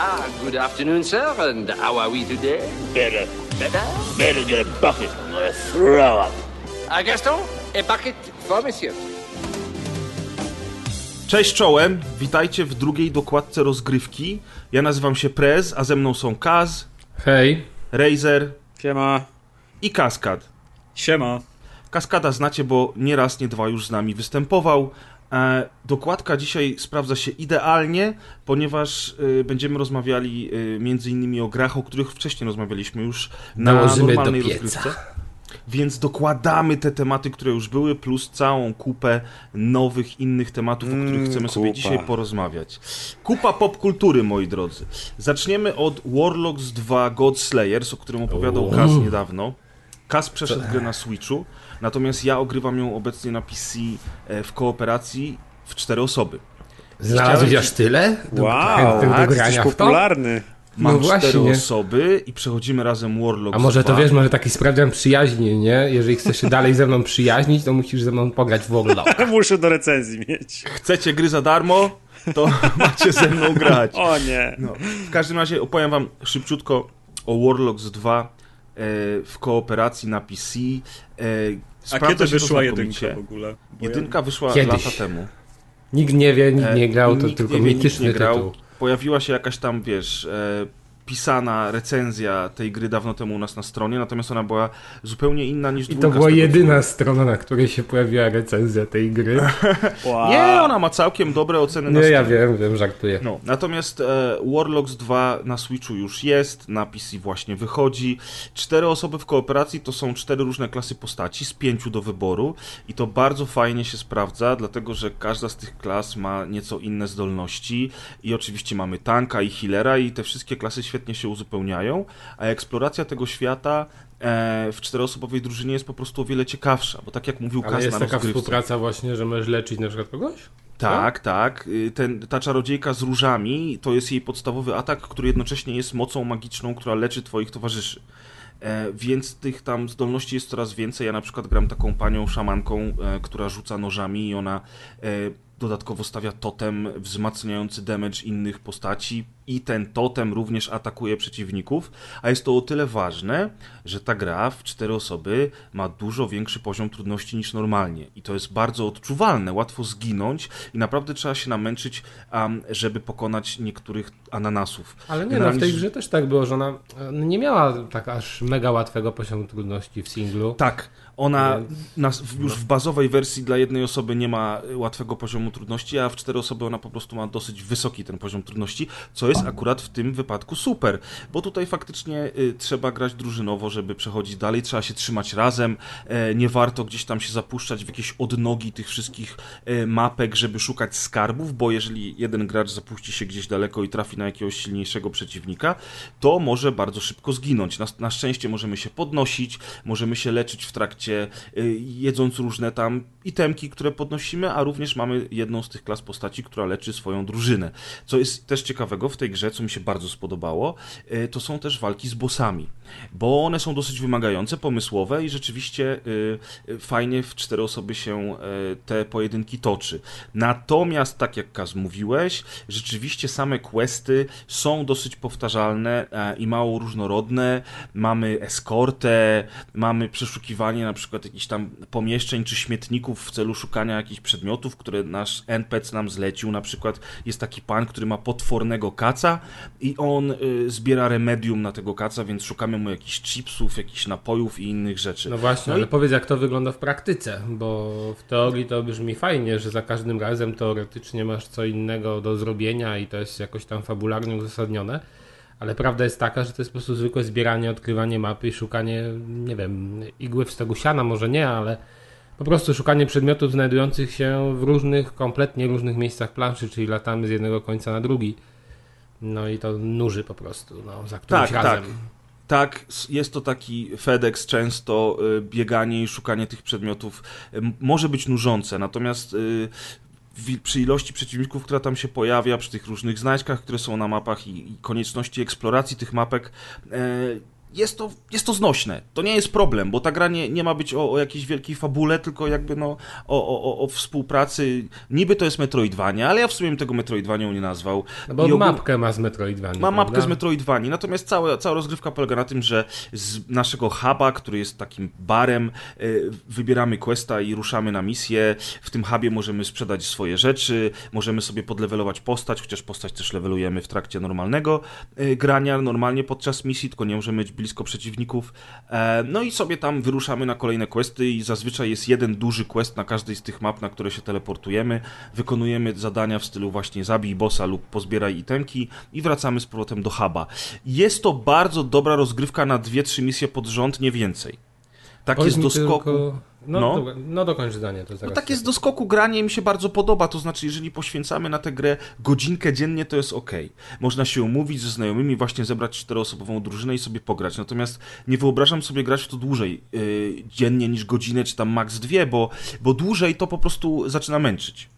Ah, good afternoon, sir, and how are we today? Better, Better? better get a bucket. I'm gonna throw up. Ah, Gaston, a bucket for monsieur. Cześć czołem, witajcie w drugiej dokładce rozgrywki. Ja nazywam się Prez, a ze mną są Kaz, Hej. Razer Siema. i Kaskad. Siema. Kaskada znacie, bo nie raz, nie dwa już z nami występował. E, dokładka dzisiaj sprawdza się idealnie, ponieważ e, będziemy rozmawiali e, między innymi o grach, o których wcześniej rozmawialiśmy już na Nałożymy normalnej rozgrywce. Więc dokładamy te tematy, które już były, plus całą kupę nowych, innych tematów, o których Mm, chcemy sobie dzisiaj porozmawiać. Kupa popkultury, moi drodzy. Zaczniemy od Warlocks 2 God Slayers, o którym opowiadał Kaz niedawno. Kaz przeszedł grę na Switchu, natomiast ja ogrywam ją obecnie na PC e, w kooperacji w cztery osoby. Znalazłeś aż tyle? Do, Wow, do grania popularny. Mam No właśnie. cztery osoby i przechodzimy razem Warlocks A może 2. to wiesz, może taki sprawdzian przyjaźni, nie? Jeżeli chcesz się dalej ze mną przyjaźnić, to musisz ze mną pograć w Warlock. Muszę do recenzji mieć. Chcecie gry za darmo? To macie ze mną grać. O nie. No. W każdym razie opowiem wam szybciutko o Warlocks 2 e, w kooperacji na PC. A kiedy wyszła jedynka w ogóle? Bo ja- Jedynka wyszła Kiedyś. lata temu. Nikt nie wie, nikt E, nie grał, to tylko nie mityczny nie grał. tytuł. Pojawiła się jakaś tam, wiesz, e, pisana recenzja tej gry dawno temu u nas na stronie, natomiast ona była zupełnie inna niż I to była jedyna strona, na której się pojawiła recenzja tej gry. Wow. Nie, ona ma całkiem dobre oceny na Nie, ja wiem, wiem, żartuję. No, natomiast e, Warlocks 2 na Switchu już jest, na PC właśnie wychodzi. Cztery osoby w kooperacji to są cztery różne klasy postaci, z pięciu do wyboru i to bardzo fajnie się sprawdza, dlatego że każda z tych klas ma nieco inne zdolności i oczywiście mamy tanka i healera i te wszystkie klasy świetnie się uzupełniają, a eksploracja tego świata e, w czteroosobowej drużynie jest po prostu o wiele ciekawsza, bo tak jak mówił Ale Kaz jest taka współpraca właśnie, że możesz leczyć na przykład kogoś? Tak, tak. Y, Ten, ta czarodziejka z różami to jest jej podstawowy atak, który jednocześnie jest mocą magiczną, która leczy twoich towarzyszy. E, więc tych tam zdolności jest coraz więcej. Ja na przykład gram taką panią szamanką, e, która rzuca nożami i ona e, dodatkowo stawia totem wzmacniający damage innych postaci i ten totem również atakuje przeciwników, a jest to o tyle ważne, że ta gra w cztery osoby ma dużo większy poziom trudności niż normalnie i to jest bardzo odczuwalne, łatwo zginąć i naprawdę trzeba się namęczyć, um, żeby pokonać niektórych ananasów. Ale nie, no w Generalnie tej grze też tak było, że ona e, nie miała tak aż mega łatwego poziomu trudności w singlu. Tak, ona na, już w bazowej wersji dla jednej osoby nie ma y, łatwego poziomu trudności, a w cztery osoby ona po prostu ma dosyć wysoki ten poziom trudności, co jest akurat w tym wypadku super, bo tutaj faktycznie y, trzeba grać drużynowo, żeby przechodzić dalej, trzeba się trzymać razem, e, nie warto gdzieś tam się zapuszczać w jakieś odnogi tych wszystkich e, mapek, żeby szukać skarbów, bo jeżeli jeden gracz zapuści się gdzieś daleko i trafi na jakiegoś silniejszego przeciwnika, to może bardzo szybko zginąć. Na, na szczęście możemy się podnosić, możemy się leczyć w trakcie, y, jedząc różne tam itemki, które podnosimy, a również mamy jedną z tych klas postaci, która leczy swoją drużynę. Co jest też ciekawego w tej grze, co mi się bardzo spodobało, y, to są też walki z bossami, bo one są dosyć wymagające, pomysłowe i rzeczywiście y, y, fajnie w cztery osoby się te pojedynki toczy. Natomiast, tak jak Kaz mówiłeś, rzeczywiście same questy są dosyć powtarzalne e, i mało różnorodne. Mamy eskortę, mamy przeszukiwanie na przykład jakichś tam pomieszczeń czy śmietników w celu szukania jakichś przedmiotów, które nasz NPC nam zlecił. Na przykład jest taki pan, który ma potwornego kaca i on y, zbiera remedium na tego kaca, więc szukamy mu jakichś chipsów, jakichś napojów i innych rzeczy. No właśnie, No ale i- powiedz jak to wygląda w praktyce, bo w teorii to brzmi fajnie, że za każdym razem teoretycznie masz co innego do zrobienia i to jest jakoś tam fabularnie uzasadnione, ale prawda jest taka, że to jest po prostu zwykłe zbieranie, odkrywanie mapy i szukanie, nie wiem, igły w stogu siana, może nie, ale po prostu szukanie przedmiotów znajdujących się w różnych, kompletnie różnych miejscach planszy, czyli latamy z jednego końca na drugi. No i to nuży po prostu, no, za którymś Tak, razem. tak. Tak, jest to taki FedEx często, y, bieganie i szukanie tych przedmiotów y, może być nużące, natomiast y, przy ilości przeciwników, która tam się pojawia, przy tych różnych znajdźkach, które są na mapach i, i konieczności eksploracji tych mapek, e, jest to, jest to znośne. To nie jest problem, bo ta gra nie, nie ma być o, o jakiejś wielkiej fabule, tylko jakby no o, o, o współpracy. Niby to jest Metroidvania, ale ja w sumie bym tego Metroidvanią nie nazwał. No bo ogól- mapkę ma z Metroidvania. Ma mapkę prawda? z Metroidvanii, natomiast cała, cała rozgrywka polega na tym, że z naszego huba, który jest takim barem, y, wybieramy questa i ruszamy na misję. W tym hubie możemy sprzedać swoje rzeczy, możemy sobie podlewelować postać, chociaż postać też levelujemy w trakcie normalnego y, grania, normalnie podczas misji, tylko nie możemy blisko przeciwników. E, No i sobie tam wyruszamy na kolejne questy i zazwyczaj jest jeden duży quest na każdej z tych map, na które się teleportujemy. Wykonujemy zadania w stylu właśnie zabij bossa lub pozbieraj itemki i wracamy z powrotem do huba. Jest to bardzo dobra rozgrywka na dwie, trzy misje pod rząd, nie więcej. Tak jest do skoku. tylko- No, No. Dobra, no dokończ zdanie, to. No tak jest do skoku granie mi się bardzo podoba, to znaczy jeżeli poświęcamy na tę grę godzinkę dziennie, to jest ok. Można się umówić ze znajomymi, właśnie zebrać czteroosobową drużynę i sobie pograć. Natomiast nie wyobrażam sobie grać w to dłużej yy, dziennie niż godzinę, czy tam max dwie, bo, bo dłużej to po prostu zaczyna męczyć.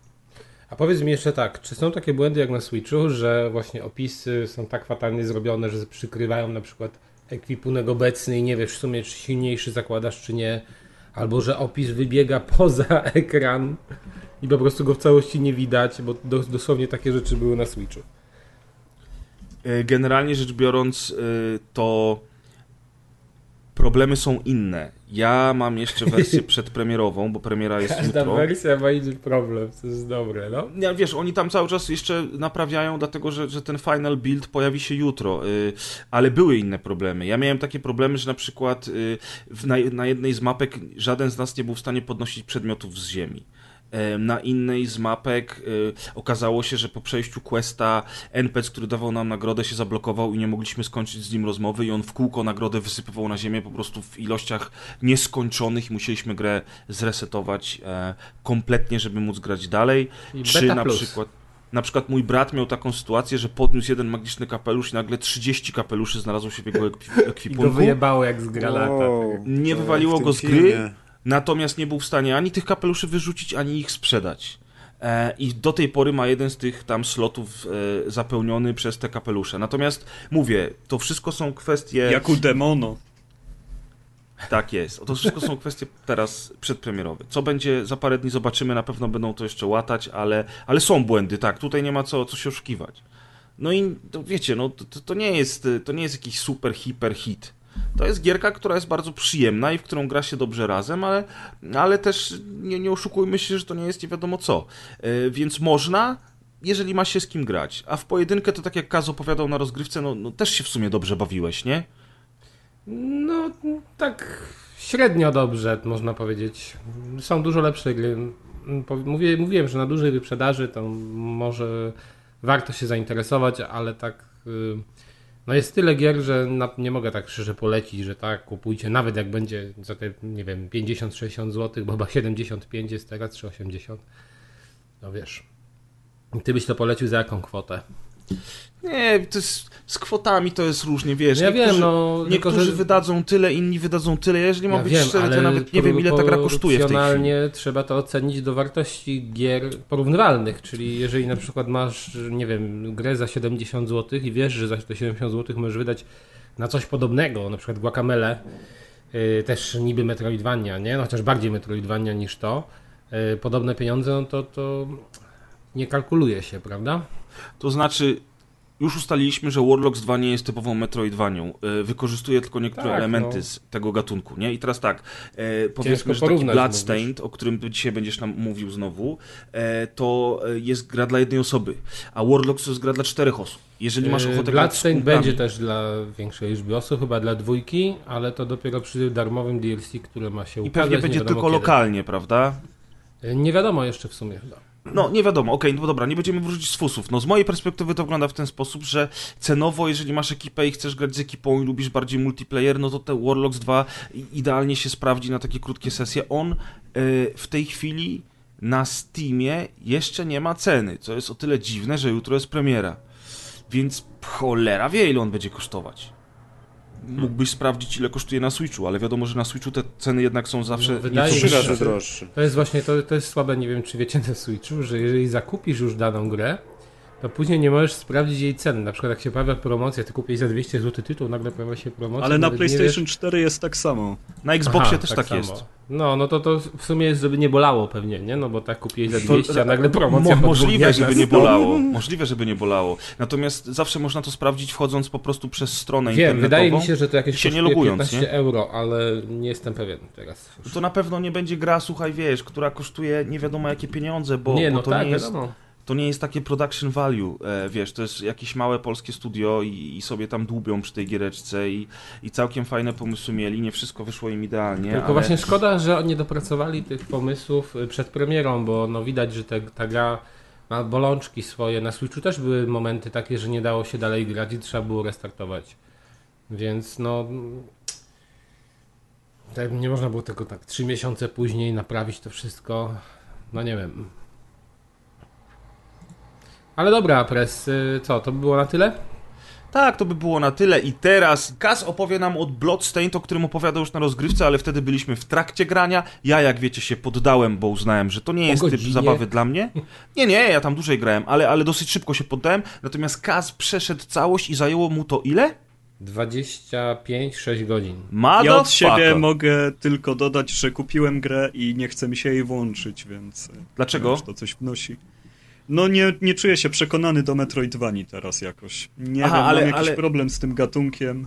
A powiedz mi jeszcze tak, czy są takie błędy jak na Switchu, że właśnie opisy są tak fatalnie zrobione, że przykrywają na przykład ekwipunek obecny i nie wiesz w sumie czy silniejszy zakładasz czy nie, albo że opis wybiega poza ekran i po prostu go w całości nie widać, bo dos- dosłownie takie rzeczy były na Switchu. Yy, Generalnie rzecz biorąc, yy, to problemy są inne. Ja mam jeszcze wersję przedpremierową, bo premiera jest Każda jutro. wersja ma inny problem, to jest dobre, no. Nie, wiesz, oni tam cały czas jeszcze naprawiają, dlatego że, że ten final build pojawi się jutro, y, ale były inne problemy. Ja miałem takie problemy, że na przykład y, w, na, na jednej z mapek żaden z nas nie był w stanie podnosić przedmiotów z ziemi. Na innej z mapek y, okazało się, że po przejściu questa NPC, który dawał nam nagrodę, się zablokował i nie mogliśmy skończyć z nim rozmowy i on w kółko nagrodę wysypywał na ziemię po prostu w ilościach nieskończonych i musieliśmy grę zresetować e, kompletnie, żeby móc grać dalej. I Czy na plus. przykład na przykład mój brat miał taką sytuację, że podniósł jeden magiczny kapelusz i nagle 30 kapeluszy znalazło się w jego ekwi- I go ekwipunku. wyjebało jak z granata. Wow, Nie to wywaliło go z filmie. Natomiast nie był w stanie ani tych kapeluszy wyrzucić, ani ich sprzedać. E, I do tej pory ma jeden z tych tam slotów e, zapełniony przez te kapelusze. Natomiast mówię, to wszystko są kwestie. Jak u demono. Tak jest. To wszystko są kwestie teraz przedpremierowe. Co będzie za parę dni zobaczymy, na pewno będą to jeszcze łatać, ale, ale są błędy, tak. Tutaj nie ma co, co się oszukiwać. No i to, wiecie, no to, to nie jest to nie jest jakiś super hiper hit. To jest gierka, która jest bardzo przyjemna i w którą gra się dobrze razem, ale, ale też nie, nie oszukujmy się, że to nie jest nie wiadomo co. Yy, więc można, jeżeli ma się z kim grać. A w pojedynkę to tak jak Kaz opowiadał na rozgrywce, no, no też się w sumie dobrze bawiłeś, nie? No, tak średnio dobrze, można powiedzieć. Są dużo lepsze gry. Mówiłem, że na dużej wyprzedaży to może warto się zainteresować, ale tak. y, No jest tyle gier, że nie mogę tak szczerze polecić, że tak, kupujcie, nawet jak będzie za te, nie wiem, 50-60 zł, bo chyba 75 jest teraz, czy 80. No wiesz. Ty byś to polecił za jaką kwotę? Nie, to jest, z kwotami to jest różnie, wiesz. Ja wiem, niektórzy, no, tylko, Niektórzy że- wydadzą tyle, inni wydadzą tyle. Jeżeli mam Ja być wiem, szczery, to nawet nie wiem, ile ta gra kosztuje w tej chwili. proporcjonalnie trzeba to ocenić do wartości gier porównywalnych, czyli jeżeli na przykład masz, nie wiem, grę za 70 zł i wiesz, że za te 70 zł możesz wydać na coś podobnego, na przykład Guacamele, yy, też niby Metroidvania, nie? No, chociaż bardziej Metroidvania niż to, yy, podobne pieniądze, no to, to nie kalkuluje się, prawda? To znaczy, już ustaliliśmy, że Warlocks 2 nie jest typową Metroidvanią. E, Wykorzystuje tylko niektóre Tak, elementy no. z tego gatunku, nie? I teraz tak, e, powiedzmy, że taki porównać, Bloodstained, o którym dzisiaj będziesz nam mówił znowu, e, to e, jest gra dla jednej osoby, a Warlocks to jest gra dla czterech osób. Jeżeli masz Yy, ochotę Bloodstained będzie też dla większej liczby osób, chyba dla dwójki, ale to dopiero przy darmowym DLC, które ma się I ukazać. pewnie nie będzie tylko kiedy. lokalnie, prawda? Nie wiadomo jeszcze w sumie chyba. No, nie wiadomo, okej, no dobra, nie będziemy wrócić z fusów. No, z mojej perspektywy to wygląda w ten sposób, że cenowo, jeżeli masz ekipę i chcesz grać z ekipą i lubisz bardziej multiplayer, no to te Warlocks 2 i- idealnie się sprawdzi na takie krótkie sesje. On y, w tej chwili na Steamie jeszcze nie ma ceny, co jest o tyle dziwne, że jutro jest premiera. Więc cholera wie, ile on będzie kosztować. Mógłbyś sprawdzić, ile kosztuje na Switchu, ale wiadomo, że na Switchu te ceny jednak są zawsze No, wydaje Trzy razy droższy. To jest właśnie, to, to jest słabe, nie wiem czy wiecie na Switchu, że jeżeli zakupisz już daną grę, to później nie możesz sprawdzić jej ceny. Na przykład jak się pojawia promocja, ty kupisz za 200 zł tytuł, nagle pojawia się promocja. Ale na PlayStation wiesz- 4 jest tak samo. Na Xboxie Aha, też tak, samo. jest. No, no to, to w sumie jest, żeby nie bolało pewnie, nie? No bo tak kupiłeś za To- 200, a nagle promocja Mo- możliwe, żeby nie bolało. Możliwe, żeby nie bolało. Natomiast zawsze można to sprawdzić wchodząc po prostu przez stronę Wiem, internetową. wydaje mi się, że to jakieś się nie logując, 15 nie? euro, ale nie jestem pewien teraz. To na pewno nie będzie gra, słuchaj, wiesz, która kosztuje nie wiadomo jakie pieniądze, bo, nie, bo no to, tak, nie jest, wiadomo. To nie jest takie production value, e, wiesz, to jest jakieś małe polskie studio i, i sobie tam dłubią przy tej giereczce i, i całkiem fajne pomysły mieli, nie wszystko wyszło im idealnie, Tylko ale... właśnie szkoda, że oni dopracowali tych pomysłów y, przed premierą, bo no widać, że te, ta gra ma bolączki swoje. Na Switchu też były momenty takie, że nie dało się dalej grać i trzeba było restartować. Więc no... Tak, nie można było tego tak trzy miesiące później naprawić to wszystko. No nie wiem. Ale dobra, Pres, y, co, to by było na tyle? Tak, to by było na tyle i teraz Kaz opowie nam od Bloodstained, o którym opowiadał już na rozgrywce, ale wtedy byliśmy w trakcie grania. Ja, jak wiecie, się poddałem, bo uznałem, że to nie jest typ zabawy dla mnie. Nie, nie, ja tam dłużej grałem, ale, ale dosyć szybko się poddałem. Natomiast Kaz przeszedł całość i zajęło mu to ile? 25-6 godzin. Ja od siebie mogę tylko dodać, że kupiłem grę i nie chce mi się jej włączyć, więc... Dlaczego? Już to coś wnosi. No nie, nie czuję się przekonany do Metroidvanii teraz jakoś. Nie Aha, wiem, ale- mam jakiś ale- problem z tym gatunkiem.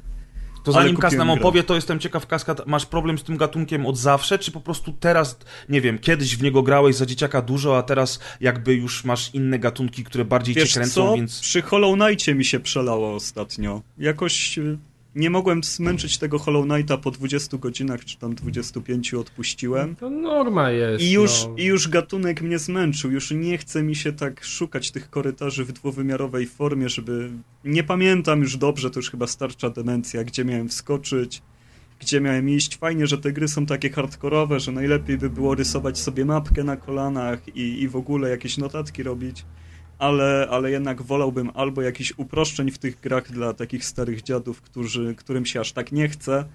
To zanim kupiłem nam grę. opowie, to jestem ciekaw, Kaskad, masz problem z tym gatunkiem od zawsze, czy po prostu teraz, nie wiem, kiedyś w niego grałeś za dzieciaka dużo, a teraz jakby już masz inne gatunki, które bardziej Wiesz cię kręcą, co? więc... Przy Hollow Knightie mi się przelało ostatnio. Jakoś e, nie mogłem zmęczyć tego Hollow Knighta po 20 godzinach, czy tam 25 odpuściłem. To norma jest. I już, no. I już gatunek mnie zmęczył, już nie chce mi się tak szukać tych korytarzy w dwuwymiarowej formie, żeby... Nie pamiętam już dobrze, to już chyba starcza demencja, gdzie miałem wskoczyć, gdzie miałem iść. Fajnie, że te gry są takie hardkorowe, że najlepiej by było rysować sobie mapkę na kolanach i, i w ogóle jakieś notatki robić, ale, ale jednak wolałbym albo jakichś uproszczeń w tych grach dla takich starych dziadów, którzy, którym się aż tak nie chce,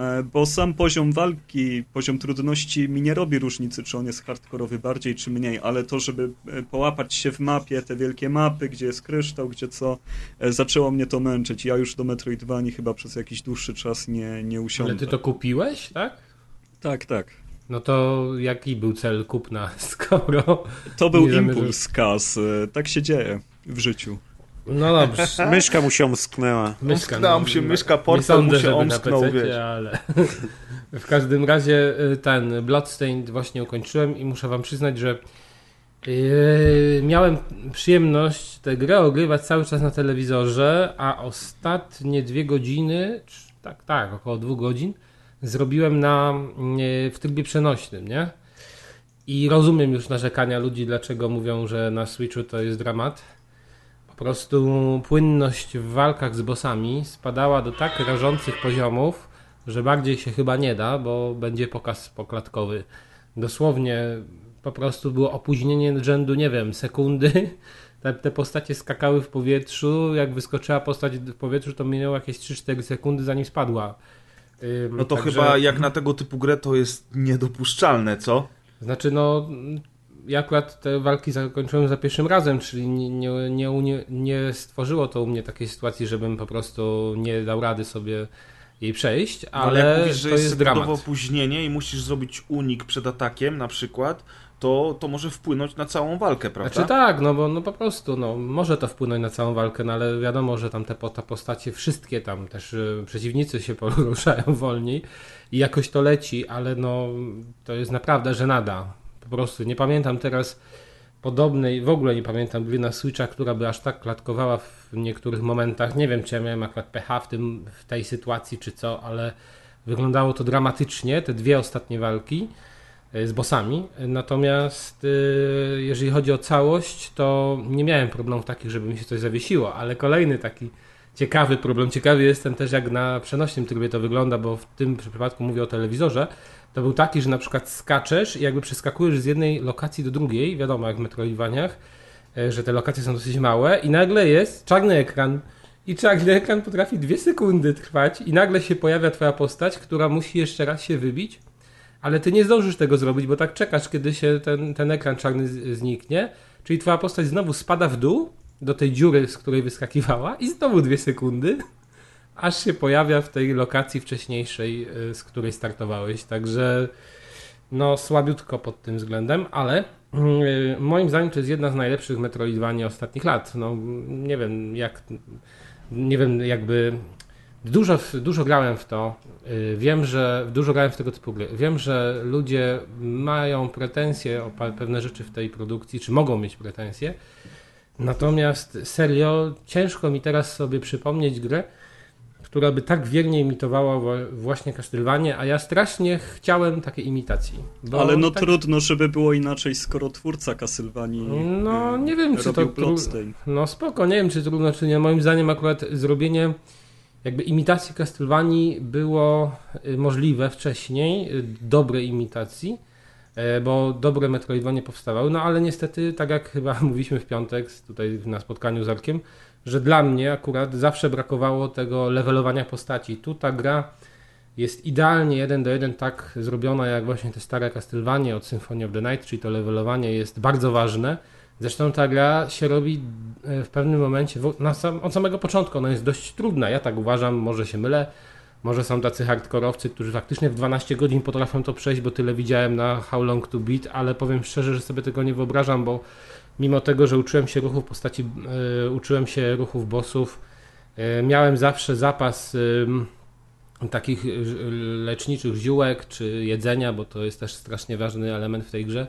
E, Bo sam poziom walki, poziom trudności mi nie robi różnicy, czy on jest hardkorowy bardziej, czy mniej, ale to, żeby e, połapać się w mapie, te wielkie mapy, gdzie jest kryształ, gdzie co, e, zaczęło mnie to męczyć. Ja już do Metroidvanii chyba przez jakiś dłuższy czas nie, nie usiądę. Ale ty to kupiłeś, tak? Tak, tak. No to jaki był cel kupna, skoro... To był impuls kas. Tak się dzieje w życiu. No dobrze. Myszka mu się omsknęła. Myszka, Omsknęła mu się myszka, sądzę, mu się na omsknął, wiesz. ale... w każdym razie y, ten Bloodstained właśnie ukończyłem i muszę wam przyznać, że yy, miałem przyjemność tę grę ogrywać cały czas na telewizorze, a ostatnie dwie godziny, czy- tak, tak, około dwóch godzin, zrobiłem na, yy, w trybie przenośnym, nie? I rozumiem już narzekania ludzi, dlaczego mówią, że na Switchu to jest dramat. Po prostu płynność w walkach z bossami spadała do tak rażących poziomów, że bardziej się chyba nie da, bo będzie pokaz poklatkowy. Dosłownie po prostu było opóźnienie rzędu, nie wiem, sekundy. Te, te postacie skakały w powietrzu. Jak wyskoczyła postać w powietrzu, to minęło jakieś 3-4 sekundy, zanim spadła. Ym, No to także- chyba jak na tego typu grę to jest niedopuszczalne, co? Znaczy, no, ja akurat te walki zakończyłem za pierwszym razem, czyli nie, nie, nie, nie, stworzyło to u mnie takiej sytuacji, żebym po prostu nie dał rady sobie jej przejść, No, ale, jak mówisz, że to jest, jest dramat. opóźnienie i musisz zrobić unik przed atakiem na przykład, to, to może wpłynąć na całą walkę, prawda? Znaczy tak, no bo no po prostu, no, może to wpłynąć na całą walkę, no ale wiadomo, że tam te, po- te postacie, wszystkie tam też y, przeciwnicy się poruszają wolniej i jakoś to leci, ale no to jest naprawdę żenada. Po prostu nie pamiętam teraz podobnej, w ogóle nie pamiętam gry na Switcha, która by aż tak klatkowała w niektórych momentach. Nie wiem, czy ja miałem akurat pecha w, tym, w tej sytuacji, czy co, ale wyglądało to dramatycznie, te dwie ostatnie walki z bossami. Natomiast e, jeżeli chodzi o całość, to nie miałem problemów takich, żeby mi się coś zawiesiło, ale kolejny taki ciekawy problem, ciekawy jestem też jak na przenośnym trybie to wygląda, bo w tym przypadku mówię o telewizorze, to był taki, że na przykład skaczesz i jakby przeskakujesz z jednej lokacji do drugiej, wiadomo jak w Metroidvaniach, e, że te lokacje są dosyć małe i nagle jest czarny ekran. I czarny ekran potrafi dwie sekundy trwać i nagle się pojawia twoja postać, która musi jeszcze raz się wybić, ale ty nie zdążysz tego zrobić, bo tak czekasz, kiedy się ten, ten ekran czarny zniknie, czyli twoja postać znowu spada w dół do tej dziury, z której wyskakiwała i znowu dwie sekundy, aż się pojawia w tej lokacji wcześniejszej, y, z której startowałeś. Także no słabiutko pod tym względem, ale y, moim zdaniem to jest jedna z najlepszych Metroidvania ostatnich lat. No nie wiem jak nie wiem jakby Dużo, dużo grałem w to. Y, wiem, że dużo grałem w tego typu gry. Wiem, że ludzie mają pretensje o pewne rzeczy w tej produkcji, czy mogą mieć pretensje. Natomiast serio, ciężko mi teraz sobie przypomnieć grę, która by tak wiernie imitowała właśnie Castlevania, a ja strasznie chciałem takiej imitacji. Ale no tak... trudno, żeby było inaczej, skoro twórca Castlevanii No nie wiem, czy to... No spoko, nie wiem, czy trudno, czy nie. Moim zdaniem akurat zrobienie jakby imitacji Castlevanii było y, możliwe wcześniej, y, dobrej imitacji, e, bo dobre Metroidvanie powstawały, no ale niestety, tak jak chyba mówiliśmy w piątek tutaj na spotkaniu z Arkiem, że dla mnie akurat zawsze brakowało tego levelowania postaci. Tu ta gra jest idealnie jeden do jeden tak zrobiona jak właśnie te stare Castlevanie od Symphony of the Night, czyli to levelowanie jest bardzo ważne, Zresztą ta gra się robi e, w pewnym momencie, na sam, od samego początku, ona jest dość trudna. Ja tak uważam, może się mylę. Może są tacy hardkorowcy, którzy faktycznie w 12 godzin potrafią to przejść, bo tyle widziałem na How Long to Beat, ale powiem szczerze, że sobie tego nie wyobrażam, bo mimo tego, że uczyłem się ruchów postaci, yy, uczyłem się ruchów bossów, yy, miałem zawsze zapas yy, takich leczniczych ziółek czy jedzenia, bo to jest też strasznie ważny element w tej grze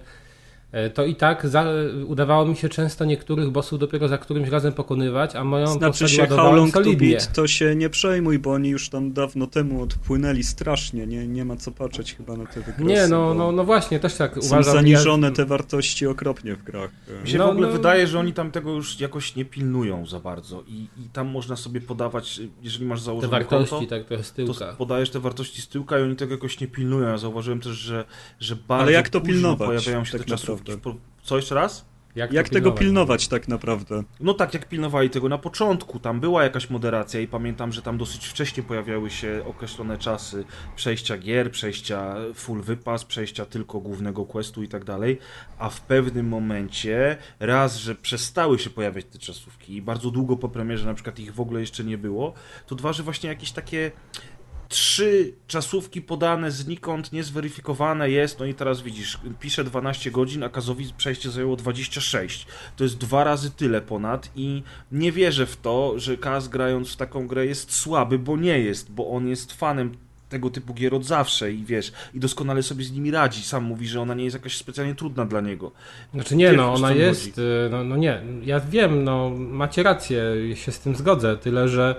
to i tak za, udawało mi się często niektórych bossów dopiero za którymś razem pokonywać, a moją znaczy się How Long solidnie. to Beat, to się nie przejmuj, bo oni już tam dawno temu odpłynęli strasznie, nie, nie ma co patrzeć chyba na te wykresy. Nie, no, no, no właśnie, też tak są uważam. Są zaniżone ja... te wartości okropnie w grach. Mi się no, w ogóle no... wydaje, że oni tam tego już jakoś nie pilnują za bardzo i, i tam można sobie podawać, jeżeli masz założone Te wartości, konto, tak, to z tyłka. To podajesz te wartości z tyłka i oni tego jakoś nie pilnują. Ja zauważyłem też, że, że bardzo Ale jak to pilnować? pojawiają się tak te czasówki co jeszcze raz? Jak, jak tego pilnować tak naprawdę? No tak, jak pilnowali tego na początku. Tam była jakaś moderacja i pamiętam, że tam dosyć wcześnie pojawiały się określone czasy przejścia gier, przejścia full wypas, przejścia tylko głównego questu i tak dalej. A w pewnym momencie raz, że przestały się pojawiać te czasówki i bardzo długo po premierze na przykład ich w ogóle jeszcze nie było, to dwa, że właśnie jakieś takie trzy czasówki podane znikąd, niezweryfikowane jest, no i teraz widzisz, pisze 12 godzin, a Kazowi przejście zajęło 26. To jest dwa razy tyle ponad i nie wierzę w to, że Kaz grając w taką grę jest słaby, bo nie jest, bo on jest fanem tego typu gier od zawsze i wiesz, i doskonale sobie z nimi radzi. Sam mówi, że ona nie jest jakaś specjalnie trudna dla niego. Znaczy nie, no ona jest, y, no, no nie, ja wiem, no macie rację, się z tym zgodzę, tyle że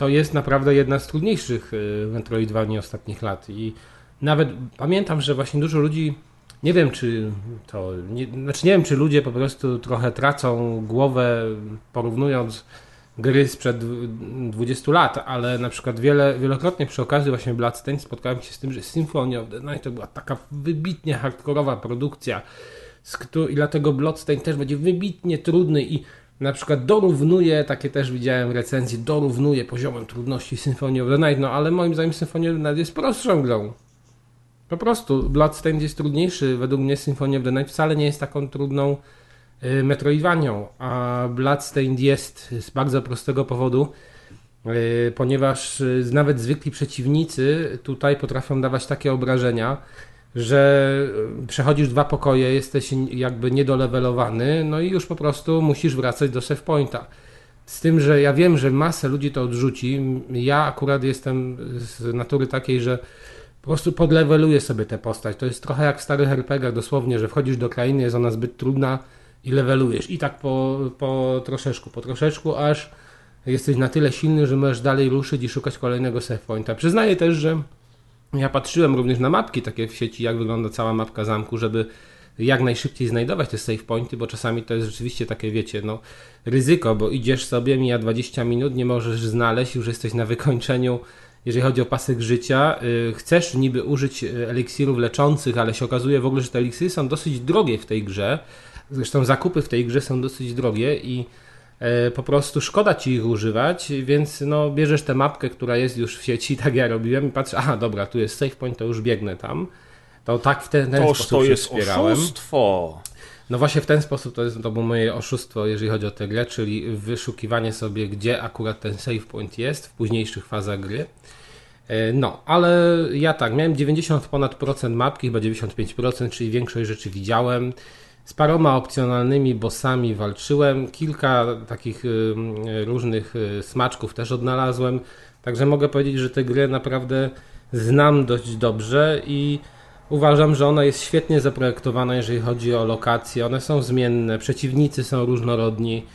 to jest naprawdę jedna z trudniejszych y, Metroidvanii ostatnich lat i nawet pamiętam, że właśnie dużo ludzi nie wiem, czy to. Nie, znaczy, nie wiem, czy ludzie po prostu trochę tracą głowę porównując gry sprzed 20 lat, ale na przykład wiele, wielokrotnie przy okazji właśnie Bloodstained spotkałem się z tym, że Symphony of the Night to była taka wybitnie hardkorowa produkcja i dlatego Bloodstained też będzie wybitnie trudny i na przykład dorównuje, takie też widziałem recenzje, dorównuje poziomem trudności Symphony of the Night, no ale moim zdaniem Symphony of the Night jest prostszą grą. Po prostu Bloodstained jest trudniejszy, według mnie Symphony of the Night wcale nie jest taką trudną y, Metroidvanią, a Bloodstained jest z bardzo prostego powodu, y, ponieważ y, nawet zwykli przeciwnicy tutaj potrafią dawać takie obrażenia, że przechodzisz dwa pokoje, jesteś jakby niedolewelowany, no i już po prostu musisz wracać do save pointa. Z tym, że ja wiem, że masę ludzi to odrzuci. Ja akurat jestem z natury takiej, że po prostu podleweluję sobie tę postać. To jest trochę jak w starych RPGach, dosłownie, że wchodzisz do krainy, jest ona zbyt trudna i levelujesz. I tak po, po troszeczku, po troszeczku, aż jesteś na tyle silny, że możesz dalej ruszyć i szukać kolejnego save pointa. Przyznaję też, że ja patrzyłem również na mapki takie w sieci, jak wygląda cała mapka zamku, żeby jak najszybciej znajdować te save pointy, bo czasami to jest rzeczywiście takie, wiecie, no ryzyko, bo idziesz sobie, mija 20 minut, nie możesz znaleźć, już jesteś na wykończeniu, jeżeli chodzi o pasek życia. Yy, chcesz niby użyć y, eliksirów leczących, ale się okazuje w ogóle, że te eliksiry są dosyć drogie w tej grze. Zresztą zakupy w tej grze są dosyć drogie i po prostu szkoda ci ich używać, więc no, bierzesz tę mapkę, która jest już w sieci, tak ja robiłem i patrzę, aha, dobra, tu jest save point, to już biegnę tam. To tak w ten, ten Toż sposób to jest wspierałem. oszustwo. No właśnie w ten sposób to, jest, to było moje oszustwo, jeżeli chodzi o tę grę, czyli wyszukiwanie sobie, gdzie akurat ten save point jest w późniejszych fazach gry. E, no, ale ja tak, miałem 90 ponad procent mapki, chyba 95%, czyli większość rzeczy widziałem. Z paroma opcjonalnymi bossami walczyłem, kilka takich y, różnych y, smaczków też odnalazłem, także mogę powiedzieć, że tę grę naprawdę znam dość dobrze i uważam, że ona jest świetnie zaprojektowana, jeżeli chodzi o lokacje. One są zmienne, przeciwnicy są różnorodni,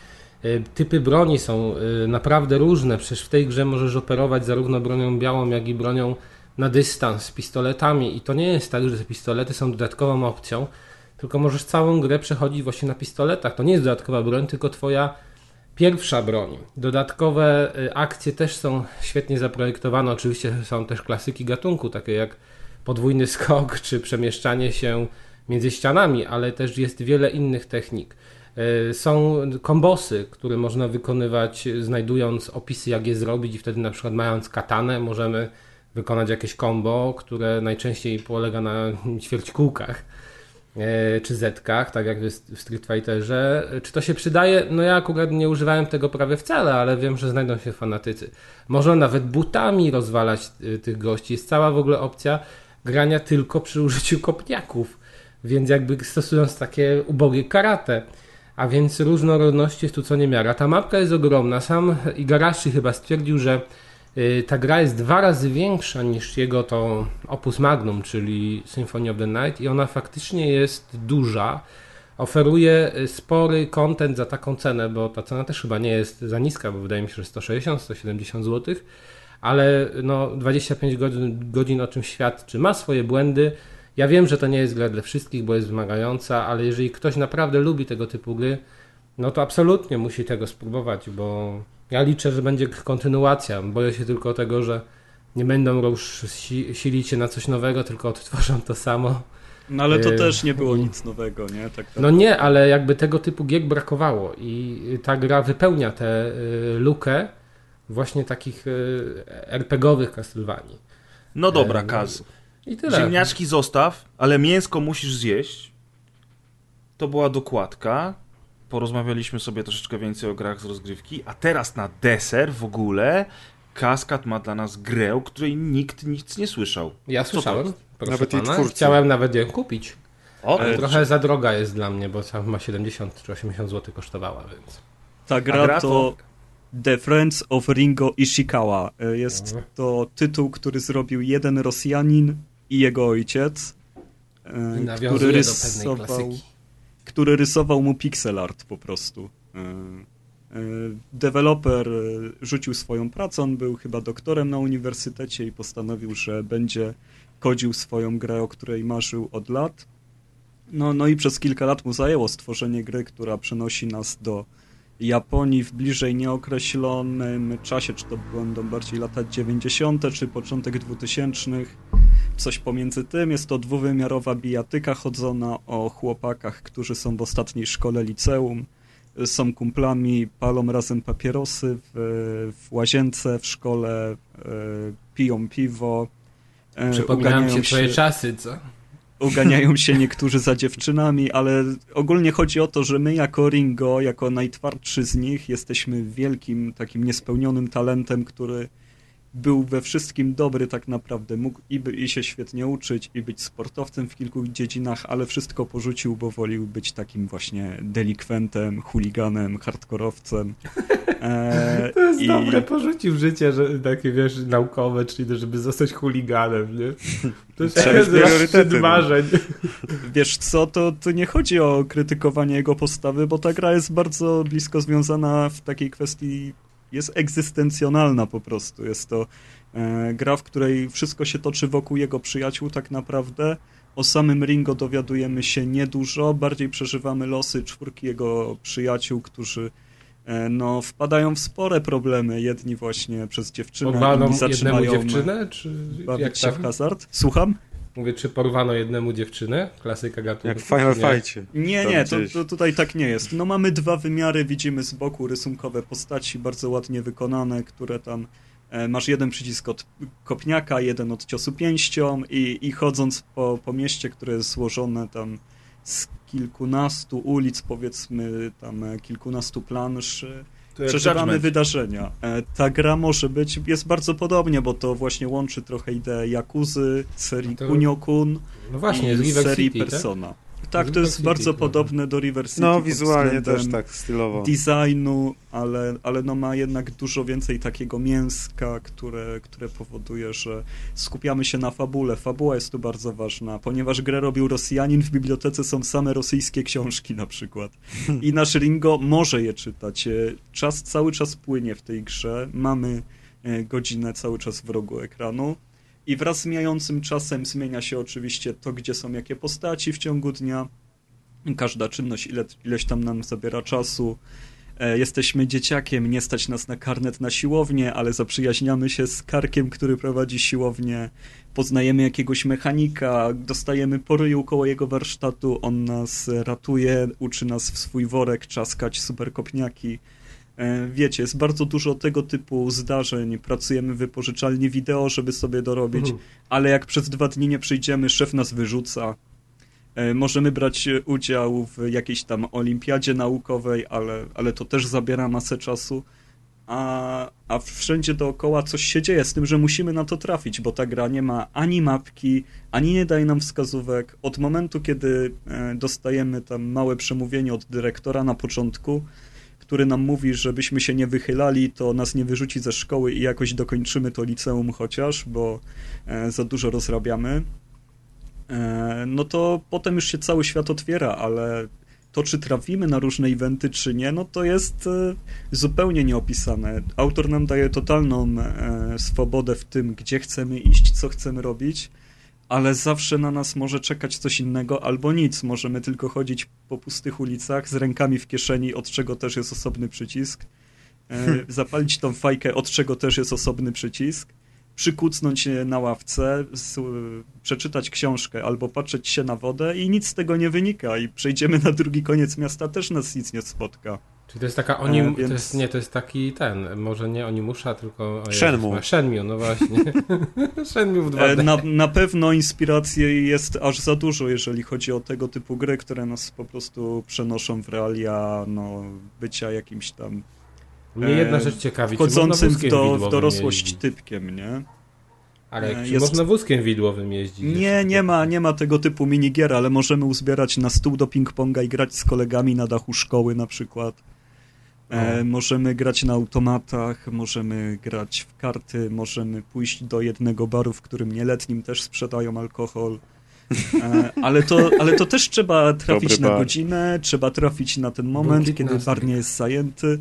y, typy broni są naprawdę różne. Przecież w tej grze możesz operować zarówno bronią białą, jak i bronią na dystans, pistoletami. I to nie jest tak, że te pistolety są dodatkową opcją tylko możesz całą grę przechodzić właśnie na pistoletach. To nie jest dodatkowa broń, tylko twoja pierwsza broń. Dodatkowe y, akcje też są świetnie zaprojektowane. Oczywiście są też klasyki gatunku, takie jak podwójny skok czy przemieszczanie się między ścianami, ale też jest wiele innych technik. Y, są kombosy, które można wykonywać znajdując opisy jak je zrobić i wtedy na przykład mając katanę możemy wykonać jakieś kombo, które najczęściej polega na ćwierćkółkach czy zetkach, tak jak w Street Fighterze. Czy to się przydaje? No ja akurat nie używałem tego prawie wcale, ale wiem, że znajdą się fanatycy. Można nawet butami rozwalać e, tych gości. Jest cała w ogóle opcja grania tylko przy użyciu kopniaków, więc jakby stosując takie ubogie karate. A więc różnorodności jest tu co niemiara. Ta mapka jest ogromna. Sam Igarashi chyba stwierdził, że ta gra jest dwa razy większa niż jego to opus magnum, czyli Symphony of the Night i ona faktycznie jest duża. Oferuje y, spory content za taką cenę, bo ta cena też chyba nie jest za niska, bo wydaje mi się, że 160-170 zł, ale no 25 godzin, godzin o czym świadczy. Ma swoje błędy. Ja wiem, że to nie jest gra dla wszystkich, bo jest wymagająca, ale jeżeli ktoś naprawdę lubi tego typu gry, no to absolutnie musi tego spróbować, bo ja liczę, że będzie kontynuacja. Boję się tylko tego, że nie będą już silić się na coś nowego, tylko odtworzą to samo. No ale to e, też nie było nic nowego, nie? Tak no nie, ale jakby tego typu gier brakowało i ta gra wypełnia tę e, lukę właśnie takich e, RPGowych Castlevanii. No dobra, Kaz. I tyle. Ziemniaczki zostaw, ale mięsko musisz zjeść. To była dokładka porozmawialiśmy sobie troszeczkę więcej o grach z rozgrywki, a teraz na deser w ogóle Kaskad ma dla nas grę, o której nikt nic nie słyszał. Ja Co słyszałem, proszę nawet pana. Chciałem nawet ją kupić. O, ale trochę za droga jest dla mnie, bo ma 70 czy 80 zł kosztowała, więc... Ta gra, gra to... to... The Friends of Ringo Ishikawa. E, jest mhm. to tytuł, który zrobił jeden Rosjanin i jego ojciec, e, I który rysował... do pewnej klasyki który rysował mu pixel art po prostu. E, e, deweloper e, rzucił swoją pracę, on był chyba doktorem na uniwersytecie i postanowił, że będzie kodził swoją grę, o której marzył od lat. No, no i przez kilka lat mu zajęło stworzenie gry, która przenosi nas do Japonii w bliżej nieokreślonym czasie, czy to będą bardziej lata 90., czy początek 2000 coś pomiędzy tym. Jest to dwuwymiarowa bijatyka chodzona o chłopakach, którzy są w ostatniej szkole liceum, są kumplami, palą razem papierosy w, w łazience, w szkole, e, piją piwo. E, Przypominają się twoje czasy, co? Uganiają się niektórzy za dziewczynami, ale ogólnie chodzi o to, że my jako Ringo, jako najtwardszy z nich, jesteśmy wielkim, takim niespełnionym talentem, który był we wszystkim dobry tak naprawdę. Mógł i, by, i się świetnie uczyć, i być sportowcem w kilku dziedzinach, ale wszystko porzucił, bo wolił być takim właśnie delikwentem, chuliganem, hardkorowcem. E, to jest i... dobre, porzucił życie, że takie wiesz, naukowe, czyli żeby zostać chuliganem, nie? To jest no. marzeń. Wiesz co, to, to nie chodzi o krytykowanie jego postawy, bo ta gra jest bardzo blisko związana w takiej kwestii jest egzystencjonalna po prostu. Jest to e, gra, w której wszystko się toczy wokół jego przyjaciół tak naprawdę. O samym Ringo dowiadujemy się niedużo, bardziej przeżywamy losy czwórki jego przyjaciół, którzy e, no, wpadają w spore problemy. Jedni właśnie przez dziewczynę, inni zaczynają dziewczynę, czy bawić się w hazard. Słucham? Mówię, czy porwano jednemu dziewczynę? Klasyka gatunku. Jak w Final Fightie. Nie, nie, to, to, tutaj tak nie jest. No mamy dwa wymiary, widzimy z boku rysunkowe postaci, bardzo ładnie wykonane, które tam e, masz jeden przycisk od kopniaka, jeden od ciosu pięścią i, i chodząc po, po mieście, które jest złożone tam z kilkunastu ulic, powiedzmy tam e, kilkunastu plansz, przeżywamy wydarzenia. E, Ta gra może być, jest bardzo podobnie, bo to właśnie łączy trochę ideę Yakuzy, serii To- Kunio-kun No właśnie, i serii City, tak? Persona. Tak, to River jest bardzo trochę. podobne do River City No, wizualnie też tak stylowo. designu, ale, ale no ma jednak dużo więcej takiego mięska, które, które powoduje, że skupiamy się na fabule. Fabuła jest tu bardzo ważna, ponieważ grę robił Rosjanin, w bibliotece są same rosyjskie książki na przykład. I nasz Ringo może je czytać. E, Czas cały czas płynie w tej grze, mamy e, godzinę cały czas w rogu ekranu. I wraz z mijającym czasem zmienia się oczywiście to, gdzie są jakie postaci w ciągu dnia. Każda czynność ile, ileś tam nam zabiera czasu. E, Jesteśmy dzieciakiem, nie stać nas na karnet na siłownię, ale zaprzyjaźniamy się z Karkiem, który prowadzi siłownię. Poznajemy jakiegoś mechanika, dostajemy poryju koło jego warsztatu, on nas ratuje, uczy nas w swój worek czaskać superkopniaki. E, Wiecie, jest bardzo dużo tego typu zdarzeń. Pracujemy w wypożyczalni wideo, żeby sobie dorobić, Mhm. ale jak przez dwa dni nie przyjdziemy, szef nas wyrzuca. E, Możemy brać e, udział w jakiejś tam olimpiadzie naukowej, ale, ale to też zabiera masę czasu. A, a wszędzie dookoła coś się dzieje, z tym, że musimy na to trafić, bo ta gra nie ma ani mapki, ani nie daje nam wskazówek. Od momentu, kiedy e, dostajemy tam małe przemówienie od dyrektora na początku, który nam mówi, żebyśmy się nie wychylali, to nas nie wyrzuci ze szkoły i jakoś dokończymy to liceum chociaż, bo e, za dużo rozrabiamy. E, no to potem już się cały świat otwiera, ale to, czy trafimy na różne eventy, czy nie, no to jest e, zupełnie nieopisane. Autor nam daje totalną swobodę w tym, gdzie chcemy iść, co chcemy robić, ale zawsze na nas może czekać coś innego albo nic. Możemy tylko chodzić po pustych ulicach z rękami w kieszeni, od czego też jest osobny przycisk. E, zapalić tą fajkę, od czego też jest osobny przycisk. Przykucnąć się na ławce, s- przeczytać książkę albo patrzeć się na wodę i nic z tego nie wynika. I przejdziemy na drugi koniec miasta, też nas nic nie spotka. Czyli to jest taka oni, E, więc- to jest, nie, to jest taki ten, może nie Onimusza, tylko... Shenmue. Shenmue, no właśnie. Shenmue w 2D. E, Na, na pewno inspiracji jest aż za dużo, jeżeli chodzi o tego typu gry, które nas po prostu przenoszą w realia no, bycia jakimś tam Mnie jedna e, rzecz ciekawi, czy można wchodzącym w, wózkiem do, w dorosłość typkiem, nie? Ale e, czy jest- można wózkiem widłowym jeździć? Nie, nie ma, nie ma tego typu minigier, ale możemy uzbierać na stół do ping-ponga i grać z kolegami na dachu szkoły na przykład. E, możemy grać na automatach, możemy grać w karty, możemy pójść do jednego baru, w którym nieletnim też sprzedają alkohol. E, ale, to, ale to też trzeba trafić Dobry na bar. godzinę, trzeba trafić na ten moment, kiedy bar nie jest zajęty.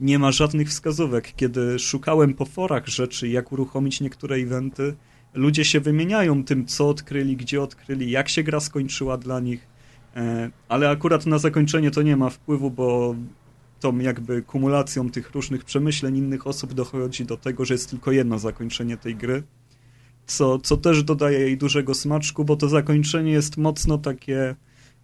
Nie ma żadnych wskazówek. Kiedy szukałem po forach rzeczy, jak uruchomić niektóre eventy, ludzie się wymieniają tym, co odkryli, gdzie odkryli, jak się gra skończyła dla nich. E, Ale akurat na zakończenie to nie ma wpływu, bo tą jakby kumulacją tych różnych przemyśleń innych osób dochodzi do tego, że jest tylko jedno zakończenie tej gry. Co, co też dodaje jej dużego smaczku, bo to zakończenie jest mocno takie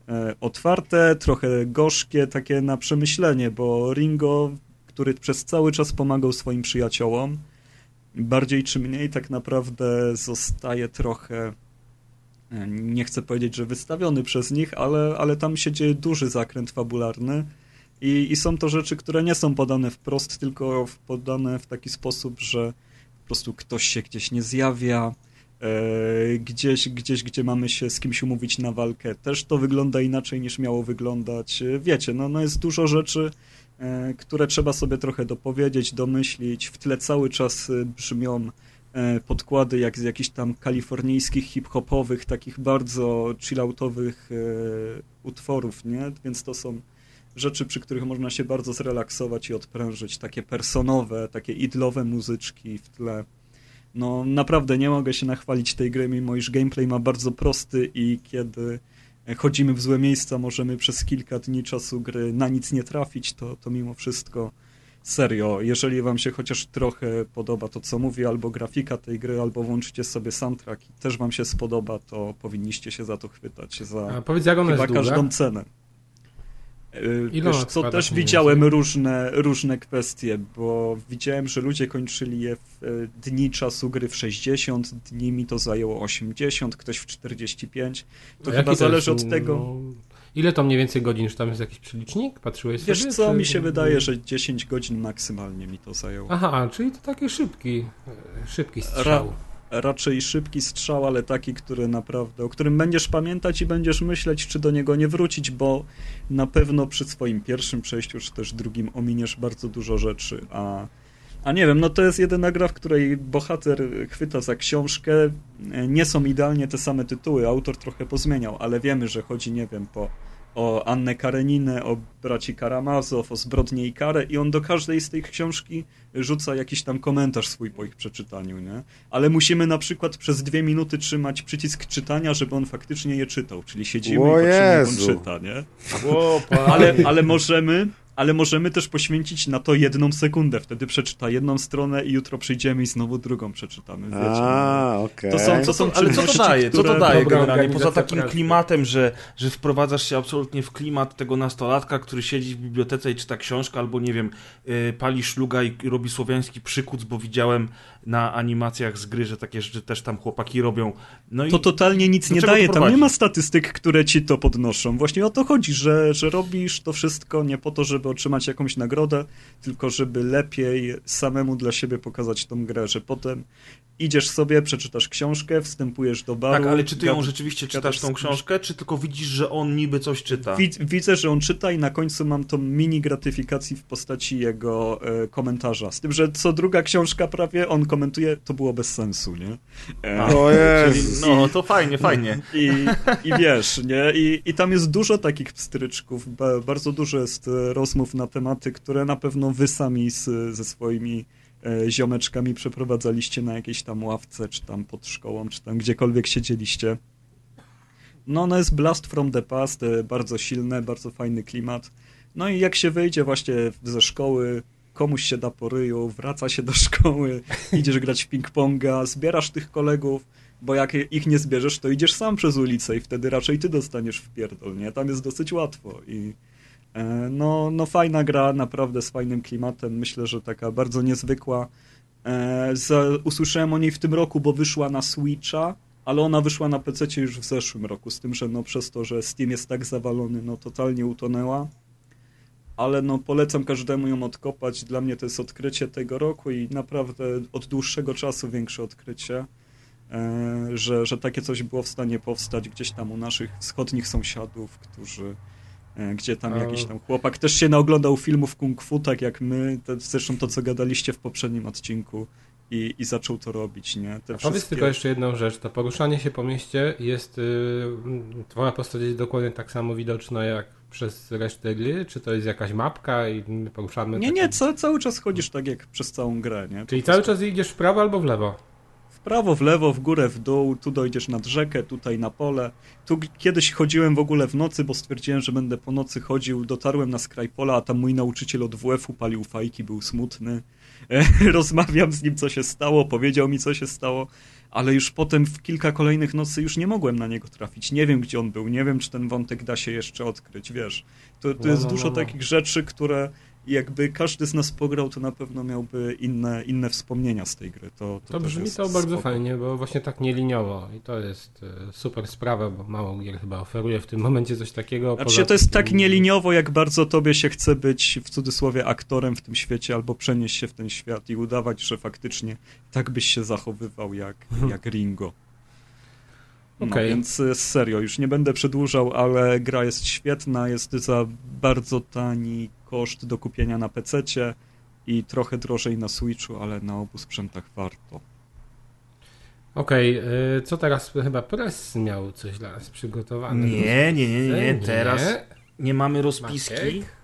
e, otwarte, trochę gorzkie, takie na przemyślenie, bo Ringo, który przez cały czas pomagał swoim przyjaciołom, bardziej czy mniej tak naprawdę zostaje trochę e, nie chcę powiedzieć, że wystawiony przez nich, ale, ale tam się dzieje duży zakręt fabularny i, i są to rzeczy, które nie są podane wprost, tylko podane w taki sposób, że po prostu ktoś się gdzieś nie zjawia, e, gdzieś, gdzieś, gdzie mamy się z kimś umówić na walkę. Też to wygląda inaczej niż miało wyglądać. E, Wiecie, no, no jest dużo rzeczy, e, które trzeba sobie trochę dopowiedzieć, domyślić. W tle cały czas e, brzmią e, podkłady jak z jakichś tam kalifornijskich, hip-hopowych, takich bardzo chilloutowych e, utworów, nie? Więc to są rzeczy, przy których można się bardzo zrelaksować i odprężyć. Takie personowe, takie idlowe muzyczki w tle. No naprawdę nie mogę się nachwalić tej gry, mimo iż gameplay ma bardzo prosty i kiedy chodzimy w złe miejsca, możemy przez kilka dni czasu gry na nic nie trafić, to, to mimo wszystko serio, jeżeli wam się chociaż trochę podoba to, co mówię, albo grafika tej gry, albo włączycie sobie soundtrack i też wam się spodoba, to powinniście się za to chwytać, za A powiedz, jak ona jest długa? każdą cenę. Ile Wiesz co, też tak widziałem więcej? różne, różne kwestie, bo widziałem, że ludzie kończyli je w e, dni czasu gry w 60, dni mi to zajęło 80, ktoś w 45. To A chyba zależy jest, od tego. no, Ile to mniej więcej godzin? Czy tam jest jakiś przelicznik? Patrzyłeś Wiesz sobie? co, czy- mi się wydaje, że 10 godzin maksymalnie mi to zajęło. Aha, czyli to taki szybki, e, szybki strzał. Raczej szybki strzał, ale taki, który naprawdę, o którym będziesz pamiętać i będziesz myśleć, czy do niego nie wrócić, bo na pewno przy swoim pierwszym przejściu, czy też drugim ominiesz bardzo dużo rzeczy, a, a nie wiem, no to jest jedyna gra, w której bohater chwyta za książkę, nie są idealnie te same tytuły, autor trochę pozmieniał, ale wiemy, że chodzi, nie wiem, po o Annę Kareninę, o braci Karamazow, o Zbrodnię i Karę i on do każdej z tych książki rzuca jakiś tam komentarz swój po ich przeczytaniu, nie? Ale musimy na przykład przez dwie minuty trzymać przycisk czytania, żeby on faktycznie je czytał, czyli siedzimy O i patrzymy, jak on czyta, nie? O, Ale, ale możemy... Ale możemy też poświęcić na to jedną sekundę. Wtedy przeczyta jedną stronę i jutro przyjdziemy i znowu drugą przeczytamy. Wiecie, no. A, okej. To są- Co są to, ale co to daje? Co to daje generalnie? Poza takim pracy. klimatem, że, że wprowadzasz się absolutnie w klimat tego nastolatka, który siedzi w bibliotece i czyta książkę, albo nie wiem, y, pali szluga i robi słowiański przykuc, bo widziałem na animacjach z gry, że takie rzeczy też tam chłopaki robią. No To totalnie nic nie daje, tam nie ma statystyk, które ci to podnoszą. Właśnie o to chodzi, że, że robisz to wszystko nie po to, żeby otrzymać jakąś nagrodę, tylko żeby lepiej samemu dla siebie pokazać tą grę, że potem idziesz sobie, przeczytasz książkę, wstępujesz do baru. tak, ale czy ty ją rzeczywiście czytasz tą książkę, czy tylko widzisz, że on niby coś czyta? Wid- Widzę, że on czyta i na końcu mam tą mini gratyfikacji w postaci jego e, komentarza. Z tym, że co druga książka prawie on komentuje, to było bez sensu, nie? E, O Czyli, Jezu. no, to fajnie, fajnie. I, I wiesz, nie? I, I tam jest dużo takich pstryczków, ba, bardzo dużo jest e, rozmów na tematy, które na pewno wy sami z, ze swoimi ziomeczkami przeprowadzaliście na jakiejś tam ławce, czy tam pod szkołą, czy tam gdziekolwiek siedzieliście. No, ono jest Blast from the Past, e, bardzo silne, bardzo fajny klimat. No i jak się wyjdzie właśnie ze szkoły, komuś się da po ryju, wraca się do szkoły, idziesz grać w ping-ponga, zbierasz tych kolegów, bo jak ich nie zbierzesz, to idziesz sam przez ulicę i wtedy raczej ty dostaniesz w pierdol, nie? Tam jest dosyć łatwo i e, no, no fajna gra, naprawdę z fajnym klimatem, myślę, że taka bardzo niezwykła. E, za, usłyszałem o niej w tym roku, bo wyszła na Switcha, ale ona wyszła na PC już w zeszłym roku, z tym, że no przez to, że Steam jest tak zawalony, no totalnie utonęła. Ale no polecam każdemu ją odkopać. Dla mnie to jest odkrycie tego roku i naprawdę od dłuższego czasu większe odkrycie, e, że, że takie coś było w stanie powstać gdzieś tam u naszych wschodnich sąsiadów, którzy e, gdzie tam A- jakiś tam chłopak też się naoglądał filmów kung fu, tak jak my, to, zresztą to, co gadaliście w poprzednim odcinku i, i zaczął to robić, nie? Te A powiedz tylko jeszcze jedną rzecz. To poruszanie się po mieście jest. Yy, twoja postać jest dokładnie tak samo widoczna jak przez resztę gry? Czy to jest jakaś mapka i my poruszamy. Nie, takim- nie, ca, cały czas chodzisz tak jak przez całą grę, nie? Po Czyli prostu cały czas idziesz w prawo albo w lewo? Prawo, w lewo, w górę, w dół, tu dojdziesz nad rzekę, tutaj na pole. Tu kiedyś chodziłem w ogóle w nocy, bo stwierdziłem, że będę po nocy chodził. Dotarłem na skraj pola, a tam mój nauczyciel od WF-u palił fajki, był smutny. Rozmawiam z nim, co się stało, powiedział mi, co się stało, ale już potem w kilka kolejnych nocy już nie mogłem na niego trafić. Nie wiem, gdzie on był, nie wiem, czy ten wątek da się jeszcze odkryć, wiesz. To, to No, jest no, dużo no, no. takich rzeczy, które jakby każdy z nas pograł, to na pewno miałby inne, inne wspomnienia z tej gry. To, to, To brzmi to bardzo spoko. fajnie, bo właśnie tak nieliniowo i to jest e, super sprawa, bo mało gier chyba oferuje w tym momencie coś takiego. Znaczy to jest tym- tak nieliniowo, jak bardzo tobie się chce być w cudzysłowie aktorem w tym świecie, albo przenieść się w ten świat i udawać, że faktycznie tak byś się zachowywał jak, jak Ringo. No. Więc e, serio, już nie będę przedłużał, ale gra jest świetna, jest za bardzo tani koszt do kupienia na PC-cie i trochę drożej na Switchu, ale na obu sprzętach warto. Okej, y, co teraz? Chyba Press miał coś dla nas przygotowane. Nie, nie, nie, nie. Teraz Nie. nie mamy rozpiski. Maciek?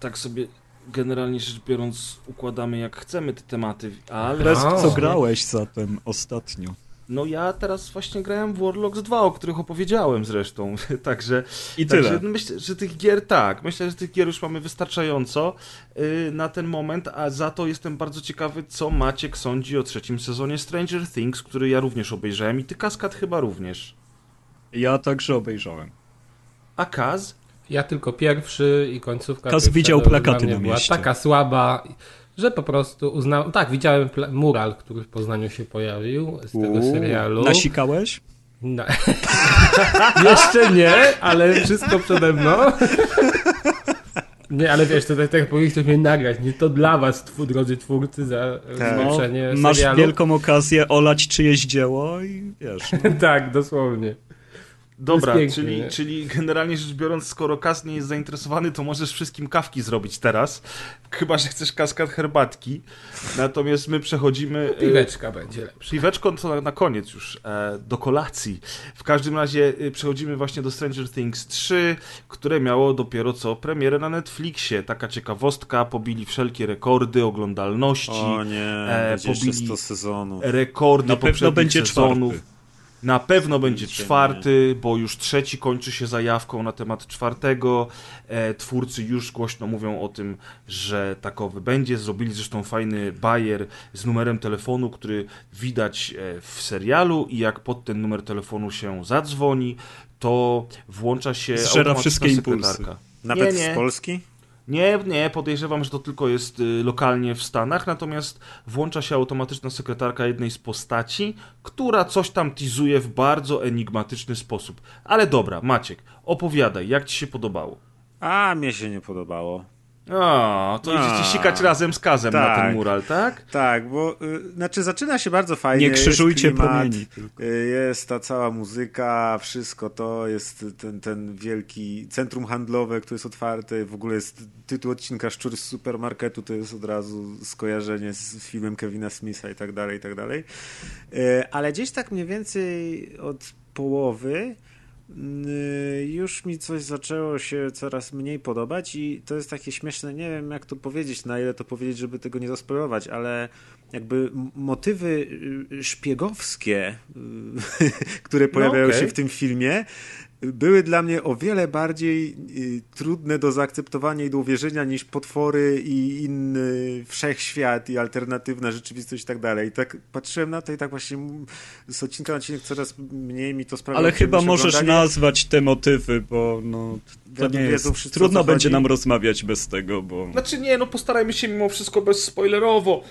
Tak sobie generalnie rzecz biorąc układamy jak chcemy te tematy, ale... Prez, O. co grałeś zatem ostatnio? No ja teraz właśnie grałem w Warlocks 2, o których opowiedziałem zresztą, także... I tyle. Także myślę, że tych gier tak, myślę, że tych gier już mamy wystarczająco yy, na ten moment, a za to jestem bardzo ciekawy, co Maciek sądzi o trzecim sezonie Stranger Things, który ja również obejrzałem i ty Kaskad chyba również. Ja także obejrzałem. A Kaz? Ja tylko pierwszy i końcówka. Kaz widział plakaty na była mieście. taka słaba, że po prostu uznałem. Tak, widziałem mural, który w Poznaniu się pojawił z tego Uuu. serialu. Nasikałeś? No. Jeszcze nie, ale wszystko przede mną. Nie, ale wiesz, to tak, tak powinniście mnie nagrać. Nie to dla was, twu, drodzy twórcy, za No, zwiększenie masz serialu. wielką okazję olać czyjeś dzieło i wiesz. No. tak, dosłownie. Dobra, czyli, nie? czyli generalnie rzecz biorąc, skoro Kas nie jest zainteresowany, to możesz wszystkim kawki zrobić teraz. Chyba, że chcesz kaskad herbatki. Natomiast my przechodzimy. e, Piweczka będzie lepsza. Piweczko to na, na koniec już, e, do kolacji. W każdym razie e, przechodzimy właśnie do Stranger Things 3, które miało dopiero co premierę na Netflixie. Taka ciekawostka, pobili wszelkie rekordy oglądalności, O nie, E, pobili- 100 sezonów. rekordy Na pewno będzie sezonów. czwarty. Na pewno będzie czwarty, bo już trzeci kończy się zajawką na temat czwartego. E, twórcy już głośno mówią o tym, że takowy będzie. Zrobili zresztą fajny bajer z numerem telefonu, który widać e, w serialu i jak pod ten numer telefonu się zadzwoni, to włącza się Zżera automatyczna wszystkie impulsy. sekretarka. Nawet nie, nie. z Polski? Nie, nie, podejrzewam, że to tylko jest y, lokalnie w Stanach, natomiast włącza się automatyczna sekretarka jednej z postaci, która coś tam teasuje w bardzo enigmatyczny sposób. Ale dobra, Maciek, opowiadaj, jak ci się podobało? A, mnie się nie podobało. A, to idziecie A. sikać razem z Kazem na ten Tak. mural, tak? Tak, bo y, znaczy zaczyna się bardzo fajnie. Nie krzyżujcie jest klimat, promieni tylko. y, Jest ta cała muzyka, wszystko to, jest ten, ten wielki centrum handlowe, które jest otwarte. W ogóle jest tytuł odcinka Szczur z supermarketu, to jest od razu skojarzenie z filmem Kevina Smitha i tak dalej, i tak dalej. Y, Ale gdzieś tak mniej więcej od połowy już mi coś zaczęło się coraz mniej podobać i to jest takie śmieszne, nie wiem jak to powiedzieć, na ile to powiedzieć, żeby tego nie zaspoilować, ale jakby motywy y, szpiegowskie, y, które pojawiają okej. się w tym filmie, y, były dla mnie o wiele bardziej y, trudne do zaakceptowania i do uwierzenia niż potwory i inny wszechświat i alternatywna rzeczywistość i tak dalej. I tak patrzyłem na to i tak właśnie z odcinka na odcinek coraz mniej mi to sprawia. Ale chyba możesz oglądania. nazwać te motywy, bo no, to nie jest... Trudno będzie nam rozmawiać bez tego, bo... Znaczy nie, no postarajmy się mimo wszystko bezspoilerowo.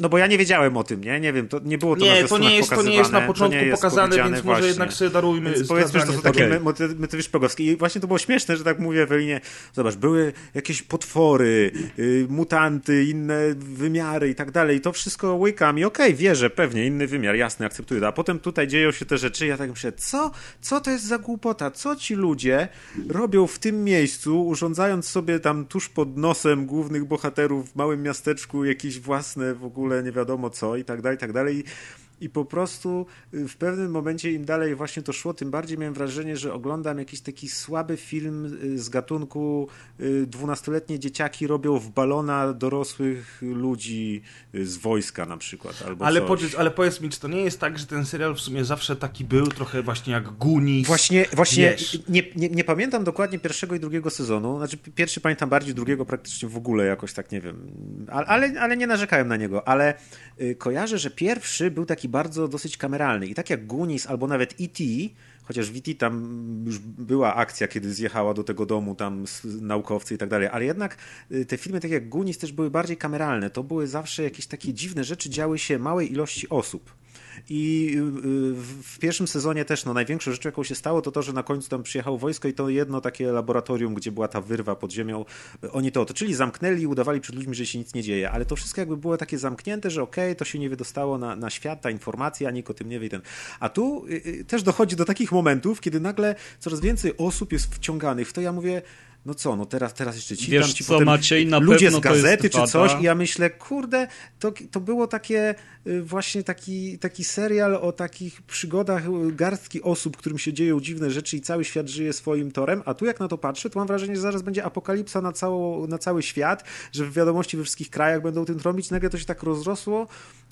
No bo ja nie wiedziałem o tym, nie? Nie wiem, to nie było to na Nie, to zwiastunach nie jest, to nie jest na pokazywane, początku jest pokazane, więc może właśnie. jednak sobie darujmy Więc powiedzmy, że to są takie okay. motywy, motywy szpiegowskie. I właśnie to było śmieszne, że tak mówię Ewelinie, zobacz, były jakieś potwory, y, mutanty, inne wymiary i tak dalej. I to wszystko łykam i okej, wierzę, pewnie, inny wymiar, jasne, akceptuję. A potem tutaj dzieją się te rzeczy ja tak myślę, co? Co to jest za głupota? Co ci ludzie robią w tym miejscu, urządzając sobie tam tuż pod nosem głównych bohaterów w małym miasteczku jakieś własne w ogóle nie wiadomo co i tak dalej, i tak dalej. I po prostu y, w pewnym momencie im dalej właśnie to szło, tym bardziej miałem wrażenie, że oglądam jakiś taki słaby film y, z gatunku y, dwunastoletnie dzieciaki robią w balona dorosłych ludzi z wojska na przykład. Albo Ale, coś. powiedz, ale powiedz mi, czy to nie jest tak, że ten serial w sumie zawsze taki był, trochę właśnie jak Goonies? Właśnie, właśnie nie, nie, nie pamiętam dokładnie pierwszego i drugiego sezonu. Znaczy, pierwszy pamiętam bardziej, drugiego praktycznie w ogóle jakoś tak nie wiem. Ale, ale, ale nie narzekałem na niego. Ale kojarzę, że pierwszy był taki bardzo dosyć kameralny. I tak jak Goonies albo nawet E.T., chociaż w E.T. tam już była akcja, kiedy zjechała do tego domu tam naukowcy i tak dalej, ale jednak y, te filmy, tak jak Goonies, też były bardziej kameralne. To były zawsze jakieś takie dziwne rzeczy, działy się małej ilości osób. I y, y, w- pierwszym sezonie też no, największą rzeczą, jaką się stało, to to, że na końcu tam przyjechało wojsko i to jedno takie laboratorium, gdzie była ta wyrwa pod ziemią, y, oni to otoczyli, zamknęli i udawali przed ludźmi, że się nic nie dzieje. Ale to wszystko jakby było takie zamknięte, że okej, to się nie wydostało na, na świat, ta informacja, nikt o tym nie wie. Ten. A tu też dochodzi do takich momentów, kiedy nagle coraz więcej osób jest wciąganych w to. Ja mówię, no co, no teraz, teraz jeszcze ci Wiesz tam ci co, potem Maciej, na ludzie pewno z to jest gazety czy coś i ja myślę, kurde, to, to było takie y, właśnie taki, taki serial o takich przygodach y, garstki osób, którym się dzieją dziwne rzeczy i cały świat żyje swoim torem, a tu jak na to patrzę, to mam wrażenie, że zaraz będzie apokalipsa na, całą, na cały świat, że w wiadomości we wszystkich krajach będą tym trąbić, nagle to się tak rozrosło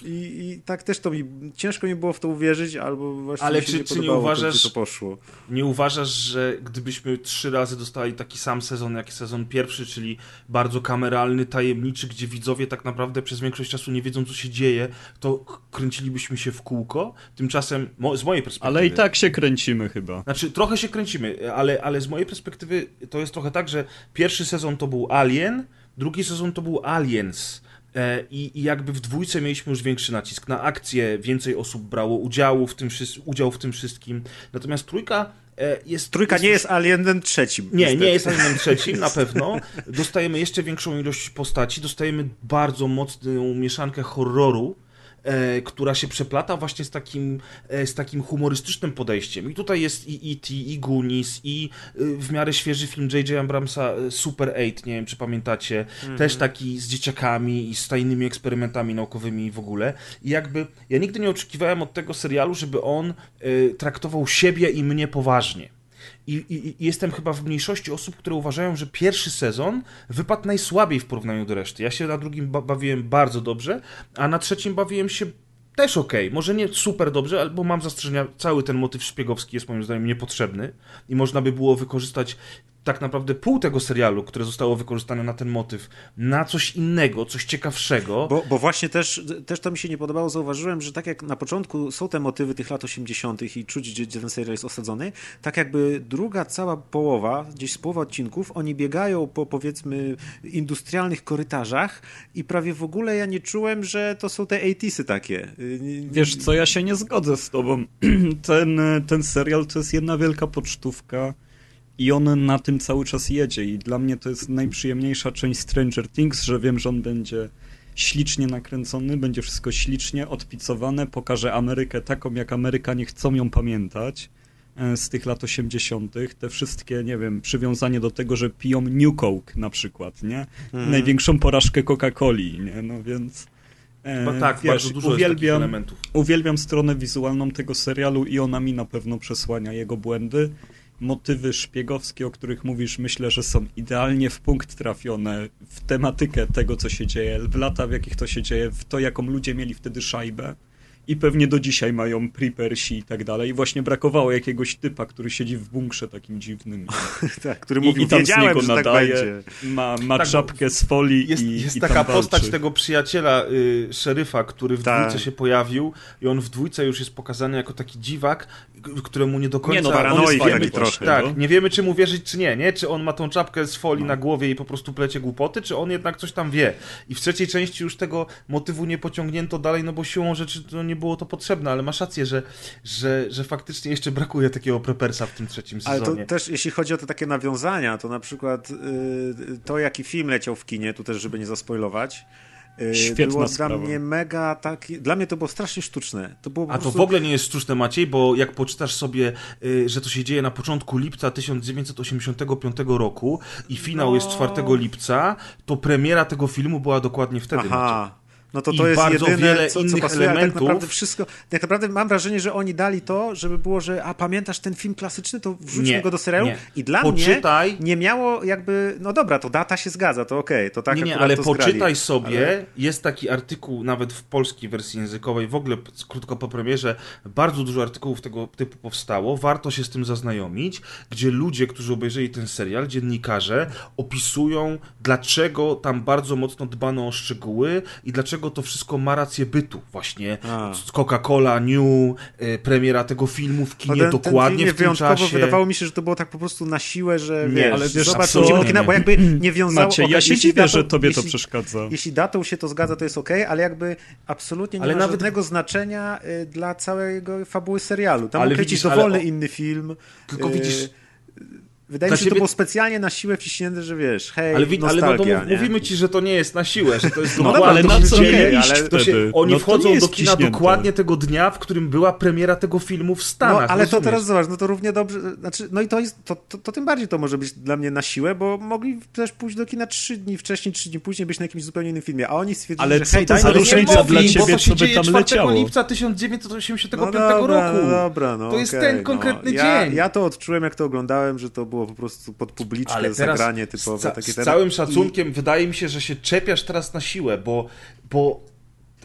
i, i tak też to mi, ciężko mi było w to uwierzyć, albo właśnie Ale mi się czy- nie czy nie to, uważasz- gdzie to poszło. Nie uważasz, że gdybyśmy trzy razy dostali taki sam sezon jak sezon pierwszy, czyli bardzo kameralny, tajemniczy, gdzie widzowie tak naprawdę przez większość czasu nie wiedzą, co się dzieje, to kręcilibyśmy się w kółko? Tymczasem, mo- z mojej perspektywy... Ale i tak się kręcimy chyba. Znaczy, trochę się kręcimy, ale, ale z mojej perspektywy to jest trochę tak, że pierwszy sezon to był Alien, drugi sezon to był Aliens. E, I, I jakby w dwójce mieliśmy już większy nacisk na akcję, więcej osób brało udziału w tym, udział w tym wszystkim. Natomiast trójka e, jest. Trójka jest, nie jest alienem trzecim. Nie, niestety. nie jest alienem trzecim, na pewno. Dostajemy jeszcze większą ilość postaci, dostajemy bardzo mocną mieszankę horroru która się przeplata właśnie z takim, e, z takim humorystycznym podejściem. I tutaj jest i E.T., i Goonies, i e, w miarę świeży film J.J. Abramsa e, Super 8, nie wiem czy pamiętacie, mm -hmm. też taki z dzieciakami i z tajnymi eksperymentami naukowymi w ogóle. I jakby ja nigdy nie oczekiwałem od tego serialu, żeby on e, traktował siebie i mnie poważnie. I, i, I, jestem chyba w mniejszości osób, które uważają, że pierwszy sezon wypadł najsłabiej w porównaniu do reszty. Ja się na drugim bawiłem bardzo dobrze, a na trzecim bawiłem się też ok. Może nie super dobrze, bo mam zastrzeżenia. Cały ten motyw szpiegowski jest moim zdaniem niepotrzebny i można by było wykorzystać tak naprawdę pół tego serialu, które zostało wykorzystane na ten motyw, na coś innego, coś ciekawszego. Bo, bo właśnie też, też to mi się nie podobało, zauważyłem, że tak jak na początku są te motywy tych lat 80. i czuć, gdzie ten serial jest osadzony, tak jakby druga cała połowa, gdzieś z połowa odcinków, oni biegają po powiedzmy industrialnych korytarzach i prawie w ogóle ja nie czułem, że to są te 80 takie. Wiesz co, ja się nie zgodzę z tobą. Ten, ten serial to jest jedna wielka pocztówka i on na tym cały czas jedzie i dla mnie to jest najprzyjemniejsza część Stranger Things, że wiem, że on będzie ślicznie nakręcony, będzie wszystko ślicznie odpicowane, pokaże Amerykę taką, jak Amerykanie chcą ją pamiętać e, z tych lat 80. Te wszystkie, nie wiem, przywiązanie do tego, że piją New Coke na przykład, nie? Mhm. Największą porażkę Coca-Coli, nie? No więc... E, tak, wiesz, bardzo dużo uwielbiam, elementów. Uwielbiam stronę wizualną tego serialu i ona mi na pewno przesłania jego błędy motywy szpiegowskie, o których mówisz, myślę, że są idealnie w punkt trafione w tematykę tego, co się dzieje, w lata, w jakich to się dzieje, w to, jaką ludzie mieli wtedy szajbę i pewnie do dzisiaj mają prepersi i tak dalej. I właśnie brakowało jakiegoś typa, który siedzi w bunkrze takim dziwnym. tak, który mówi, i, tam wiedziałem, że tak nadaje, będzie. Ma, ma tak, czapkę z folii jest, i Jest i taka postać tego przyjaciela, y, szeryfa, który w tak. dwójce się pojawił i on w dwójce już jest pokazany jako taki dziwak, któremu nie do końca... Nie, no, paranoik taki trochę. Tak, no. nie wiemy, czy mu wierzyć, czy nie, nie? Czy on ma tą czapkę z folii no. na głowie i po prostu plecie głupoty, czy on jednak coś tam wie. I w trzeciej części już tego motywu nie pociągnięto dalej, no bo siłą rzeczy to nie było to potrzebne, ale masz rację, że, że, że faktycznie jeszcze brakuje takiego prepersa w tym trzecim sezonie. Ale to też, jeśli chodzi o te takie nawiązania, to na przykład yy, to, jaki film leciał w kinie, tu też, żeby nie zaspoilować, y, Świetna było sprawa. dla mnie mega taki. Dla mnie to było strasznie sztuczne. To było A prostu... to w ogóle nie jest sztuczne, Maciej, bo jak poczytasz sobie, y, że to się dzieje na początku lipca 1985 roku i finał no... jest 4 lipca, to premiera tego filmu była dokładnie wtedy. Aha. Maciej no to to jest jedyne, wiele co, co pasuje, elementów. tak naprawdę wszystko, tak naprawdę mam wrażenie, że oni dali to, żeby było, że a pamiętasz ten film klasyczny, to wrzućmy go do serialu nie. i dla poczytaj, mnie nie miało jakby, no dobra, to data się zgadza, to okej, okay, to tak Nie, nie, ale poczytaj zgrali. sobie, ale... jest taki artykuł nawet w polskiej wersji językowej, w ogóle krótko po premierze, bardzo dużo artykułów tego typu powstało, warto się z tym zaznajomić, gdzie ludzie, którzy obejrzeli ten serial, dziennikarze, opisują, dlaczego tam bardzo mocno dbano o szczegóły i dlaczego dlaczego to wszystko ma rację bytu. Właśnie Coca-Cola, New, y, premiera tego filmu w kinie ten, dokładnie ten film w tym czasie. Wydawało mi się, że to było tak po prostu na siłę, że nie, wiesz, ale wiesz, zobacz, co? kina, bo jakby nie wiązało... Macie, ja się dziwię, datą, że tobie jeśli, to przeszkadza. Jeśli datą się to zgadza, to jest ok, ale jakby absolutnie nie ale ma nawet... żadnego znaczenia y, dla całego fabuły serialu. Tam ale widzisz, dowolny ale... inny film. Tylko widzisz y, Wydaje mi się, że to było specjalnie na siłę wciśnięte, że wiesz, hej, ale, wi- ale no mówimy ci, że to nie jest na siłę, że to jest no dokładnie. No, ale na co okay, ale to się, Oni no wchodzą do kina wciśnięte. dokładnie tego dnia, w którym była premiera tego filmu w Stanach. No, ale rozumiesz? to teraz zobacz, no to równie dobrze, znaczy, no i to, jest, to, to, to, tym bardziej to może być dla mnie na siłę, bo mogli też pójść do kina trzy dni wcześniej, trzy dni później, być na jakimś zupełnie innym filmie, a oni stwierdzili, ale że co hej, to za różnica dla ciebie, co by tam leciało? lipca 1985 no dobra, roku. No dobra, no To jest ten konkretny dzień. Ja to odczułem, jak to oglądałem, że to było po prostu pod publiczne ale zagranie typowe. Z, takie z całym szacunkiem i... wydaje mi się, że się czepiasz teraz na siłę, bo, bo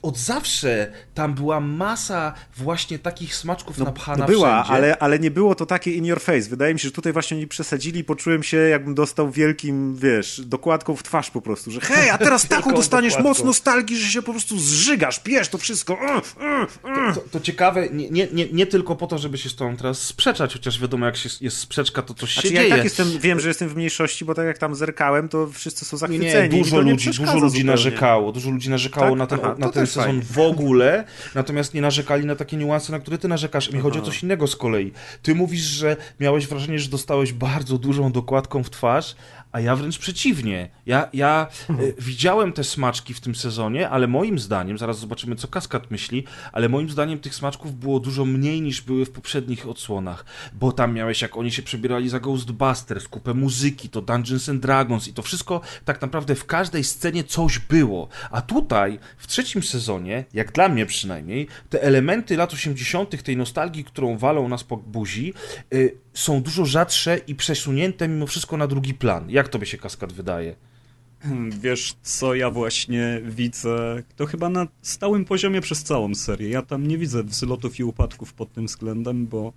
od zawsze tam była masa właśnie takich smaczków No, napchana no była, wszędzie. ale, ale nie było to takie in your face. Wydaje mi się, że tutaj właśnie oni przesadzili poczułem się, jakbym dostał wielkim, wiesz, dokładką w twarz po prostu, że hej, a teraz taką dostaniesz dokładką. moc nostalgii, że się po prostu zżygasz, pijesz to wszystko. Uh, uh, uh. To, to ciekawe, nie, nie, nie, nie tylko po to, żeby się z tobą teraz sprzeczać, chociaż wiadomo, jak się, jest sprzeczka, to coś Znaczy, się ja dzieje. tak jestem, wiem, że jestem w mniejszości, bo tak jak tam zerkałem, to wszyscy są zachwyceni. nie, dużo to ludzi, dużo ludzi zupełnie. narzekało, dużo ludzi narzekało Tak? na ten, Aha, na to ten sezon w ogóle, natomiast nie narzekali na takie niuanse, na które ty narzekasz. Mi chodzi o coś innego z kolei. Ty mówisz, że miałeś wrażenie, że dostałeś bardzo dużą dokładką w twarz, a ja wręcz przeciwnie. Ja, ja e, widziałem te smaczki w tym sezonie, ale moim zdaniem, zaraz zobaczymy, co Kaskad myśli, ale moim zdaniem tych smaczków było dużo mniej niż były w poprzednich odsłonach, bo tam miałeś, jak oni się przebierali za Ghostbusters, kupę muzyki, to Dungeons and Dragons i to wszystko tak naprawdę w każdej scenie coś było. A tutaj, w trzecim sezonie, jak dla mnie przynajmniej, te elementy lat 80., tej nostalgii, którą walą nas po buzi, y, są dużo rzadsze i przesunięte mimo wszystko na drugi plan. Jak tobie się Kaskad wydaje? Wiesz, co ja właśnie widzę? To chyba na stałym poziomie przez całą serię. Ja tam nie widzę wzlotów i upadków pod tym względem, bo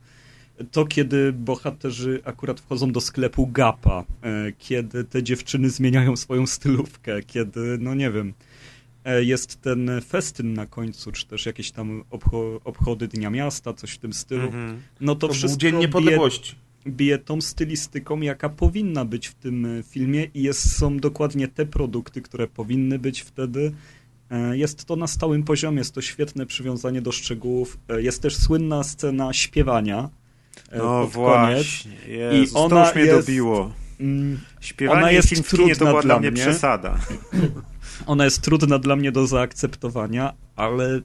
to, kiedy bohaterzy akurat wchodzą do sklepu Gapa, e, kiedy te dziewczyny zmieniają swoją stylówkę, kiedy, no nie wiem, e, jest ten festyn na końcu, czy też jakieś tam obcho obchody Dnia Miasta, coś w tym stylu, Mhm. no to, To był wszystko Dzień Niepodległości. Bije tą stylistyką, jaka powinna być w tym e, filmie i jest, są dokładnie te produkty, które powinny być wtedy. E, Jest to na stałym poziomie, jest to świetne przywiązanie do szczegółów. E, Jest też słynna scena śpiewania No właśnie, Jezus, I ona to już mnie jest- dobiło. Śpiewanie ona jest kinie to trudna była dla mnie. przesada. Ona jest trudna dla mnie do zaakceptowania, ale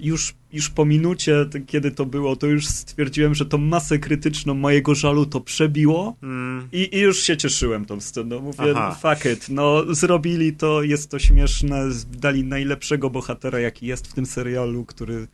już, już po minucie, kiedy to było, to już stwierdziłem, że tą masę krytyczną mojego żalu to przebiło. Mm. I, I już się cieszyłem tą sceną. Mówię, Aha. fuck it, no zrobili to, jest to śmieszne, dali najlepszego bohatera, jaki jest w tym serialu, który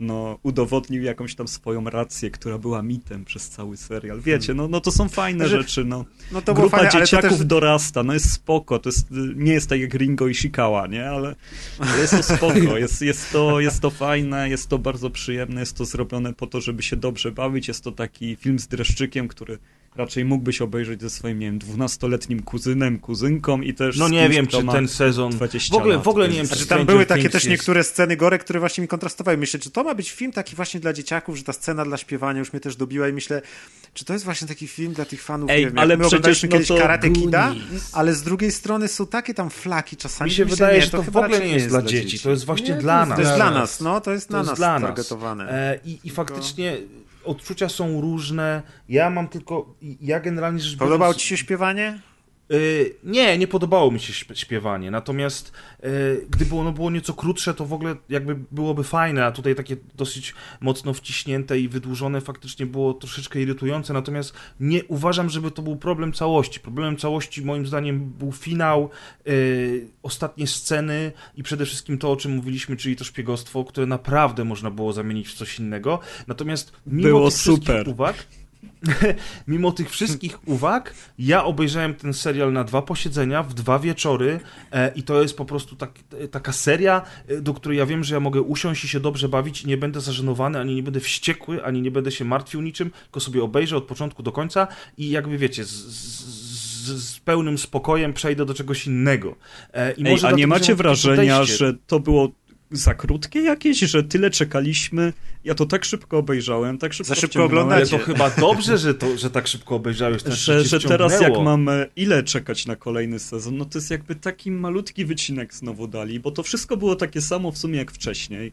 no, udowodnił jakąś tam swoją rację, która była mitem przez cały serial. Wiecie, no, no to są fajne Że- rzeczy, no. No to Grupa fajne, dzieciaków też... dorasta, no jest spoko, to jest, nie jest tak jak Ringo i Shikawa, nie, ale, ale jest to spoko, jest, jest, to, jest to fajne, jest to bardzo przyjemne, jest to zrobione po to, żeby się dobrze bawić, jest to taki film z dreszczykiem, który raczej mógłbyś obejrzeć ze swoim, nie wiem, dwunastoletnim kuzynem, kuzynką i też No nie kimś, wiem, czy ten sezon... 20 W ogóle, lat, w ogóle nie wiem, czy Znaczy, tam były takie też jest- niektóre sceny gore, które właśnie mi kontrastowały. Myślę, czy to ma być film taki właśnie dla dzieciaków, że ta scena dla śpiewania już mnie też dobiła i myślę, czy to jest właśnie taki film dla tych fanów, Ej, nie wiem, ale my przecież, no kiedyś to Karate Kida, ale z drugiej strony są takie tam flaki czasami. Mi się myślę, wydaje, nie, że to w chyba ogóle nie jest dla dzieci, to jest właśnie Nie, to dla nas. To jest dla nas. no, to jest To na jest nas dla nas. targetowane. E, i, I faktycznie odczucia są różne. Ja mam tylko. Ja generalnie rzecz biorąc. Podobało ci się śpiewanie? Y, nie, nie podobało mi się śp- śpiewanie. Natomiast y, gdyby ono było nieco krótsze, to w ogóle jakby byłoby fajne, a tutaj takie dosyć mocno wciśnięte i wydłużone faktycznie było troszeczkę irytujące. Natomiast nie uważam, żeby to był problem całości. Problemem całości moim zdaniem był finał, y, ostatnie sceny i przede wszystkim to, o czym mówiliśmy, czyli to szpiegostwo, które naprawdę można było zamienić w coś innego. Natomiast mimo Było tych super. uwag, mimo tych wszystkich uwag, ja obejrzałem ten serial na dwa posiedzenia, w dwa wieczory e, i to jest po prostu tak, e, taka seria, e, do której ja wiem, że ja mogę usiąść i się dobrze bawić i nie będę zażenowany, ani nie będę wściekły, ani nie będę się martwił niczym, tylko sobie obejrzę od początku do końca i jakby wiecie, z, z, z, pełnym spokojem przejdę do czegoś innego. E, i Ej, może a nie macie wrażenia, że to było za krótkie jakieś, że tyle czekaliśmy? Ja to tak szybko obejrzałem, tak szybko Za szybko wciągnąłem, Ale oglądacie. to chyba dobrze, że, to, że tak szybko obejrzałeś. to że, cię że teraz jak wciągnęło. mamy ile czekać na kolejny sezon, no to jest jakby taki malutki wycinek znowu dali, bo to wszystko było takie samo w sumie jak wcześniej.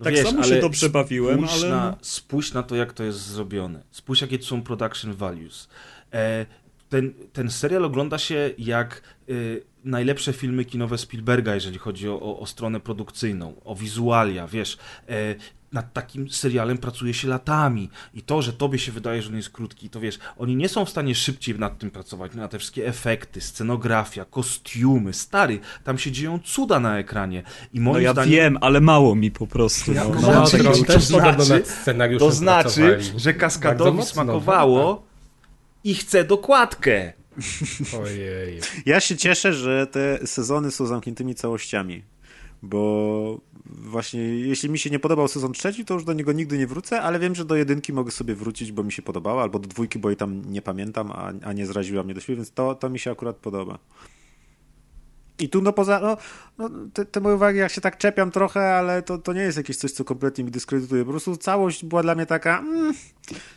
No tak wiesz, samo się dobrze bawiłem, spójrz ale... Na, no- Spójrz na to, jak to jest zrobione. Spójrz, jakie to są production values. E, ten, ten serial ogląda się jak y, najlepsze filmy kinowe Spielberga, jeżeli chodzi o, o, o stronę produkcyjną, o wizualia, wiesz. E, nad takim serialem pracuje się latami i to, że tobie się wydaje, że on jest krótki, to wiesz, oni nie są w stanie szybciej nad tym pracować, na te wszystkie efekty, scenografia, kostiumy, stary, tam się dzieją cuda na ekranie i moim No ja zdaniem wiem, ale mało mi po prostu. Ja no. to No, znaczy, to to też znaczy- podobno nad scenariuszem To znaczy, że kaskadowi mocno, smakowało i chce dokładkę. Ojej. Ja się cieszę, że te sezony są zamkniętymi całościami. bo właśnie jeśli mi się nie podobał sezon trzeci, to już do niego nigdy nie wrócę, ale wiem, że do jedynki mogę sobie wrócić, bo mi się podobała, albo do dwójki, bo i tam nie pamiętam, a, a nie zraziła mnie do siebie, więc to, to mi się akurat podoba. I tu no poza, no, no te, te, moje uwagi, jak się tak czepiam trochę, ale to, to nie jest jakieś coś, co kompletnie mi dyskredytuje. Po prostu całość była dla mnie taka, mm,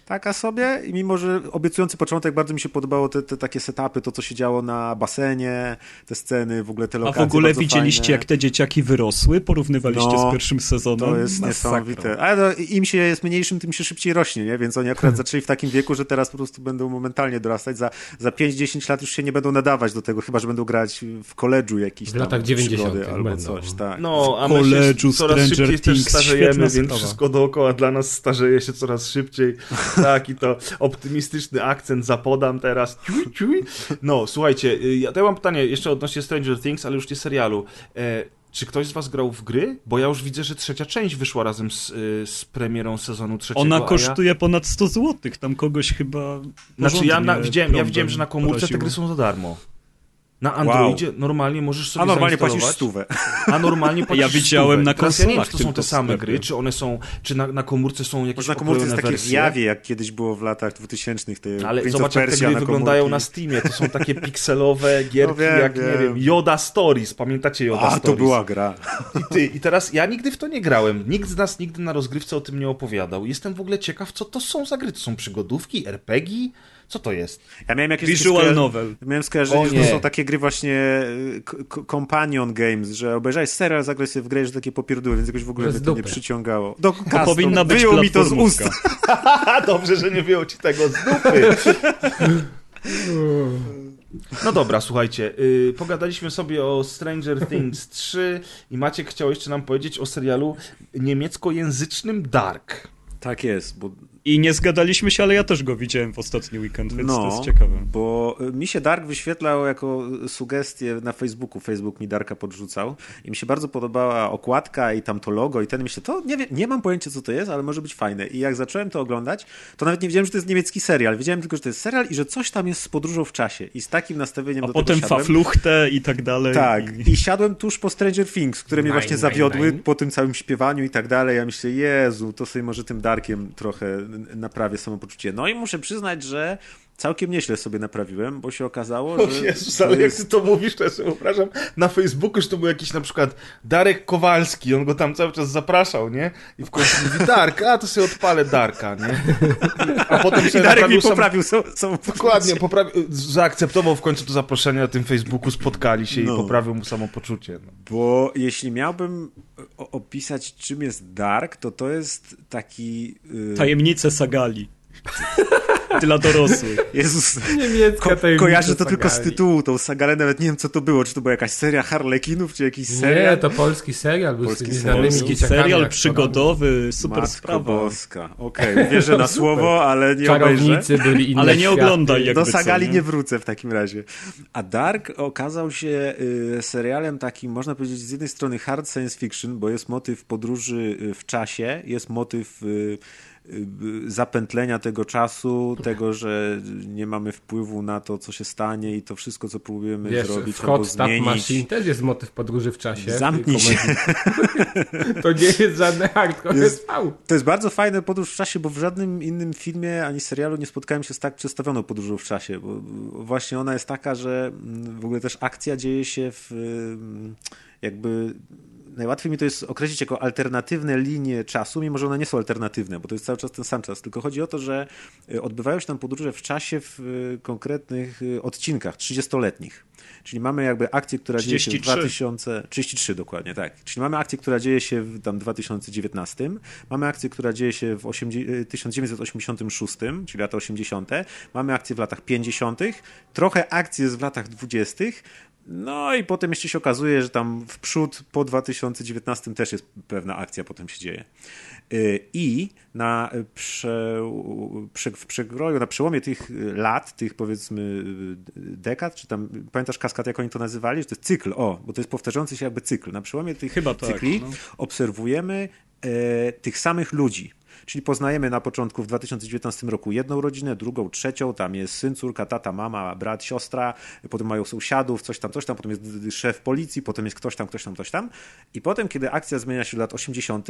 taka sobie i mimo, że obiecujący początek bardzo mi się podobało te, te takie setupy, to co się działo na basenie, te sceny, w ogóle te lokacje A w ogóle widzieliście, fajne. jak te dzieciaki wyrosły? Porównywaliście no, z pierwszym sezonem? To jest Masakra. niesamowite. Ale no, im się jest mniejszym, tym się szybciej rośnie, nie? Więc oni akurat zaczęli w takim wieku, że teraz po prostu będą momentalnie dorastać. Za, za 5-10 lat już się nie będą nadawać do tego, chyba, że będą grać w koledżu jakiś w latach 90. albo będą. coś, tak. No, a my się coraz szybciej też starzejemy, więc wszystko dookoła dla nas starzeje się coraz szybciej. Tak, i to optymistyczny akcent zapodam teraz. No, słuchajcie, y, ja mam pytanie jeszcze odnośnie Stranger Things, ale już nie serialu. E, czy ktoś z was grał w gry? Bo ja już widzę, że trzecia część wyszła razem z, y, z premierą sezonu trzeciego. Ona kosztuje ja... ponad 100 zł, tam kogoś chyba Znaczy ja na, widziałem, ja widziałem, że na komórce te gry są za darmo. Na Androidzie wow. normalnie możesz sobie A normalnie płacisz stówę. A normalnie płacisz Ja widziałem stówę. na konsolach. Ja nie wiem, czy to są te same gry, czy one są, czy na, na komórce są jakieś Może na komórce jest takie zjawie, jak kiedyś było w latach 2000 te Ale zobacz, jak te gry na wyglądają na Steamie. To są takie pikselowe gierki, no wiem, jak, wiem. nie wiem, Yoda Stories. Pamiętacie Yoda A, Stories? A, to była gra. I, ty, I teraz ja nigdy w to nie grałem. Nikt z nas nigdy na rozgrywce o tym nie opowiadał. Jestem w ogóle ciekaw, co to są za gry. To są przygodówki, RPG? Co to jest? Ja miałem jakieś Visual novel. Miałem skojarzenie, że to są takie gry właśnie companion games, że obejrzałeś serial, zagraj sobie w grę, że takie popierdły, więc jakoś w ogóle mnie to nie przyciągało. Do to powinna być Wyjął mi to z ust. Dobrze, że nie wyjął ci tego z dupy. No dobra, słuchajcie, yy, pogadaliśmy sobie o Stranger Things 3 i Maciek chciał jeszcze nam powiedzieć o serialu niemieckojęzycznym Dark. Tak jest, bo i nie zgadaliśmy się, ale ja też go widziałem w ostatni weekend, więc no, to jest ciekawe. bo mi się Dark wyświetlał jako sugestie na Facebooku. Facebook mi Darka podrzucał i mi się bardzo podobała okładka i tam to logo i ten myślę, to nie, wiem, nie mam pojęcia co to jest, ale może być fajne. I jak zacząłem to oglądać, to nawet nie wiedziałem, że to jest niemiecki serial. Wiedziałem tylko, że to jest serial i że coś tam jest z podróżą w czasie. I z takim nastawieniem A do potem tego siadłem. fafluchtę i tak dalej. Tak. I... I siadłem tuż po Stranger Things, które mnie właśnie zawiodły po tym całym śpiewaniu i tak dalej. Ja myślę, Jezu, to sobie może tym Darkiem trochę naprawię samopoczucie. No i muszę przyznać, że całkiem nieźle sobie naprawiłem, bo się okazało, o że... Jezus, ale jest... jak ty to mówisz, to ja sobie wyobrażam na Facebooku, że to był jakiś na przykład Darek Kowalski, on go tam cały czas zapraszał, nie? I w końcu mówi Dark, a to sobie odpalę Darka, nie? A potem sobie I Darek mi poprawił sam... samopoczucie. Dokładnie, poprawił, zaakceptował w końcu to zaproszenie na tym Facebooku, spotkali się no. i poprawił mu samopoczucie. No. Bo jeśli miałbym opisać czym jest Dark, to to jest taki... Yy... Tajemnice Sagali. Dla dorosłych. Jezus. Niemiecka ko kojarzę to tylko z tytułu, tą sagalę, nawet nie wiem co to było, czy to była jakaś seria Harlekinów, czy jakiś serial? Nie, to polski serial był polski z tymi polski serial przygodowy, super Matko sprawa. boska. Okej, okay, wierzę na słowo, ale nie Czarownicy obejrzę. byli inne Ale nie oglądaj jakby Do sagali co, nie? nie wrócę w takim razie. A Dark okazał się y, serialem takim, można powiedzieć, z jednej strony hard science fiction, bo jest motyw podróży y, w czasie, jest motyw Y, zapętlenia tego czasu, tego, że nie mamy wpływu na to, co się stanie i to wszystko, co próbujemy Wiesz, zrobić w albo zmienić. Machine też jest motyw podróży w czasie. Zamknij się. to nie jest żadne hardcore jest, To jest bardzo fajne podróż w czasie, bo w żadnym innym filmie ani serialu nie spotkałem się z tak przedstawioną podróżą w czasie, bo właśnie ona jest taka, że w ogóle też akcja dzieje się w jakby najłatwiej mi to jest określić jako alternatywne linie czasu, mimo że one nie są alternatywne, bo to jest cały czas ten sam czas. Tylko chodzi o to, że y, odbywają się tam podróże w czasie w y, konkretnych y, odcinkach 30-letnich. Czyli mamy jakby akcję, która 33. dzieje się w 2000... 33 dokładnie, tak. Czyli mamy akcję, która dzieje się w tam 2019, mamy akcję, która dzieje się w 1986, czyli lata 80., mamy akcję w latach 50., trochę akcji jest w latach 20., no i potem jeszcze się okazuje, że tam w przód po 2019 też jest pewna akcja, potem się dzieje. Y, I na prze, prze, w przekroju, na przełomie tych lat, tych powiedzmy dekad, czy tam, pamiętasz kaskad, jak oni to nazywali? Że to jest cykl, o, bo to jest powtarzający się jakby cykl. Na przełomie tych Chyba cykli tak, no. obserwujemy e, tych samych ludzi Czyli poznajemy na początku w 2019 roku jedną rodzinę, drugą, trzecią, tam jest syn, córka, tata, mama, brat, siostra, potem mają sąsiadów, coś tam, coś tam, potem jest szef policji, potem jest ktoś tam, ktoś tam, ktoś tam. I potem, kiedy akcja zmienia się do lat 80.,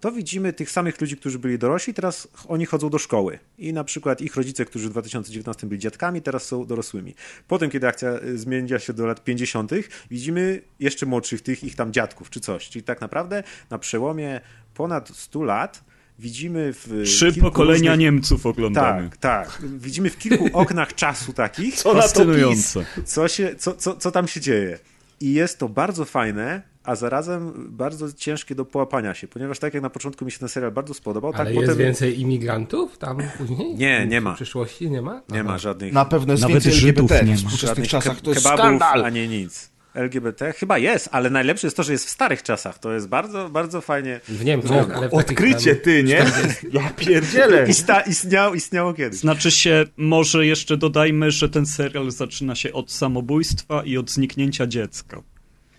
to widzimy tych samych ludzi, którzy byli dorośli, teraz oni chodzą do szkoły. I na przykład ich rodzice, którzy w 2019 byli dziadkami, teraz są dorosłymi. Potem, kiedy akcja y, zmienia się do lat 50., widzimy jeszcze młodszych tych ich tam dziadków czy coś. Czyli tak naprawdę na przełomie ponad 100 lat widzimy w. Trzy kilku pokolenia różnych... Niemców oglądamy. Tak, tak. Widzimy w kilku oknach czasu takich, Co Fascynujące. co, się, co, co, co tam się dzieje. I jest to bardzo fajne, a zarazem bardzo ciężkie do połapania się, ponieważ tak jak na początku mi się ten serial bardzo spodobał, Ale tak jest potem... więcej imigrantów tam później? Nie, nie ma. W przyszłości nie ma? Nie Aha. ma żadnych, Na pewno jest Nawet więcej Żydów LGBT nie w ma. współczesnych żadnych czasach. To jest kebabów, skandal. a nie nic. LGBT chyba jest, ale najlepsze jest to, że jest w starych czasach. To jest bardzo, bardzo fajnie. W Niemczech, ale w takich Odkrycie, tam- ty, nie? Ja pierdzielę. Ista, istniało, istniało kiedyś. Znaczy się, może jeszcze dodajmy, że ten serial zaczyna się od samobójstwa i od zniknięcia dziecka.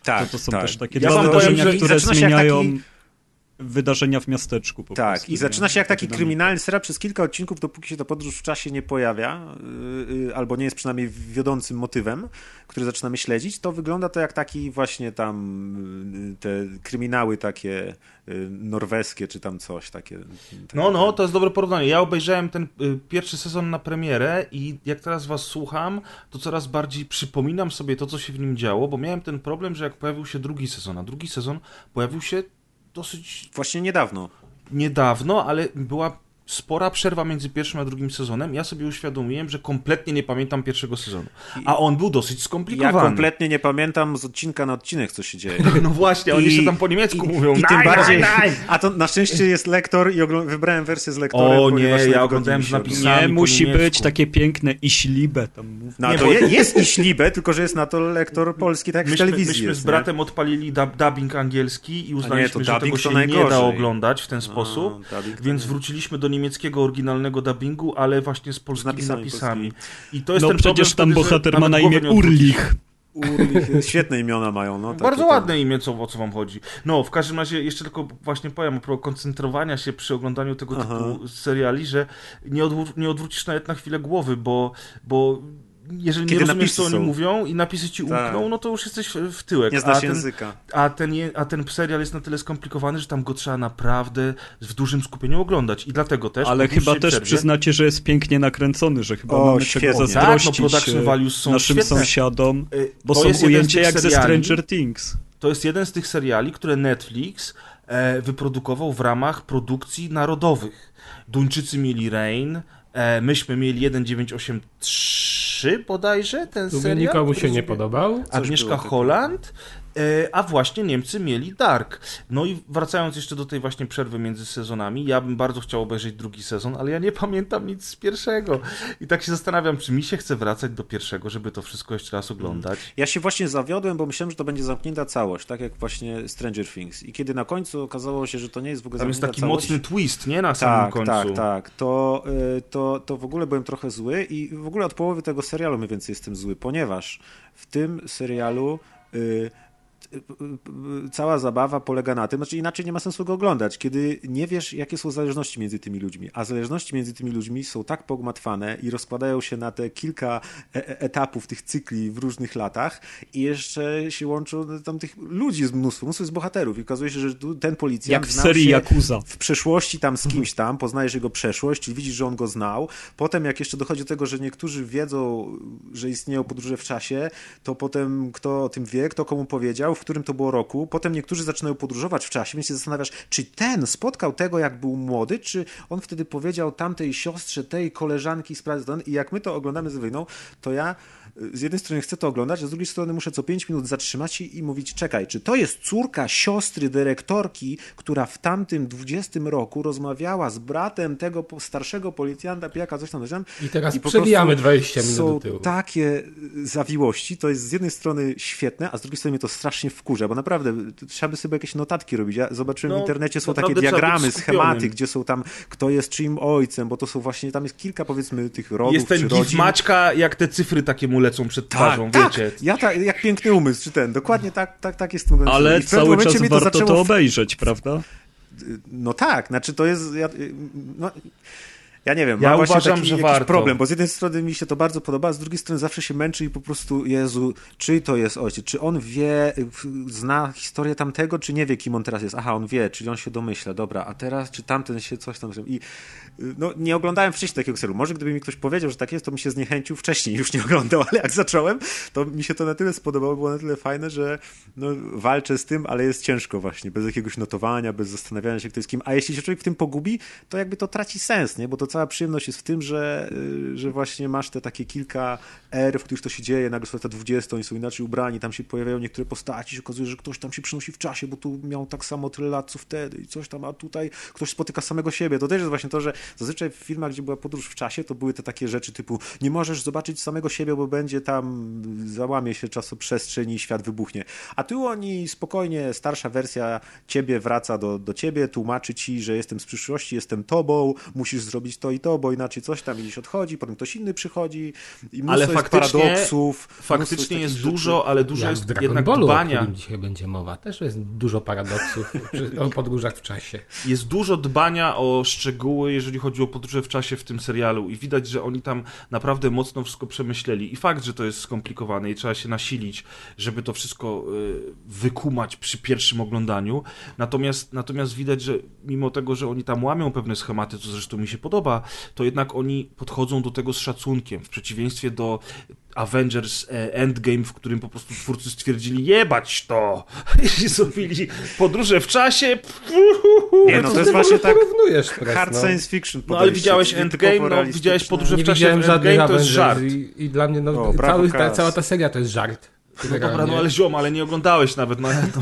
Tak, To, to są tak. też takie Ja dwa wydarzenia, które zmieniają taki- wydarzenia w miasteczku po Tak, prostu. i zaczyna się jak taki kryminalny serial przez kilka odcinków, dopóki się ta podróż w czasie nie pojawia, yy, albo nie jest przynajmniej wiodącym motywem, który zaczynamy śledzić, to wygląda to jak taki właśnie tam yy, te kryminały takie yy, norweskie, czy tam coś takie. No, no, to jest dobre porównanie. Ja obejrzałem ten y, pierwszy sezon na premierę i jak teraz was słucham, to coraz bardziej przypominam sobie to, co się w nim działo, bo miałem ten problem, że jak pojawił się drugi sezon, a drugi sezon pojawił się dosyć Właśnie niedawno. niedawno, ale była spora przerwa między pierwszym a drugim sezonem. Ja sobie uświadomiłem, że kompletnie nie pamiętam pierwszego sezonu. A on był dosyć Ja skomplikowany. kompletnie nie pamiętam z odcinka na odcinek, co się dzieje. No właśnie, oni I- jeszcze tam po niemiecku i, mówią. I tym "Nein, bardziej. nein, nein". A to na szczęście jest lektor i ogl- wybrałem wersję z lektorem. O nie, ja oglądałem z się napisami. Nie, musi być takie piękne iślibe tam mów. No Nie, to je, jest i ślibę, tylko że jest na to lektor polski, tak jak w Myśmy, telewizji myśmy jest. z nie? bratem odpalili dub, dubbing angielski i uznaliśmy, to że tego to się nie da oglądać w ten sposób, to więc nie. wróciliśmy do niemieckiego oryginalnego dubbingu, ale właśnie z polskimi napisami napisami. I to jest No ten przecież problem tam bohater ma na imię. Urlich. Urlich, świetne imiona mają. No, takie Bardzo tam- ładne imię, co, o co wam chodzi. No, w każdym razie jeszcze tylko właśnie powiem o koncentrowania się przy oglądaniu tego Aha. typu seriali, że nie, odwró- nie odwrócisz nawet na chwilę głowy, bo, bo jeżeli Kiedy nie rozumiesz, co oni są. mówią i napisy ci Tak. umkną, no to już jesteś w- tyłek. Nie znasz a ten, języka. a ten, a ten serial jest na tyle skomplikowany, że tam go trzeba naprawdę w dużym skupieniu oglądać i dlatego też... Ale chyba też przerwie- przyznacie, że jest pięknie nakręcony, że chyba O, mamy świetnie. czego Tak, no, zazdrościć production e, values są naszym świetne. sąsiadom, Y, bo to są jest jeden z ujęcia jak ze seriali- Stranger Things. To jest jeden z tych seriali, które Netflix e, wyprodukował w ramach produkcji narodowych. Duńczycy mieli Rain, e, myśmy mieli 1983 bodajże ten Tu serial. nikomu się nie podobał. Agnieszka. Holland, a właśnie Niemcy mieli Dark. No i wracając jeszcze do tej właśnie przerwy między sezonami, ja bym bardzo chciał obejrzeć drugi sezon, ale ja nie pamiętam nic z pierwszego. I tak się zastanawiam, czy mi się chce wracać do pierwszego, żeby to wszystko jeszcze raz oglądać. Ja się właśnie zawiodłem, bo myślałem, że to będzie zamknięta całość, tak jak właśnie Stranger Things. I kiedy na końcu okazało się, że to nie jest w ogóle Tam jest zamknięta taki całość, mocny twist, nie? Na samym Tak, końcu. tak, tak. To, y, to, to w ogóle byłem trochę zły i w ogóle od połowy tego serialu mniej więcej jestem zły, ponieważ w tym serialu y, y, y, cała zabawa polega na tym, znaczy inaczej nie ma sensu go oglądać, kiedy nie wiesz, jakie są zależności między tymi ludźmi, a zależności między tymi ludźmi są tak pogmatwane i rozkładają się na te kilka e- e- etapów tych cykli w różnych latach i jeszcze się łączą no, tam tych ludzi z mnóstwo, mnóstwo jest bohaterów i okazuje się, że ten policjant Jak w serii Yakuza. w przeszłości tam z kimś tam, poznajesz jego przeszłość, czyli widzisz, że on go znał. Potem jak jeszcze dochodzi do tego, że niektórzy wiedzą, że istnieją podróże w czasie, to potem kto o tym wie, kto komu powiedział, w którym to było roku. Potem niektórzy zaczynają podróżować w czasie, więc się zastanawiasz, czy ten spotkał tego, jak był młody, czy on wtedy powiedział tamtej siostrze, tej koleżanki z pracy. I jak my to oglądamy z Eweliną, to ja z jednej strony chcę to oglądać, a z drugiej strony muszę co 5 minut zatrzymać się i mówić, czekaj, czy to jest córka siostry dyrektorki, która w tamtym 20 roku rozmawiała z bratem tego starszego policjanta, pijaka, coś tam, coś tam. I teraz po przewijamy prostu 20 minut są do tyłu. takie y, zawiłości, to jest z jednej strony świetne, a z drugiej strony mnie to strasznie wkurza, bo naprawdę y, trzeba by sobie jakieś notatki robić. Ja zobaczyłem No, w internecie, są takie diagramy, schematy, gdzie są tam, kto jest czyim ojcem, bo to są właśnie, tam jest kilka powiedzmy tych rodów Jest ten gif. Maćka, jak te cyfry takie mu lecą przed twarzą, tak, wiecie. tak, ja tak, jak piękny umysł, czy ten, dokładnie tak, tak, tak jest. Ale cały momencie czas mnie to warto zaczęło to obejrzeć, prawda? no tak, znaczy to jest... Ja, no, ja nie wiem, Ja mam właśnie uważam, taki że jakiś warto. problem, bo z jednej strony mi się to bardzo podoba, a z drugiej strony zawsze się męczy i po prostu, Jezu, czy to jest ojciec, czy on wie, zna historię tamtego, czy nie wie, kim on teraz jest. Aha, on wie, czyli on się domyśla, dobra, a teraz, czy tamten się coś tam... I no, nie oglądałem wcześniej takiego serialu. Może gdyby mi ktoś powiedział, że tak jest, to mi się zniechęcił wcześniej, już nie oglądał, ale jak zacząłem, to mi się to na tyle spodobało, było na tyle fajne, że no, walczę z tym, ale jest ciężko właśnie, bez jakiegoś notowania, bez zastanawiania się, kto jest kim. A jeśli się człowiek w tym pogubi, to jakby to traci sens, nie? Bo to cała przyjemność jest w tym, że, y, że właśnie masz te takie kilka er, w których to się dzieje, nagle są lata 20, oni są inaczej ubrani, tam się pojawiają niektóre postaci, się okazuje, że ktoś tam się przenosi w czasie, bo tu miał tak samo tyle lat, co wtedy i coś tam, a tutaj ktoś spotyka samego siebie. To też jest właśnie to, że zazwyczaj w filmach, gdzie była podróż w czasie, to były te takie rzeczy typu nie możesz zobaczyć samego siebie, bo będzie tam, załamie się czasoprzestrzeń i świat wybuchnie. A tu oni spokojnie, starsza wersja ciebie wraca do, do ciebie, tłumaczy ci, że jestem z przyszłości, jestem tobą, musisz zrobić to i to, bo inaczej coś tam gdzieś odchodzi, potem ktoś inny przychodzi i mnóstwo Ale jest faktycznie, paradoksów. mnóstwo faktycznie jest rzeczy. dużo, ale dużo jest Dragon jednak Ballu, o dbania. którym dzisiaj będzie mowa. Też jest dużo paradoksów o podróżach w czasie. Jest dużo dbania o szczegóły, jeżeli chodzi o podróże w czasie w tym serialu i widać, że oni tam naprawdę mocno wszystko przemyśleli. I fakt, że to jest skomplikowane i trzeba się nasilić, żeby to wszystko y, wykumać przy pierwszym oglądaniu. Natomiast, natomiast widać, że mimo tego, że oni tam łamią pewne schematy, co zresztą mi się podoba, to jednak oni podchodzą do tego z szacunkiem, w przeciwieństwie do Avengers e, Endgame, w którym po prostu twórcy stwierdzili jebać to i zrobili podróże w czasie. Nie, no to jest właśnie tak hard no. science fiction. No ale widziałeś Endgame, no widziałeś podróże w Nie czasie widziałem w żadnych Endgame, to jest Avengers żart. i, i dla mnie no, O, cały, ta, cała ta seria to jest żart. No dobra, no ale ziom, ale nie oglądałeś nawet. No, no,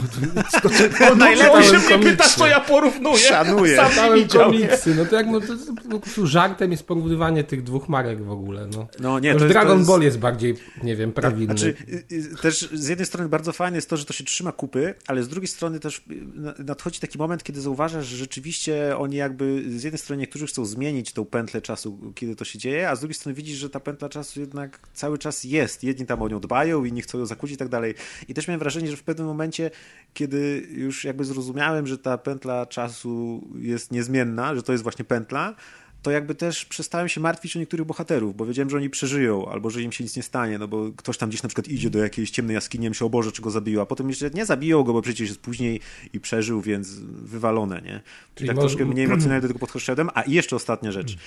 to, Najlepiej no, najlepiej się mnie pytasz, co ja porównuję. Szanuję. Sam nie Czytałem komiksy, no to jak no, to, to, po prostu żartem jest porównywanie tych dwóch marek w ogóle, no. No nie, to jest- Dragon to jest- Ball jest bardziej, nie wiem, prawidłny. Znaczy, y, y, też z jednej strony bardzo fajne jest to, że to się trzyma kupy, ale z drugiej strony też y, na- nadchodzi taki moment, kiedy zauważasz, że rzeczywiście oni jakby z jednej strony niektórzy chcą zmienić tą pętlę czasu, kiedy to się dzieje, a z drugiej strony widzisz, że ta pętla czasu jednak cały czas jest. Jedni tam o nią dbają, inni chcą ją i tak dalej. I też miałem wrażenie, że w pewnym momencie, kiedy już jakby zrozumiałem, że ta pętla czasu jest niezmienna, że to jest właśnie pętla, to jakby też przestałem się martwić o niektórych bohaterów, bo wiedziałem, że oni przeżyją, albo że im się nic nie stanie, no bo ktoś tam gdzieś na przykład idzie do jakiejś ciemnej jaskini, myślę, o Boże, czy go zabiją, a potem jeszcze nie zabiją go, bo przecież jest później i przeżył, więc wywalone, nie? Czyli tak może- troszkę mniej emocjonalnie do tego podszedłem. A i jeszcze ostatnia rzecz,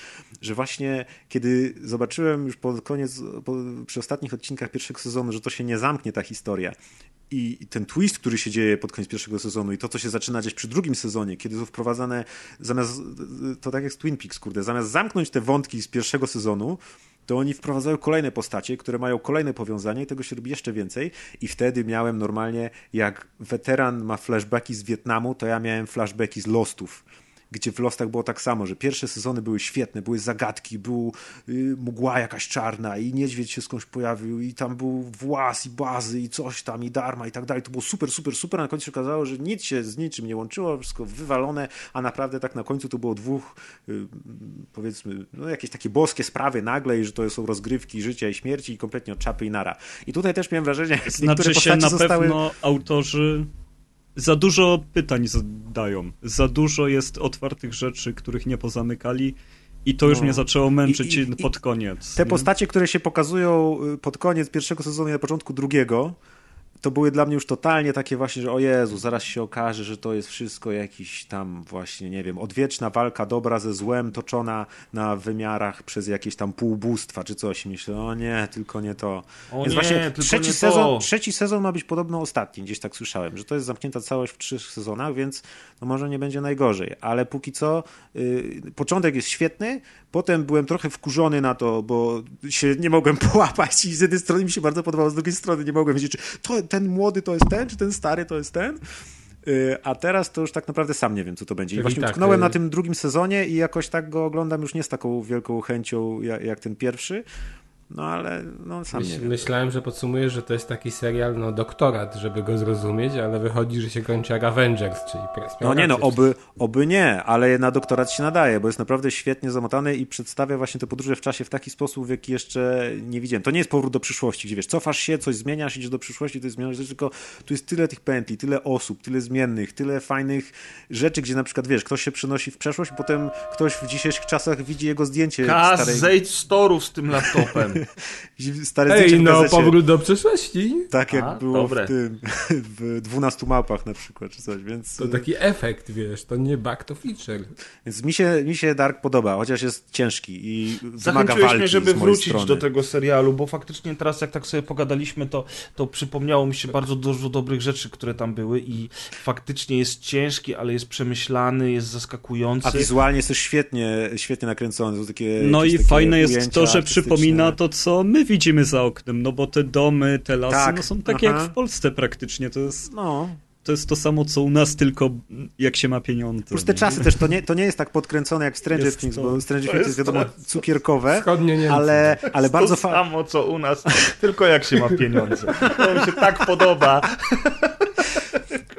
że właśnie kiedy zobaczyłem już pod koniec, po, przy ostatnich odcinkach pierwszego sezonu, że to się nie zamknie ta historia i i ten twist, który się dzieje pod koniec pierwszego sezonu i to, co się zaczyna dziać przy drugim sezonie, kiedy są wprowadzane, zamiast, to tak jak z Twin Peaks, kurde, zamiast zamknąć te wątki z pierwszego sezonu, to oni wprowadzają kolejne postacie, które mają kolejne powiązania i tego się robi jeszcze więcej. I wtedy miałem normalnie, jak weteran ma flashbacki z Wietnamu, to ja miałem flashbacki z Lostów gdzie w Lostach było tak samo, że pierwsze sezony były świetne, były zagadki, był y, mgła jakaś czarna i niedźwiedź się skądś pojawił i tam był włas i bazy i coś tam i darma i tak dalej. To było super, super, super, a na końcu się okazało, że nic się z niczym nie łączyło, wszystko wywalone, a naprawdę tak na końcu to było dwóch y, powiedzmy, no jakieś takie boskie sprawy nagle i że to są rozgrywki życia i śmierci i kompletnie od czapy i nara. I tutaj też miałem wrażenie, że niektóre Znaczy się postacie na zostały... pewno autorzy za dużo pytań zadają. Za dużo jest otwartych rzeczy, których nie pozamykali i to już No. mnie zaczęło męczyć I- i- pod koniec. Te nie? postacie, które się pokazują y, pod koniec pierwszego sezonu i na początku drugiego, to były dla mnie już totalnie takie właśnie, że o Jezu, zaraz się okaże, że to jest wszystko jakiś tam właśnie, nie wiem, odwieczna walka dobra ze złem toczona na wymiarach przez jakieś tam półbóstwa czy coś. Myślę, o nie, tylko nie to. O Więc nie, właśnie trzeci nie sezon, to. trzeci sezon ma być podobno ostatni, gdzieś tak słyszałem, że to jest zamknięta całość w trzech sezonach, więc no może nie będzie najgorzej, ale póki co y, początek jest świetny, potem byłem trochę wkurzony na to, bo się nie mogłem połapać i z jednej strony mi się bardzo podobało, z drugiej strony nie mogłem wiedzieć, czy to, ten młody to jest ten, czy ten stary to jest ten. Y, A teraz to już tak naprawdę sam nie wiem, co to będzie. I Czyli właśnie tak, utknąłem y- na tym drugim sezonie i jakoś tak go oglądam już nie z taką wielką chęcią jak, jak ten pierwszy. No ale no sam Myśl, nie wiem. myślałem, że podsumujesz, że to jest taki serial, no doktorat, żeby go zrozumieć, ale wychodzi, że się kończy jak Avengers, czyli No nie no, oby, oby nie, ale na doktorat się nadaje, bo jest naprawdę świetnie zamotany i przedstawia właśnie te podróże w czasie w taki sposób, w jaki jeszcze nie widziałem. To nie jest powrót do przyszłości, gdzie wiesz, cofasz się, coś zmieniasz, idziesz do przyszłości, to jest zmieniasz, tylko tu jest tyle tych pętli, tyle osób, tyle zmiennych, tyle fajnych rzeczy, gdzie na przykład, wiesz, ktoś się przenosi w przeszłość, potem ktoś w dzisiejszych czasach widzi jego zdjęcie Kaz, starej, zejdź z toru z tym laptopem. stare Ej, no powrót do przeszłości. Tak jak A, było dobre. w tym, w 12 małpach na przykład, czy coś, więc... To taki efekt, wiesz, to nie bug, to feature. Więc mi się, mi się Dark podoba, chociaż jest ciężki i wymaga Zachęciłeś walki mnie, żeby wrócić strony. do tego serialu, bo faktycznie teraz jak tak sobie pogadaliśmy, to, to przypomniało mi się bardzo dużo dobrych rzeczy, które tam były i faktycznie jest ciężki, ale jest przemyślany, jest zaskakujący. A wizualnie jest też świetnie, świetnie nakręcony. Są takie, No i takie fajne jest to, że artystyczne. przypomina to, co my widzimy za oknem, no bo te domy, te lasy, Tak, no są takie aha. jak w Polsce praktycznie, to jest, No, to jest to samo, co u nas, tylko jak się ma pieniądze. plus te nie? czasy też, to nie, to nie jest tak podkręcone jak Stranger Jest Things, to- bo Stranger to Things jest jest wiadomo cukierkowe, Wschodnie Niemcy. ale, ale bardzo to samo, co u nas, tylko jak się ma pieniądze. To mi się tak podoba.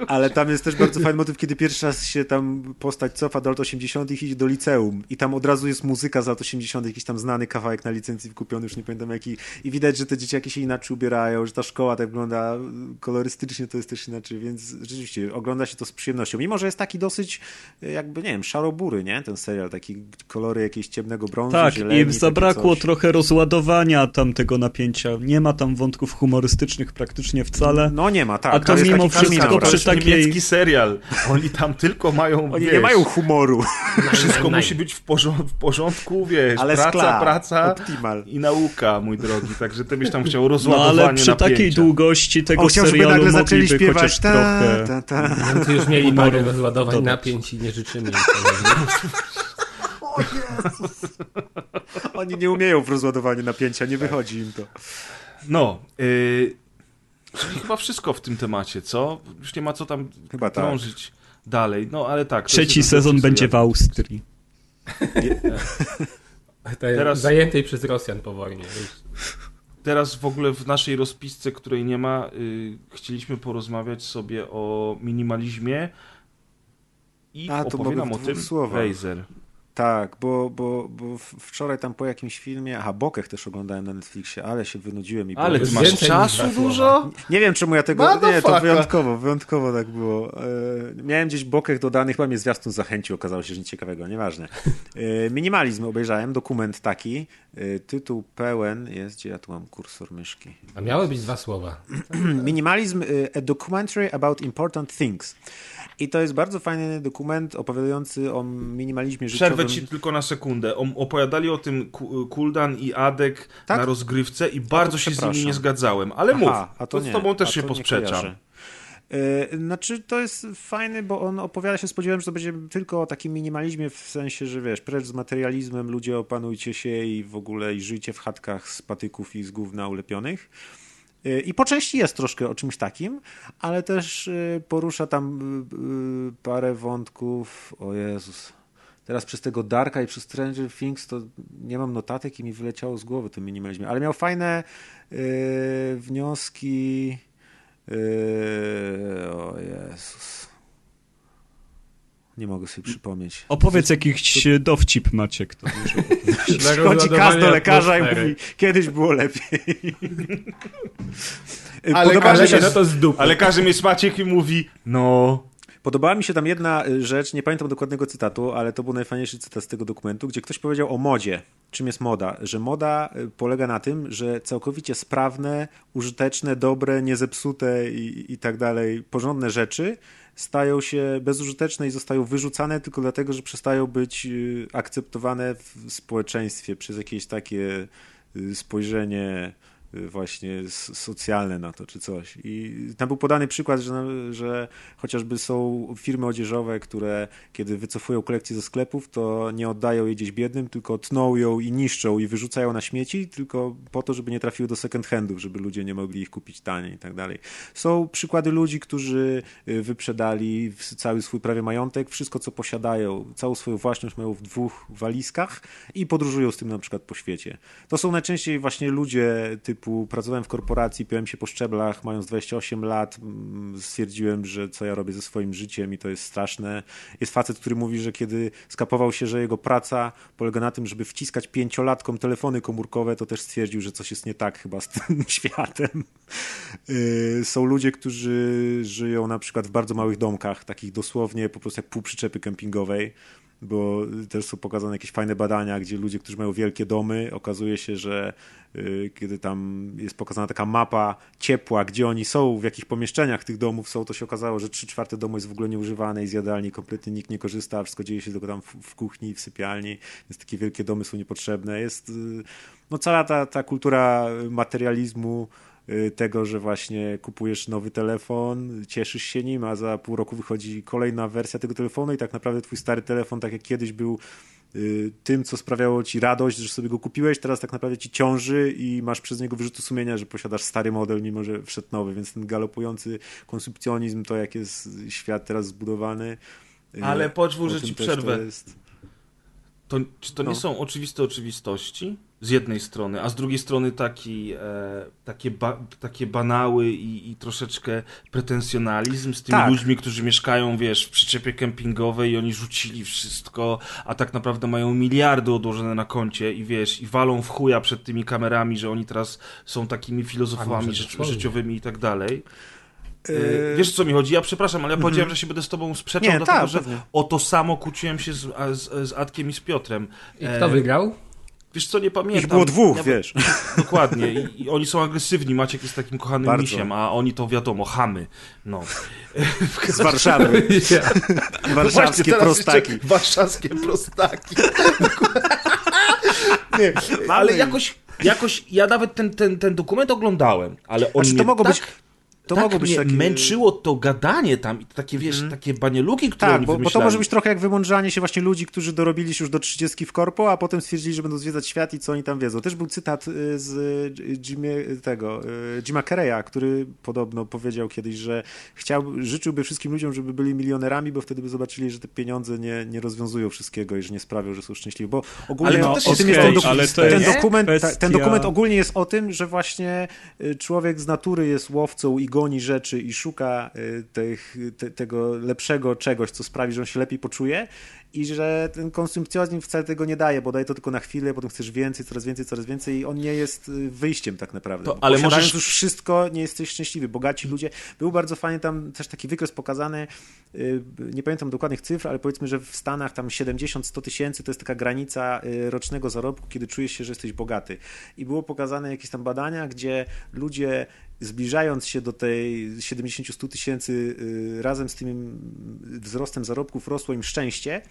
Ale tam jest też bardzo fajny motyw, kiedy pierwszy raz się tam postać cofa do lat 80. i idzie do liceum. I tam od razu jest muzyka z lat 80., jakiś tam znany kawałek na licencji wykupiony, już nie pamiętam jaki. I widać, że te dzieciaki się inaczej ubierają, że ta szkoła tak wygląda kolorystycznie, to jest też inaczej, więc rzeczywiście ogląda się to z przyjemnością. Mimo, że jest taki dosyć, jakby, nie wiem, szarobury, nie? Ten serial, taki kolory jakiegoś ciemnego brązu, Tak, zieleni, i zabrakło trochę rozładowania tamtego napięcia. Nie ma tam wątków humorystycznych praktycznie wcale. No nie ma, tak. A to mimo wszystko przy tak? Takiej- niemiecki serial. Oni tam tylko mają, Oni wiesz, nie mają humoru, wszystko musi być w, porząd- w porządku, wiesz, ale praca, skla, praca optimal. i nauka, mój drogi. Także ty byś tam chciał No rozładowanie ale przy takiej napięcia. długości tego On chciał, żeby serialu nagle zaczęli śpiewać ta, trochę... ta, ta. Niemcy już mieli Humoru parę rozładowań dodać. napięć i nie życzymy im tego. Oni nie umieją w rozładowaniu napięcia, nie wychodzi im to. No, yy, czyli chyba wszystko w tym temacie, co? Już nie ma co tam Chyba tak. krążyć dalej. No, ale tak. Trzeci sezon będzie w. Austrii. Teraz- Zajętej przez Rosjan po wojnie. Teraz w ogóle w naszej rozpisce, której nie ma, yy, chcieliśmy porozmawiać sobie o minimalizmie i A, w o tym. Razer. Tak, bo, bo, bo wczoraj tam po jakimś filmie, aha, Bokech też oglądałem na Netflixie, ale się wynudziłem i. Ale ty masz czasu dużo? Nie wiem, czemu ja tego... Nie, to wyjątkowo, wyjątkowo tak było. E, miałem gdzieś Bokech dodany, chyba mnie zwiastun zachęcił, okazało się, że nic ciekawego, nieważne. E, minimalizm obejrzałem, dokument taki, e, tytuł pełen jest, gdzie ja tu mam kursor myszki. A miały być dwa słowa. Minimalizm, y, a documentary about important things. I to jest bardzo fajny dokument opowiadający o minimalizmie życiowym. Przerwę ci tylko na sekundę. Opowiadali o tym Ku- Kuldan i Adek Tak? na rozgrywce i bardzo się z nimi nie zgadzałem. Ale mów, Aha, a to z nie, tobą też się to nie posprzeczam. Yy, Znaczy, to jest fajny, bo on opowiada się, spodziewałem, że to będzie tylko o takim minimalizmie, w sensie, że wiesz, precz z materializmem, ludzie opanujcie się i w ogóle i żyjcie w chatkach z patyków i z gówna ulepionych. Yy, I po części jest troszkę o czymś takim, ale też yy, porusza tam parę wątków. O Jezus. Teraz przez tego Darka i przez Stranger Things to nie mam notatek i mi wyleciało z głowy tym minimalizmie, ale miał fajne yy, wnioski. Yy, o Jezus. Nie mogę sobie przypomnieć. Opowiedz jakiś dowcip, Maciek. To Przychodzi Kaz do lekarza i mówi, kiedyś było lepiej. Ale każe się, no to z dupy. Ale każdy jest Maciek i mówi, no... Podobała mi się tam jedna y, rzecz, nie pamiętam dokładnego cytatu, ale to był najfajniejszy cytat z tego dokumentu, gdzie ktoś powiedział o modzie. Czym jest moda? Że moda y, polega na tym, że całkowicie sprawne, użyteczne, dobre, niezepsute i, i tak dalej, porządne rzeczy stają się bezużyteczne i zostają wyrzucane tylko dlatego, że przestają być y, akceptowane w społeczeństwie przez jakieś takie spojrzenie właśnie socjalne na to, czy coś. I tam był podany przykład, że, że chociażby są firmy odzieżowe, które kiedy wycofują kolekcję ze sklepów, to nie oddają jej gdzieś biednym, tylko tną ją i niszczą i wyrzucają na śmieci, tylko po to, żeby nie trafiły do second handów, żeby ludzie nie mogli ich kupić taniej i tak dalej. Są przykłady ludzi, którzy y, wyprzedali cały swój prawie majątek, wszystko co posiadają, całą swoją własność mają w dwóch walizkach i podróżują z tym na przykład po świecie. To są najczęściej właśnie ludzie typu pracowałem w korporacji, piłem się po szczeblach, mając 28 lat, mm, stwierdziłem, że co ja robię ze swoim życiem i to jest straszne. Jest facet, który mówi, że kiedy skapował się, że jego praca polega na tym, żeby wciskać pięciolatkom telefony komórkowe, to też stwierdził, że coś jest nie tak chyba z tym światem. Y, są ludzie, którzy żyją na przykład w bardzo małych domkach, takich dosłownie po prostu jak pół przyczepy kempingowej bo też są pokazane jakieś fajne badania, gdzie ludzie, którzy mają wielkie domy, okazuje się, że y, kiedy tam jest pokazana taka mapa ciepła, gdzie oni są, w jakich pomieszczeniach tych domów są, to się okazało, że 3 czwarte domu jest w ogóle nieużywane i z jadalni kompletnie nikt nie korzysta, wszystko dzieje się tylko tam w, kuchni, w sypialni, więc takie wielkie domy są niepotrzebne. Jest y, no cała ta, ta kultura materializmu, tego, że właśnie kupujesz nowy telefon, cieszysz się nim, a za pół roku wychodzi kolejna wersja tego telefonu i tak naprawdę twój stary telefon, tak jak kiedyś był y, tym, co sprawiało ci radość, że sobie go kupiłeś, teraz tak naprawdę ci ciąży i masz przez niego wyrzuty sumienia, że posiadasz stary model, mimo że wszedł nowy, więc ten galopujący konsumpcjonizm, to jak jest świat teraz zbudowany. Y, Ale pozwól, że ci przerwę. To, jest... to, czy to no. nie są oczywiste oczywistości? Z jednej strony, a z drugiej strony taki, e, takie, ba, takie banały i, i, troszeczkę pretensjonalizm z tymi tak. ludźmi, którzy mieszkają, wiesz, w przyczepie kempingowej i oni rzucili wszystko, a tak naprawdę mają miliardy odłożone na koncie i wiesz, i walą w chuja przed tymi kamerami, że oni teraz są takimi filozofami ży życiowymi i tak dalej. Yy... Wiesz co mi chodzi? Ja przepraszam, ale ja powiedziałem, mm -hmm. że się będę z tobą sprzeczał, Nie, dlatego tak, że pewnie. o to samo kłóciłem się z, z, z Adkiem i z Piotrem. I kto wygrał? Wiesz co, nie pamiętam. Ich było dwóch, ja, wiesz. Dokładnie. I, I, oni są agresywni. Maciek jest takim kochanym Bardzo. misiem, a oni to wiadomo, chamy. No. Z Warszawy. Ja. Warszawskie no prostaki. Warszawskie prostaki. nie, ale jakoś, jakoś ja nawet ten, ten, ten dokument oglądałem, ale on znaczy, to mogło tak... być to tak mogło być takie... męczyło to gadanie tam i takie, wiesz, mm. takie banieluki, które tak, oni bo, bo to może być trochę jak wymądrzanie się właśnie ludzi, którzy dorobili się już do 30 w korpo, a potem stwierdzili, że będą zwiedzać świat i co oni tam wiedzą. Też był cytat y, z y, Jimmy, tego, y, Jima Carreya, który podobno powiedział kiedyś, że chciał, życzyłby wszystkim ludziom, żeby byli milionerami, bo wtedy by zobaczyli, że te pieniądze nie, nie rozwiązują wszystkiego i że nie sprawią, że są szczęśliwi. Bo ogólnie no, o tym jest ten, ten, dokument, kwestia... ten dokument ogólnie jest o tym, że właśnie człowiek z natury jest łowcą i goni rzeczy i szuka y, tych, te, tego lepszego czegoś, co sprawi, że on się lepiej poczuje i że ten konsumpcjonizm wcale tego nie daje, bo daje to tylko na chwilę, potem chcesz więcej, coraz więcej, coraz więcej i on nie jest y, wyjściem tak naprawdę. To, ale możesz już wszystko, nie jesteś szczęśliwy. Bogaci ludzie, był bardzo fajnie tam też taki wykres pokazany, y, nie pamiętam dokładnych cyfr, ale powiedzmy, że w Stanach tam 70-100 tysięcy to jest taka granica rocznego zarobku, kiedy czujesz się, że jesteś bogaty. I było pokazane jakieś tam badania, gdzie ludzie zbliżając się do tej 70-100 tysięcy y, razem z tym wzrostem zarobków rosło im szczęście,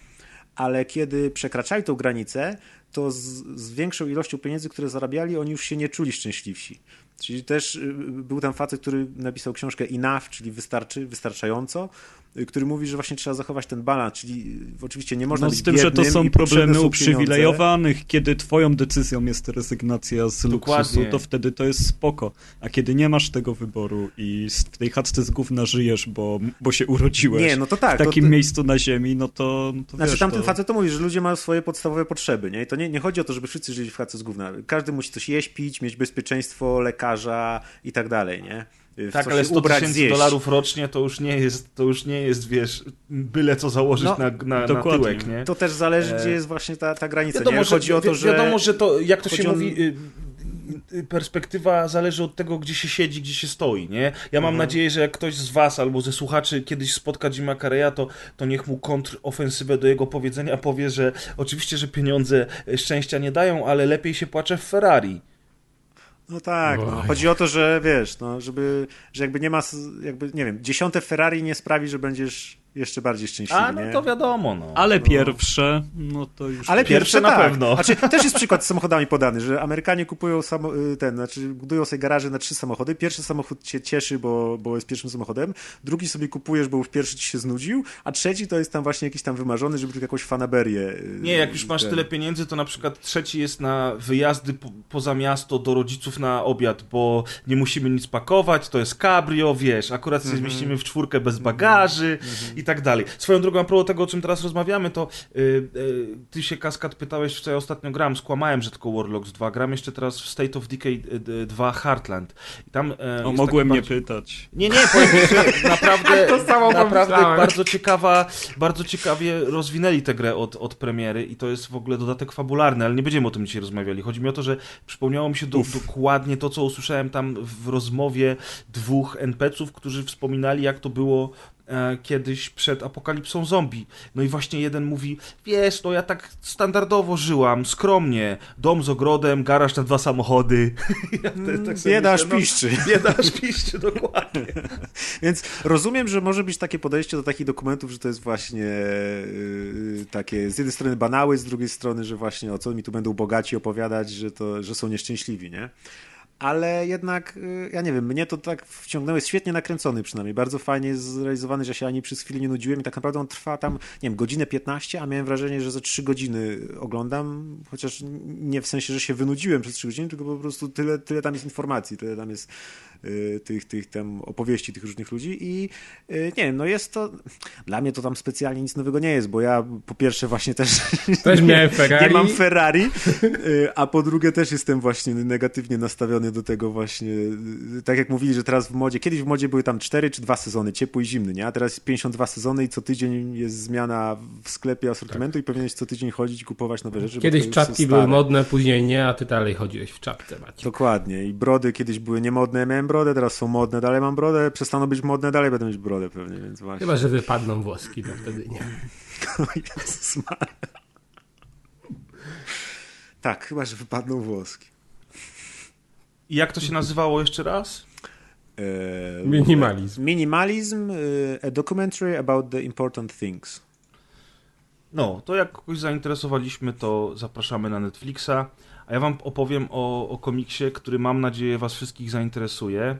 ale kiedy przekraczali tą granicę, to z, z, większą ilością pieniędzy, które zarabiali, oni już się nie czuli szczęśliwsi. Czyli też y, był tam facet, który napisał książkę Enough, czyli wystarczy, wystarczająco, y, który mówi, że właśnie trzeba zachować ten balans, czyli oczywiście nie można no, być z tym, że to są problemy uprzywilejowanych, kiedy twoją decyzją jest rezygnacja z Dokładnie. luksusu, to wtedy to jest spoko. A kiedy nie masz tego wyboru i w tej chatce z gówna żyjesz, bo, bo się urodziłeś nie, no to tak, w takim to, to... miejscu na ziemi, no to, no to Znaczy wiesz, tamten to... facet to mówi, że ludzie mają swoje podstawowe potrzeby, nie? I to nie, nie chodzi o to, żeby wszyscy żyli w chatce z gówna. Każdy musi coś jeść, pić, mieć bezpieczeństwo, lekarza i tak dalej, nie? W tak, ale 100 tysięcy dolarów rocznie to już nie jest, to już nie jest, wiesz, byle co założyć no, na, na, na tyłek, nie? To też zależy, gdzie e, jest właśnie ta, ta granica, wiadomo, nie? Chodzi że, o to, że... Wiadomo, że to, jak to się mówi... Perspektywa zależy od tego, gdzie się siedzi, gdzie się stoi, nie? Ja mam mhm. nadzieję, że jak ktoś z was albo ze słuchaczy kiedyś spotka Jima Carreya, to, to niech mu kontrofensywę do jego powiedzenia powie, że oczywiście, że pieniądze szczęścia nie dają, ale lepiej się płacze w Ferrari. No tak, no. chodzi o to, że wiesz, no, żeby, że jakby nie ma, jakby, nie wiem, dziesiąte Ferrari nie sprawi, że będziesz jeszcze bardziej szczęśliwy, A, no nie? to wiadomo, no. Ale pierwsze, no to już... Ale Pierwsze pierwsze na tak. pewno. Znaczy, też jest przykład z samochodami podany, że Amerykanie kupują samo, y, ten, znaczy budują sobie garaże na trzy samochody. Pierwszy samochód cię cieszy, bo, bo jest pierwszym samochodem. Drugi sobie kupujesz, bo już pierwszy ci się znudził, a trzeci to jest tam właśnie jakiś tam wymarzony, żeby tylko jakąś fanaberię. y, Nie, jak już masz ten. tyle pieniędzy, to na przykład trzeci jest na wyjazdy po, poza miasto do rodziców na obiad, bo nie musimy nic pakować, to jest cabrio, wiesz, akurat się zmieścimy w czwórkę bez bagaży i tak dalej. Swoją drogą, a propos tego, o czym teraz rozmawiamy, to y, y, ty się, Kaskad, pytałeś, w co ja ostatnio gram, skłamałem, że tylko Warlocks 2, gram jeszcze teraz w State of Decay y, 2 Heartland. I tam, e, O, mogłem taki nie bardziej- pytać. nie, nie, powiem że naprawdę, To samo naprawdę pomyślałem. bardzo ciekawa, bardzo ciekawie rozwinęli tę grę od, od premiery i to jest w ogóle dodatek fabularny, ale nie będziemy o tym dzisiaj rozmawiali. Chodzi mi o to, że przypomniało mi się do, dokładnie to, co usłyszałem tam w rozmowie dwóch NPC-ów, którzy wspominali, jak to było kiedyś przed apokalipsą zombie. No i właśnie jeden mówi, wiesz, no ja tak standardowo żyłam, skromnie, dom z ogrodem, garaż na dwa samochody. ja te, tak Bieda aż myślę, no, piszczy. Bieda aż piszczy, dokładnie. Więc rozumiem, że może być takie podejście do takich dokumentów, że to jest właśnie yy, takie z jednej strony banały, z drugiej strony, że właśnie o co mi tu będą bogaci opowiadać, że, to, że są nieszczęśliwi, nie? Ale jednak, yy, ja nie wiem, mnie to tak wciągnęło, jest świetnie nakręcony przynajmniej, bardzo fajnie zrealizowany, że się ani przez chwilę nie nudziłem i tak naprawdę on trwa tam, nie wiem, godzinę 15, a miałem wrażenie, że za 3 godziny oglądam, chociaż nie w sensie, że się wynudziłem przez 3 godziny, tylko po prostu tyle, tyle tam jest informacji, tyle tam jest y, tych, tych tam opowieści tych różnych ludzi i y, nie wiem, no jest to, dla mnie to tam specjalnie nic nowego nie jest, bo ja po pierwsze właśnie też Też nie, nie mam Ferrari, y, a po drugie też jestem właśnie negatywnie nastawiony do tego właśnie, y, tak jak mówili, że teraz w modzie, kiedyś w modzie były tam 4 czy 2 sezony, ciepły i zimny, nie? A teraz jest 52 sezony i co tydzień jest zmiana w sklepie asortymentu i powinieneś co tydzień chodzić kupować nowe rzeczy. Kiedyś czapki były modne, później nie, a ty dalej chodziłeś w czapce, Maciek. Dokładnie. I brody kiedyś były niemodne, ja miałem brodę, teraz są modne, dalej mam brodę, przestaną być modne, dalej będę mieć brodę pewnie, więc właśnie. Chyba, że wypadną włoski, to wtedy nie. Jezus. Tak, chyba, że wypadną włoski. I jak to się nazywało jeszcze raz? Eee, Minimalizm. Minimalizm, e, a documentary about the important things. No, to jak kogoś zainteresowaliśmy, to zapraszamy na Netflixa. A ja wam opowiem o, o komiksie, który mam nadzieję was wszystkich zainteresuje.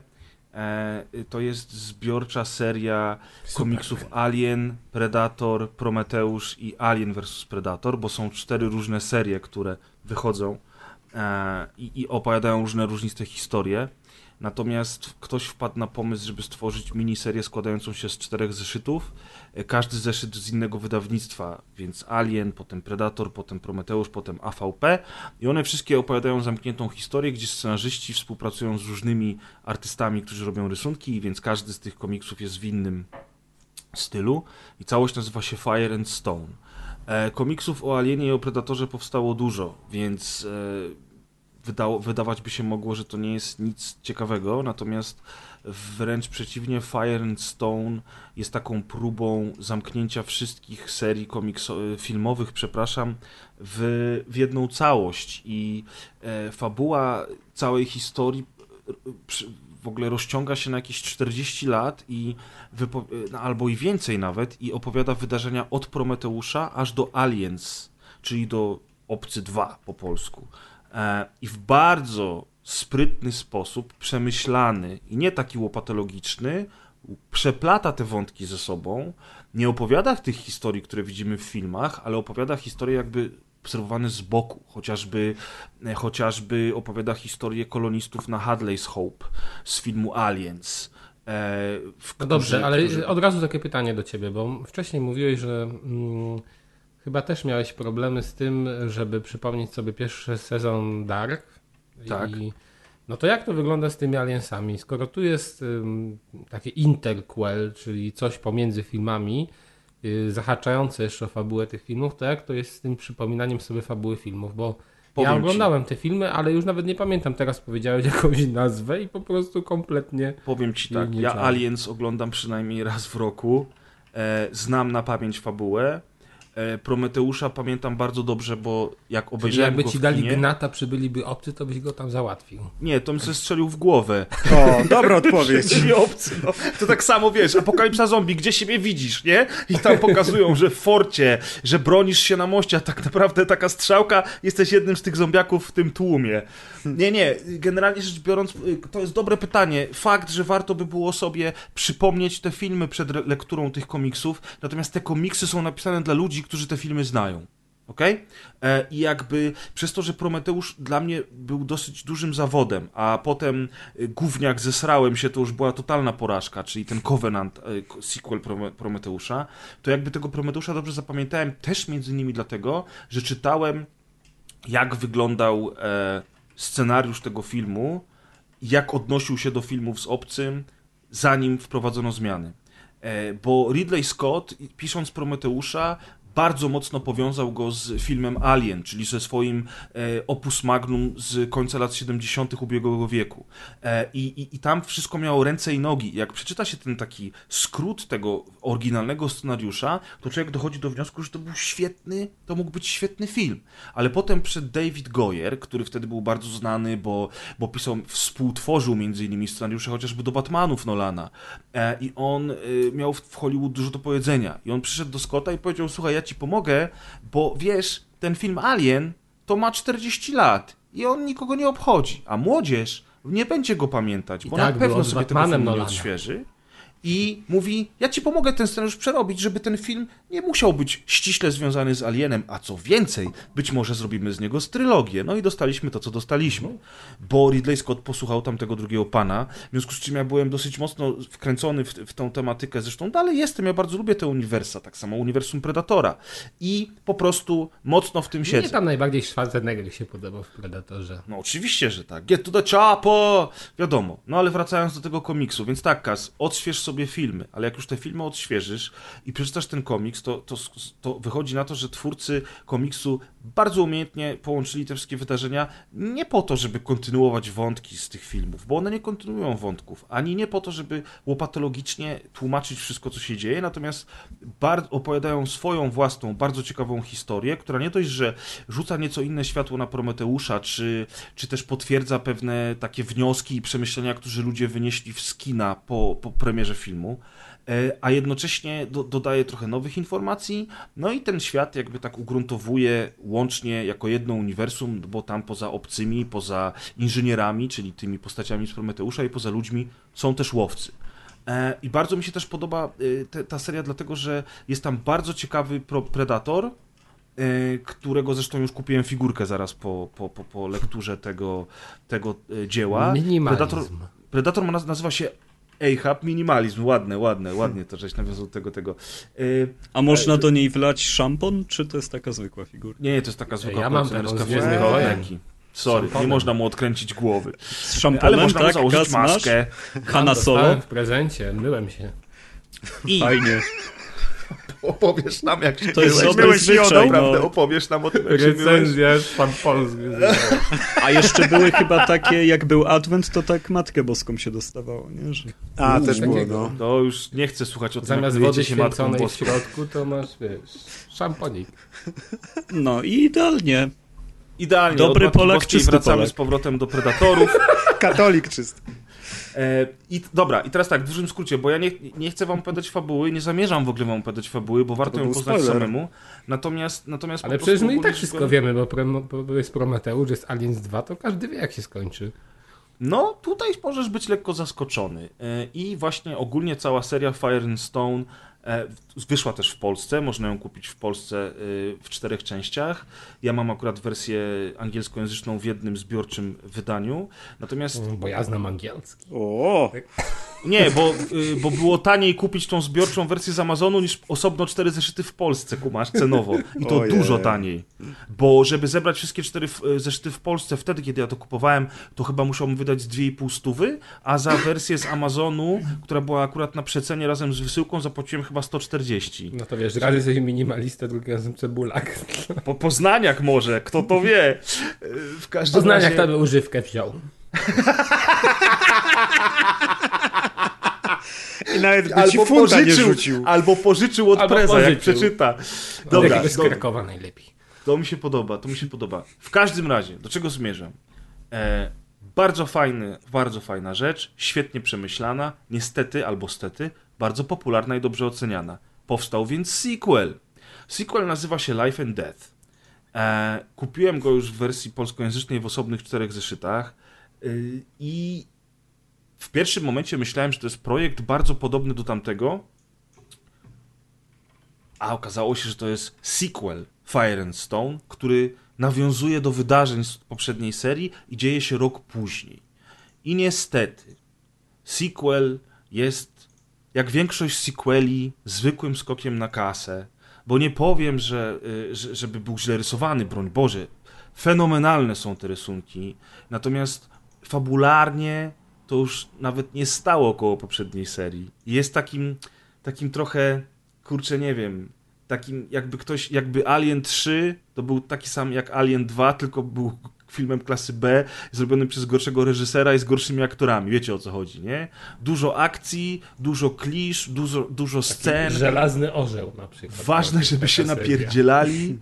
E, to jest zbiorcza seria komiksów Alien, Predator, Prometeusz i Alien vs Predator, bo są cztery różne serie, które wychodzą e, i, i opowiadają różne różniste historie. Natomiast ktoś wpadł na pomysł, żeby stworzyć miniserię składającą się z czterech zeszytów. E, Każdy zeszyt z innego wydawnictwa, więc Alien, potem Predator, potem Prometeusz, potem AVP. I one wszystkie opowiadają zamkniętą historię, gdzie scenarzyści współpracują z różnymi artystami, którzy robią rysunki, więc każdy z tych komiksów jest w innym stylu. I całość nazywa się Fire and Stone. E, komiksów o Alienie i o Predatorze powstało dużo, więc e, wydało, wydawać by się mogło, że to nie jest nic ciekawego, natomiast wręcz przeciwnie, Fire and Stone jest taką próbą zamknięcia wszystkich serii komikso- filmowych, przepraszam, w, w jedną całość i e, fabuła całej historii e, przy, w ogóle rozciąga się na jakieś 40 lat i wypo- no, albo i więcej nawet i opowiada wydarzenia od Prometeusza aż do Aliens, czyli do Obcy 2 po polsku. E, I w bardzo sprytny sposób, przemyślany i nie taki łopatologiczny, przeplata te wątki ze sobą, nie opowiada tych historii, które widzimy w filmach, ale opowiada historie jakby obserwowane z boku, chociażby, e, chociażby opowiada historię kolonistów na Hadley's Hope z filmu Aliens. E, No dobrze, którzy- ale którzy- od razu takie pytanie do ciebie, bo wcześniej mówiłeś, że mm, chyba też miałeś problemy z tym, żeby przypomnieć sobie pierwszy sezon Dark. Tak. I, no to jak to wygląda z tymi aliensami? Skoro tu jest ym, takie interquel, czyli coś pomiędzy filmami, y, zahaczające jeszcze o fabułę tych filmów, to jak to jest z tym przypominaniem sobie fabuły filmów? Bo Powiem ja ci. oglądałem te filmy, ale już nawet nie pamiętam, teraz powiedziałeś jakąś nazwę i po prostu kompletnie Powiem ci tak, ja. Aliens oglądam przynajmniej raz w roku. E, znam na pamięć fabułę. E, Prometeusza pamiętam bardzo dobrze, bo jak Czyli obejrzałem jakby go ci dali kinie... gnata, przybyliby obcy, to byś go tam załatwił. Nie, to mi się strzelił w głowę. O, dobra odpowiedź. Nie obcy, no. To tak samo, wiesz, apokalipsa zombie, gdzie siebie widzisz, nie? I tam pokazują, że w forcie, że bronisz się na moście, a tak naprawdę taka strzałka, jesteś jednym z tych zombiaków w tym tłumie. Nie, nie, generalnie rzecz biorąc, y, to jest dobre pytanie. Fakt, że warto by było sobie przypomnieć te filmy przed lekturą tych komiksów, natomiast te komiksy są napisane dla ludzi, którzy te filmy znają. Okej? E, I jakby przez to, że Prometeusz dla mnie był dosyć dużym zawodem, a potem y, gówniak zesrałem się, to już była totalna porażka, czyli ten Covenant, ko- sequel Prome- Prometeusza, to jakby tego Prometeusza dobrze zapamiętałem też między innymi dlatego, że czytałem jak wyglądał e, scenariusz tego filmu, jak odnosił się do filmów z obcym, zanim wprowadzono zmiany. E, bo Ridley Scott, pisząc Prometeusza, bardzo mocno powiązał go z filmem Alien, czyli ze swoim e, opus magnum z końca lat 70. ubiegłego wieku. E, i, i, I tam wszystko miało ręce i nogi. Jak przeczyta się ten taki skrót tego oryginalnego scenariusza, to człowiek dochodzi do wniosku, że to był świetny, to mógł być świetny film. Ale potem przed David Goyer, który wtedy był bardzo znany, bo, bo pisał, współtworzył między innymi scenariusze chociażby do Batmanów Nolana. E, I on miał w Hollywood dużo do powiedzenia. I on przyszedł do Scotta i powiedział, słuchaj, ja ci pomogę, bo wiesz, ten film Alien to ma 40 lat i on nikogo nie obchodzi, a młodzież nie będzie go pamiętać, I bo tak na pewno sobie tego Batmanem filmu nie odświeży. I mówi, ja ci pomogę ten scenariusz przerobić, żeby ten film nie musiał być ściśle związany z Alienem, a co więcej, być może zrobimy z niego strylogię. No i dostaliśmy to, co dostaliśmy. Bo Ridley Scott posłuchał tamtego drugiego pana, w związku z czym ja byłem dosyć mocno wkręcony w, w tą tematykę. Zresztą dalej jestem, ja bardzo lubię te uniwersa, tak samo uniwersum Predatora. I po prostu mocno w tym Mnie siedzę. tam najbardziej Schwarzenegger się podobał w Predatorze. No oczywiście, że tak. Get to the chapo! Wiadomo. No ale wracając do tego komiksu, więc tak, Kas, odśwież sobie filmy, ale jak już te filmy odświeżysz i przeczytasz ten komiks, to, to, to wychodzi na to, że twórcy komiksu bardzo umiejętnie połączyli te wszystkie wydarzenia nie po to, żeby kontynuować wątki z tych filmów, bo one nie kontynuują wątków, ani nie po to, żeby łopatologicznie tłumaczyć wszystko, co się dzieje, natomiast opowiadają swoją własną, bardzo ciekawą historię, która nie dość, że rzuca nieco inne światło na Prometeusza, czy, czy też potwierdza pewne takie wnioski i przemyślenia, które ludzie wynieśli w skina po, po premierze filmu, a jednocześnie do, dodaje trochę nowych informacji, no i ten świat jakby tak ugruntowuje łącznie jako jedno uniwersum, bo tam poza obcymi, poza inżynierami, czyli tymi postaciami z Prometeusza i poza ludźmi są też łowcy. E, I bardzo mi się też podoba e, ta seria, dlatego że jest tam bardzo ciekawy Predator, e, którego zresztą już kupiłem figurkę zaraz po, po, po, po lekturze tego, tego e, dzieła. Minimalizm. Predator, Predator nazywa się Ahab, minimalizm, ładne, ładne, ładnie to żeś nawiązał do tego, tego. E, A można do niej wlać szampon, czy to jest taka zwykła figura? nie, nie, to jest taka zwykła Ja mam kolekcjonerska. Sorry, nie można mu odkręcić głowy. Z szamponem, Ale można mu tak? założyć maskę. Hanna Solo? W prezencie, myłem się. I Fajnie. Opowiesz nam, jak się To jest myłeś. zwyczaj, jodą, no. prawda? Opowiesz nam o tym, jak się myłeś. Recenzja, pan polski. A jeszcze były chyba takie, jak był Adwent, to tak Matkę Boską się dostawało, nie? Że... A, też było, no. To już nie chcę słuchać o tym, Zamiast jak wody się Matką święconej w Boską. środku, to masz, wiesz, szamponik. No i idealnie. Idealnie, Dobry Polak, czysty wracamy Polak. z powrotem do Predatorów. Katolik czysty. E, I dobra, i teraz tak, w dużym skrócie, bo ja nie, nie chcę wam opowiadać fabuły, nie zamierzam w ogóle wam opowiadać fabuły, bo warto ją poznać spoiler. samemu. Natomiast, natomiast Ale po przecież my i tak wszystko wiemy, bo, bo jest Prometeusz, jest Aliens 2, to każdy wie, jak się skończy. No, tutaj możesz być lekko zaskoczony. E, I właśnie ogólnie cała seria Fire and Stone wyszła też w Polsce. Można ją kupić w Polsce e, w czterech częściach. Ja mam akurat wersję angielskojęzyczną w jednym zbiorczym wydaniu. Natomiast Bo ja znam angielski. O, nie, bo, y, bo było taniej kupić tą zbiorczą wersję z Amazonu niż osobno cztery zeszyty w Polsce, kumasz, cenowo. I to Ojej. dużo taniej. Bo żeby zebrać wszystkie cztery y, zeszyty w Polsce, wtedy kiedy ja to kupowałem, to chyba musiałbym wydać z 2,5 stówy, a za wersję z Amazonu, która była akurat na przecenie razem z wysyłką, zapłaciłem chyba 140. No to wiesz, raz jesteś minimalista, drugi razem cebulak. Po Poznaniach może, kto to wie. W każdym Poznaniach razie... by używkę wziął. nawet by ci funta nie rzucił. albo pożyczył od Albo preza, jak pożyczył. przeczyta. Od Dobra, jakiegoś z. Krakowa najlepiej. To mi się podoba, to mi się podoba. W każdym razie, do czego zmierzam? E, bardzo fajny, bardzo fajna rzecz, świetnie przemyślana, niestety albo stety, bardzo popularna i dobrze oceniana. Powstał więc sequel. Sequel nazywa się Life and Death. E, kupiłem go już w wersji polskojęzycznej w osobnych czterech zeszytach y, i w pierwszym momencie myślałem, że to jest projekt bardzo podobny do tamtego, a okazało się, że to jest sequel Fire and Stone, który nawiązuje do wydarzeń z poprzedniej serii i dzieje się rok później. I niestety, sequel jest, jak większość sequeli, zwykłym skokiem na kasę, bo nie powiem, że, y, że, żeby był źle rysowany, broń Boże. Fenomenalne są te rysunki, natomiast fabularnie to już nawet nie stało koło poprzedniej serii. Jest takim, takim trochę, kurczę, nie wiem, takim jakby ktoś, jakby Alien 3 to był taki sam jak Alien 2, tylko był filmem klasy B, zrobiony przez gorszego reżysera i z gorszymi aktorami. Wiecie o co chodzi, nie? Dużo akcji, dużo klisz, dużo, dużo scen. Żelazny orzeł na przykład. Ważne, To żeby się seria. napierdzielali.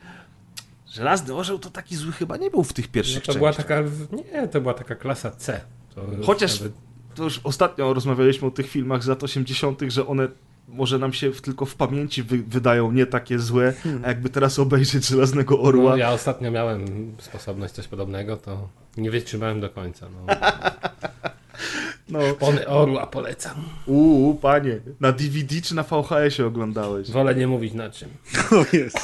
Żelazny orzeł to taki zły chyba nie był w tych No pierwszych to była częściach. taka, nie, to była taka klasa C. Chociaż nawet- to już ostatnio rozmawialiśmy o tych filmach z lat 80., że one może nam się w, tylko w pamięci wy, wydają nie takie złe, a jakby teraz obejrzeć Żelaznego Orła, No, ja ostatnio miałem sposobność coś podobnego, to nie wytrzymałem do końca. No. no, Pony Orła polecam. uuu, panie, na DVD czy na VHS-ie oglądałeś? Wolę nie mówić na czym. O jest.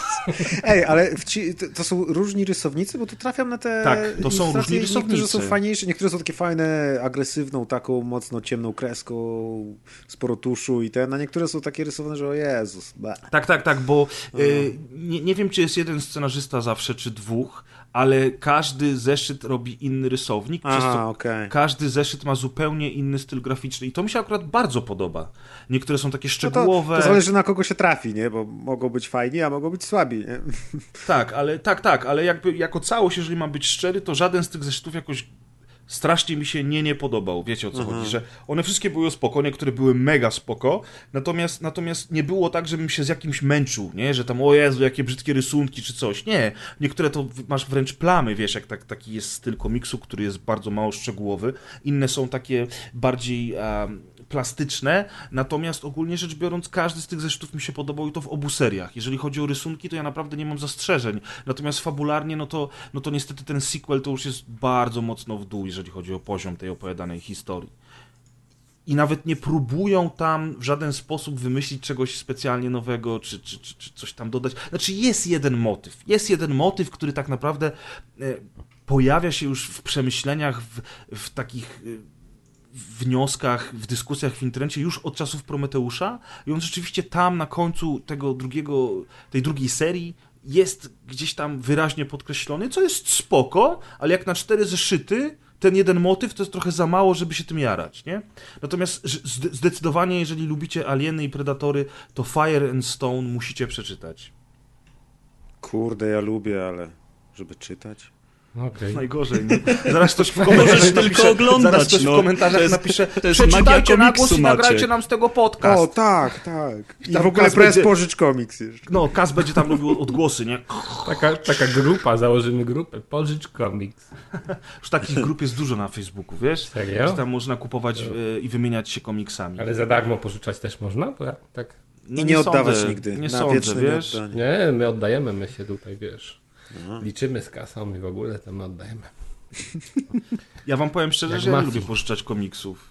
Ej, ale ci, to, to są różni rysownicy, bo tu trafiam na te Tak, to są różni Niektórzy są rysownicy. fajniejsi, niektóre są takie fajne, agresywną, taką mocno ciemną kreską, sporo tuszu i ten, a niektóre są takie rysowane, że o Jezus. Tak, tak, tak, bo y, nie, nie wiem, czy jest jeden scenarzysta zawsze, czy dwóch, ale każdy zeszyt robi inny rysownik, przez Aha, co okej. każdy zeszyt ma zupełnie inny styl graficzny i to mi się akurat bardzo podoba. Niektóre są takie No to, szczegółowe. to zależy na kogo się trafi, nie? Bo mogą być fajni, a mogą być słabi, nie? Tak, ale tak, tak, ale jakby jako całość, jeżeli mam być szczery, to żaden z tych zeszytów jakoś strasznie mi się nie nie podobał. Wiecie o co chodzi, że one wszystkie były spoko, niektóre były mega spoko, natomiast, natomiast nie było tak, żebym się z jakimś męczył, nie? Że tam o Jezu, jakie brzydkie rysunki czy coś. Nie, niektóre to masz wręcz plamy, wiesz, jak tak, taki jest styl komiksu, który jest bardzo mało szczegółowy. Inne są takie bardziej em, plastyczne, natomiast ogólnie rzecz biorąc, każdy z tych zeszytów mi się podobał i to w obu seriach. Jeżeli chodzi o rysunki, to ja naprawdę nie mam zastrzeżeń. Natomiast fabularnie, no to, no to niestety ten sequel to już jest bardzo mocno w dół, jeżeli chodzi o poziom tej opowiadanej historii. I nawet nie próbują tam w żaden sposób wymyślić czegoś specjalnie nowego, czy, czy, czy, czy coś tam dodać. Znaczy, jest jeden motyw. Jest jeden motyw, który tak naprawdę e, pojawia się już w przemyśleniach, w, w takich e, wnioskach, w dyskusjach w internecie już od czasów Prometeusza i on rzeczywiście tam na końcu tego drugiego, tej drugiej serii jest gdzieś tam wyraźnie podkreślony, co jest spoko, ale jak na cztery zeszyty ten jeden motyw to jest trochę za mało, żeby się tym jarać, nie? Natomiast zdecydowanie, jeżeli lubicie Alieny i Predatory, to Fire and Stone musicie przeczytać. Kurde, ja lubię, ale żeby czytać. Okej. Najgorzej. Nie? Zaraz ktoś w komentarzach Możesz napisze, tylko oglądać, zaraz ktoś no. w komentarzach To jest- napisze to jest przeczytajcie na głos i nagrajcie nam z tego podcast. O, tak, tak. I tam w ogóle Kaz press będzie- pożycz komiks jeszcze. No, Kaz będzie tam robił odgłosy, nie? Taka, taka grupa, założymy grupę. Pożycz komiks. Już takich grup jest dużo na Facebooku, wiesz? Serio? Że tam można kupować e, i wymieniać się komiksami. Ale za darmo pożyczać też można? Bo ja, tak. No, I nie oddawać sądzę, nigdy. Nie na sądzę, wieczne wiesz? Nie, my oddajemy, my się tutaj, wiesz, liczymy z kasą i w ogóle to my oddajemy. Ja wam powiem szczerze, Jak że ja nie lubię pożyczać komiksów.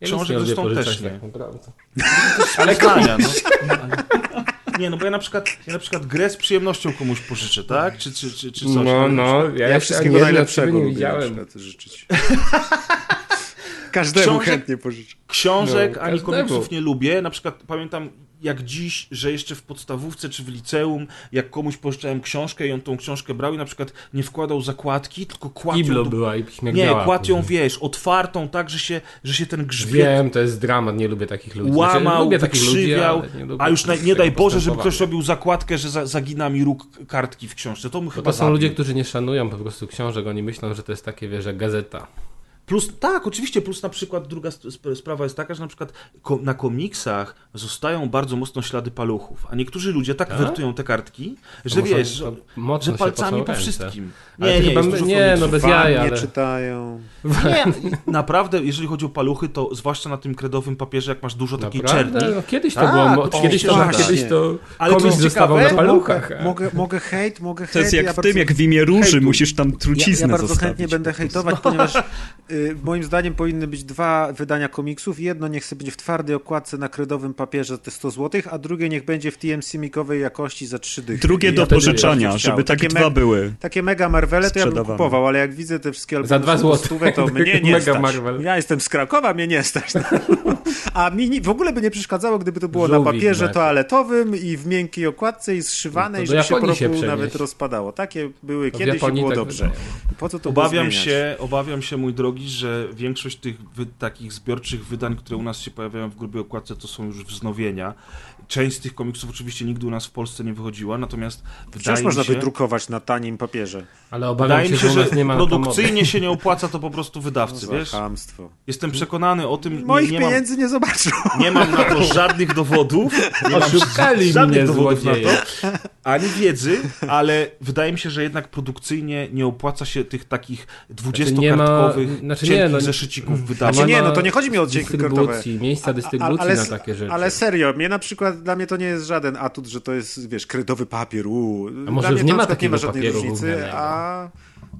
Ja Książek nie lubię zresztą też nie. tak. Ale zdania, no. Nie, no bo ja na przykład, ja na przykład grę z przyjemnością komuś pożyczę, tak? Czy, czy, czy, czy coś. No, no, ja, Ja wszystkiego najlepszego nie lubię na widziałem. przykład życzyć. Każdemu Książek- chętnie pożyczę. Książek No, ani każdemu. komiksów nie lubię. Na przykład pamiętam jak dziś, że jeszcze w podstawówce czy w liceum, jak komuś pożyczałem książkę i on tą książkę brał i na przykład nie wkładał zakładki, tylko kładł Iblo do... była i Nie, kładł ją, wiesz, otwartą tak, że się, że się ten grzbiet Wiem, to jest dramat, nie lubię takich ludzi. Znaczy, łamał, lubię takich ludzi, wykrzywiał, nie lubię a już na, nie daj Boże, żeby ktoś robił zakładkę, że za, zagina mi róg kartki w książce. To mu chyba To są ludzie, zabił. którzy nie szanują po prostu książek, oni myślą, że to jest takie, wiesz, jak gazeta. Plus, tak, oczywiście, plus na przykład druga sp- sprawa jest taka, że na przykład ko- na komiksach zostają bardzo mocno ślady paluchów, a niektórzy ludzie tak, Tak? wertują te kartki, że wiesz, że, że palcami po wszystkim. Nie, nie, chyba nie, komiksów. no bez Fan jaj, nie ale... czytają. Nie, naprawdę, jeżeli chodzi o paluchy, to zwłaszcza na tym kredowym papierze, jak masz dużo takiej czerni. No, kiedyś to Tak, było, kiedyś to, kiedyś to Ale to komiks zostawał ciekawe, na paluchach. Mogę, mogę, mogę hejt, mogę hejt. To jest jak ja w bardzo- tym, jak w imię róży musisz tam Ja, truciznę ja bardzo zostawić. chętnie będę hejtować, ponieważ y, moim zdaniem powinny być dwa wydania komiksów. Jedno niech sobie będzie w twardej okładce na kredowym papierze za te 100 zł, a drugie niech będzie w TMC-mikowej jakości za 3 dychy. Drugie I do ja pożyczania, żeby takie me- dwa były. Takie mega Marvele to ja bym kupował, ale jak widzę te wszystkie Za dwa albumy złote. stówę, to mnie nie Mega stać. Marvel. Ja jestem z Krakowa, mnie nie stać. A mi w ogóle by nie przeszkadzało, gdyby to było na Żółwik papierze macie. toaletowym i w miękkiej okładce i zszywane No i żeby się po Japonii się roku przenieść. nawet rozpadało. Takie były To kiedyś i było tak dobrze. Po co to Obawiam się, obawiam się, mój drogi, że większość tych wy, takich zbiorczych wydań, które u nas się pojawiają w grubej okładce, to są już wznowienia. Część z tych komiksów oczywiście nigdy u nas w Polsce nie wychodziła, natomiast Wciąż wydaje można się, wydrukować na tanim papierze. Ale obawiam wydaje się, mi się, że że produkcyjnie się nie opłaca to po prostu wydawcy, Za wiesz? chamstwo. Jestem przekonany o tym, Moich nie, nie, mam, pieniędzy nie zobaczą. nie mam na to żadnych dowodów. Nie mam Oszukali żadnych mnie dowodów na to, ani wiedzy, ale wydaje mi się, że jednak produkcyjnie nie opłaca się tych takich nie ma- 20-kartkowych znaczy cienkich nie, no- zeszycików Znaczy wydawać. ma nie, no to nie chodzi mi o dźwięki kartowe. dystrybucji, miejsca dystrybucji ale, na takie rzeczy. Ale serio, mnie na przykład, dla mnie to nie jest żaden atut, że to jest, wiesz, kredowy papier, uu. A może dla mnie już to nie ma przykład nie ma takiego żadnej papieru różnicy, a...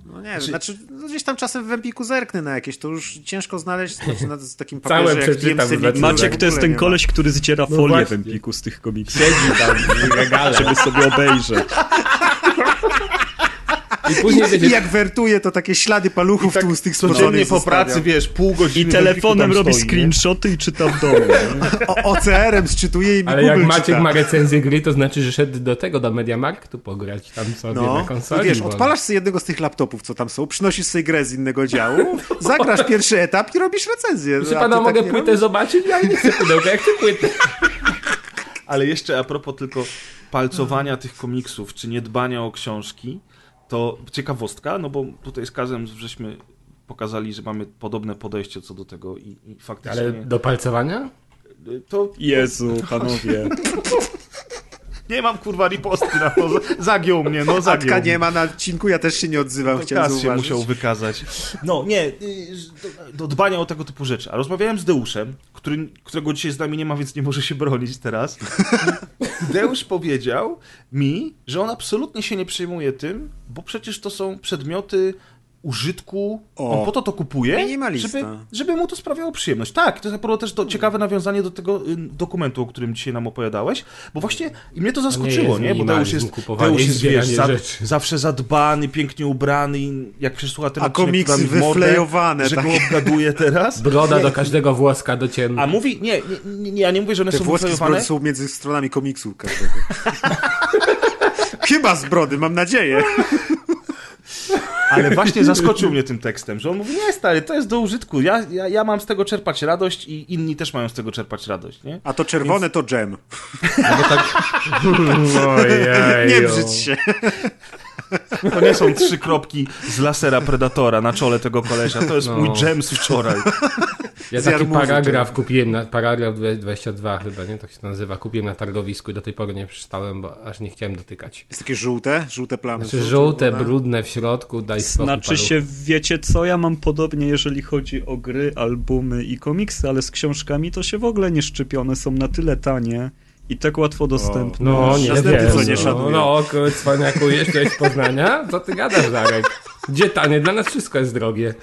No nie wiem, znaczy no gdzieś tam czasem w Empiku zerknę na jakieś, to już ciężko znaleźć znaczy na z takim Całe papierze jak w Empiku. Mix, Maciek w to jest ten koleś, który zdziera No folię w właśnie. Empiku z tych komiksów, Siedzi tam w regale. żeby sobie obejrzeć. I później I wiecie, jak wertuje, to takie ślady paluchów tłustych Codziennie po pracy, wiesz, pół godziny I telefonem robi stoi, nie? screenshoty i czyta w domu. nie? OCR-em sczytuje i mi ale jak Google Maciek czyta. ma recenzję gry, to znaczy, że szedł do tego, do Mediamarktu pograć tam sobie na No, konsoli. i wiesz, bo- odpalasz sobie jednego z tych laptopów, co tam są, przynosisz sobie grę z innego działu, zagrasz pierwszy etap i robisz recenzję. Proszę pana, mogę tak nie płytę robisz? zobaczyć? Ja nie chcę pudełka, jak ty płytę. Ale jeszcze a propos tylko palcowania tych komiksów, czy niedbania o książki, to ciekawostka, no bo tutaj z Kazem żeśmy pokazali, że mamy podobne podejście co do tego i, i faktycznie Ale do palcowania? to Jezu, panowie. nie mam kurwa ripostki na to, zagiął mnie, no zagiął mnie. nie ma na odcinku, ja też się nie odzywam, To chciałem Kaz się musiał wykazać. No nie, y, do, do dbania o tego typu rzeczy. A rozmawiałem z Deuszem, który, którego dzisiaj z nami nie ma, więc nie może się bronić teraz. Deusz powiedział mi, że on absolutnie się nie przejmuje tym, bo przecież to są przedmioty użytku, O, on po to to kupuje, żeby, żeby mu to sprawiało przyjemność. Tak, to jest też to ciekawe nawiązanie do tego y, dokumentu, o którym dzisiaj nam opowiadałeś, bo właśnie i mnie to zaskoczyło, jest nie? Bo Deusz jest, Deusz jest wiesz, za, zawsze zadbany, pięknie ubrany i jak przesłucha ten A komiksy wyflejowane, że tak. go obgaduje teraz. Broda do każdego włoska docięta. A mówi, nie, nie, nie, ja nie mówię, że one Te są wyflejowane, są między stronami komiksu każdego. Chyba z brody, mam nadzieję. Ale właśnie zaskoczył mnie tym tekstem, że on mówi, nie stary, to jest do użytku, ja, ja, ja mam z tego czerpać radość i inni też mają z tego czerpać radość, nie? A to czerwone to dżem. No bo tak... Ojej, Nie brzydź się. To nie są trzy kropki z lasera Predatora na czole tego kolesia, to jest No. mój dżem z wczoraj. Ja taki paragraf kupiłem, na, paragraf 22 chyba, nie? Tak się nazywa. Kupiłem na targowisku i do tej pory nie przeczytałem, bo aż nie chciałem dotykać. Jest takie żółte, żółte plamy. Znaczy żółte, czerwone. brudne w środku, daj spokój Znaczy paluch. się, wiecie co, ja mam podobnie, jeżeli chodzi o gry, albumy i komiksy, ale z książkami to się w ogóle nie szczepione, są na tyle tanie i tak łatwo dostępne. No, nie Następny, wiem. co nie no, szanuje. no, no cwaniaku, jeszcze z Poznania? Co ty gadasz, Darek? Gdzie tanie? Dla nas wszystko jest drogie.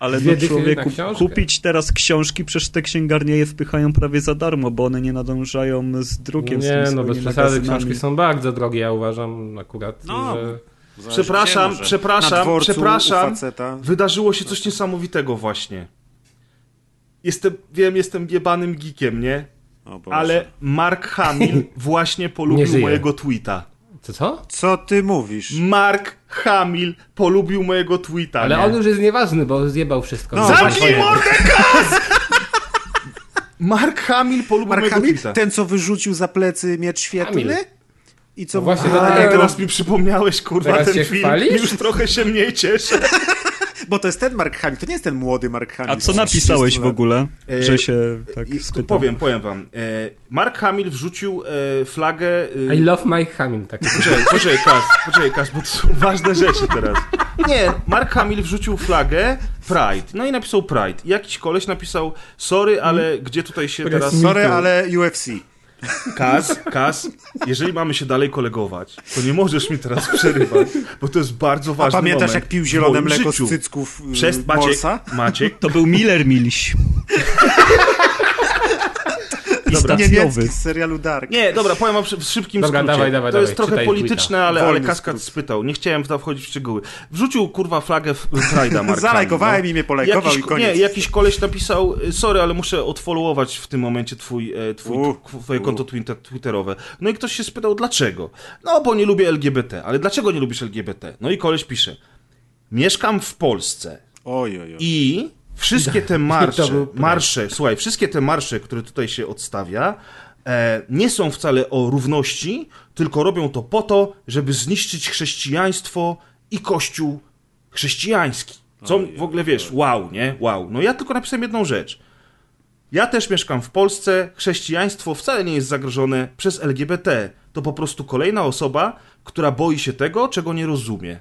Ale Dwie no człowieku, kupić teraz książki, przecież te księgarnie je wpychają prawie za darmo, bo one nie nadążają z drukiem. Nie, no bez przesady, książki są bardzo drogie, ja uważam akurat, No, że... Zależy Przepraszam, przepraszam, dworcu, przepraszam. Wydarzyło się coś niesamowitego właśnie. Jestem, wiem, jestem jebanym geekiem, nie? O Boże. Ale Mark Hamill właśnie Nie polubił mojego tweeta. Co, co? Co ty mówisz? Mark Hamill polubił mojego tweeta. Ale nie? on już jest nieważny, bo zjebał wszystko. No, Zamknij właśnie. mordę! Mark Hamill polubił Mark mojego Hamill? tweeta. Ten, co wyrzucił za plecy miecz świetlny? Hamill. I co No właśnie A, tego- teraz mi przypomniałeś, kurwa, Teraz ten film. chwalisz? Już trochę się mniej cieszę. Bo to jest ten Mark Hamill, to nie jest ten młody Mark Hamill. A co napisałeś 30 w ogóle, E, że się tak I- spytam? powiem, powiem wam. E, Mark Hamill wrzucił e, flagę... e, I love Mike Hamill. Tak. Poczekaj, poczekaj, Kas, poczekaj, Kas, bo to są ważne rzeczy teraz. Nie, Mark Hamill wrzucił flagę Pride. No i napisał Pride. I jakiś koleś napisał, sorry, ale gdzie tutaj się teraz... Sorry, ale UFC. Kas, Kas, jeżeli mamy się dalej kolegować, to nie możesz mi teraz przerywać, bo to jest bardzo A ważny pamiętasz, moment jak pił zielone mleko życiu. z cycków y, Przez Maciek, Morsa? Maciek, To był Miller Milś. Niemiecki z serialu Dark. Nie, dobra, powiem w szybkim Dobra, skrócie. dawaj, dawaj, to jest dawaj, trochę polityczne, ale, ale Kaskad skrót. spytał. Nie chciałem w to wchodzić w szczegóły. Wrzucił, kurwa, flagę w Pride'a Zalajkowałem Hamill, i mnie polajkował jakiś, i koniec. Nie, jakiś koleś napisał, sorry, ale muszę odfollowować w tym momencie twój, e, twój, U, twoje konto twinter- twitterowe. No i ktoś się spytał, dlaczego? No, bo nie lubię LGBT. Ale dlaczego nie lubisz LGBT? No i koleś pisze, mieszkam w Polsce Oj, oj, oj. i wszystkie te marsze, marsze, słuchaj, wszystkie te marsze, które tutaj się odstawia, e, nie są wcale o równości, tylko robią to po to, żeby zniszczyć chrześcijaństwo i kościół chrześcijański. Co w ogóle wiesz, wow, nie? Wow. No ja tylko napisałem jedną rzecz. Ja też mieszkam w Polsce. Chrześcijaństwo wcale nie jest zagrożone przez LGBT. To po prostu kolejna osoba, która boi się tego, czego nie rozumie.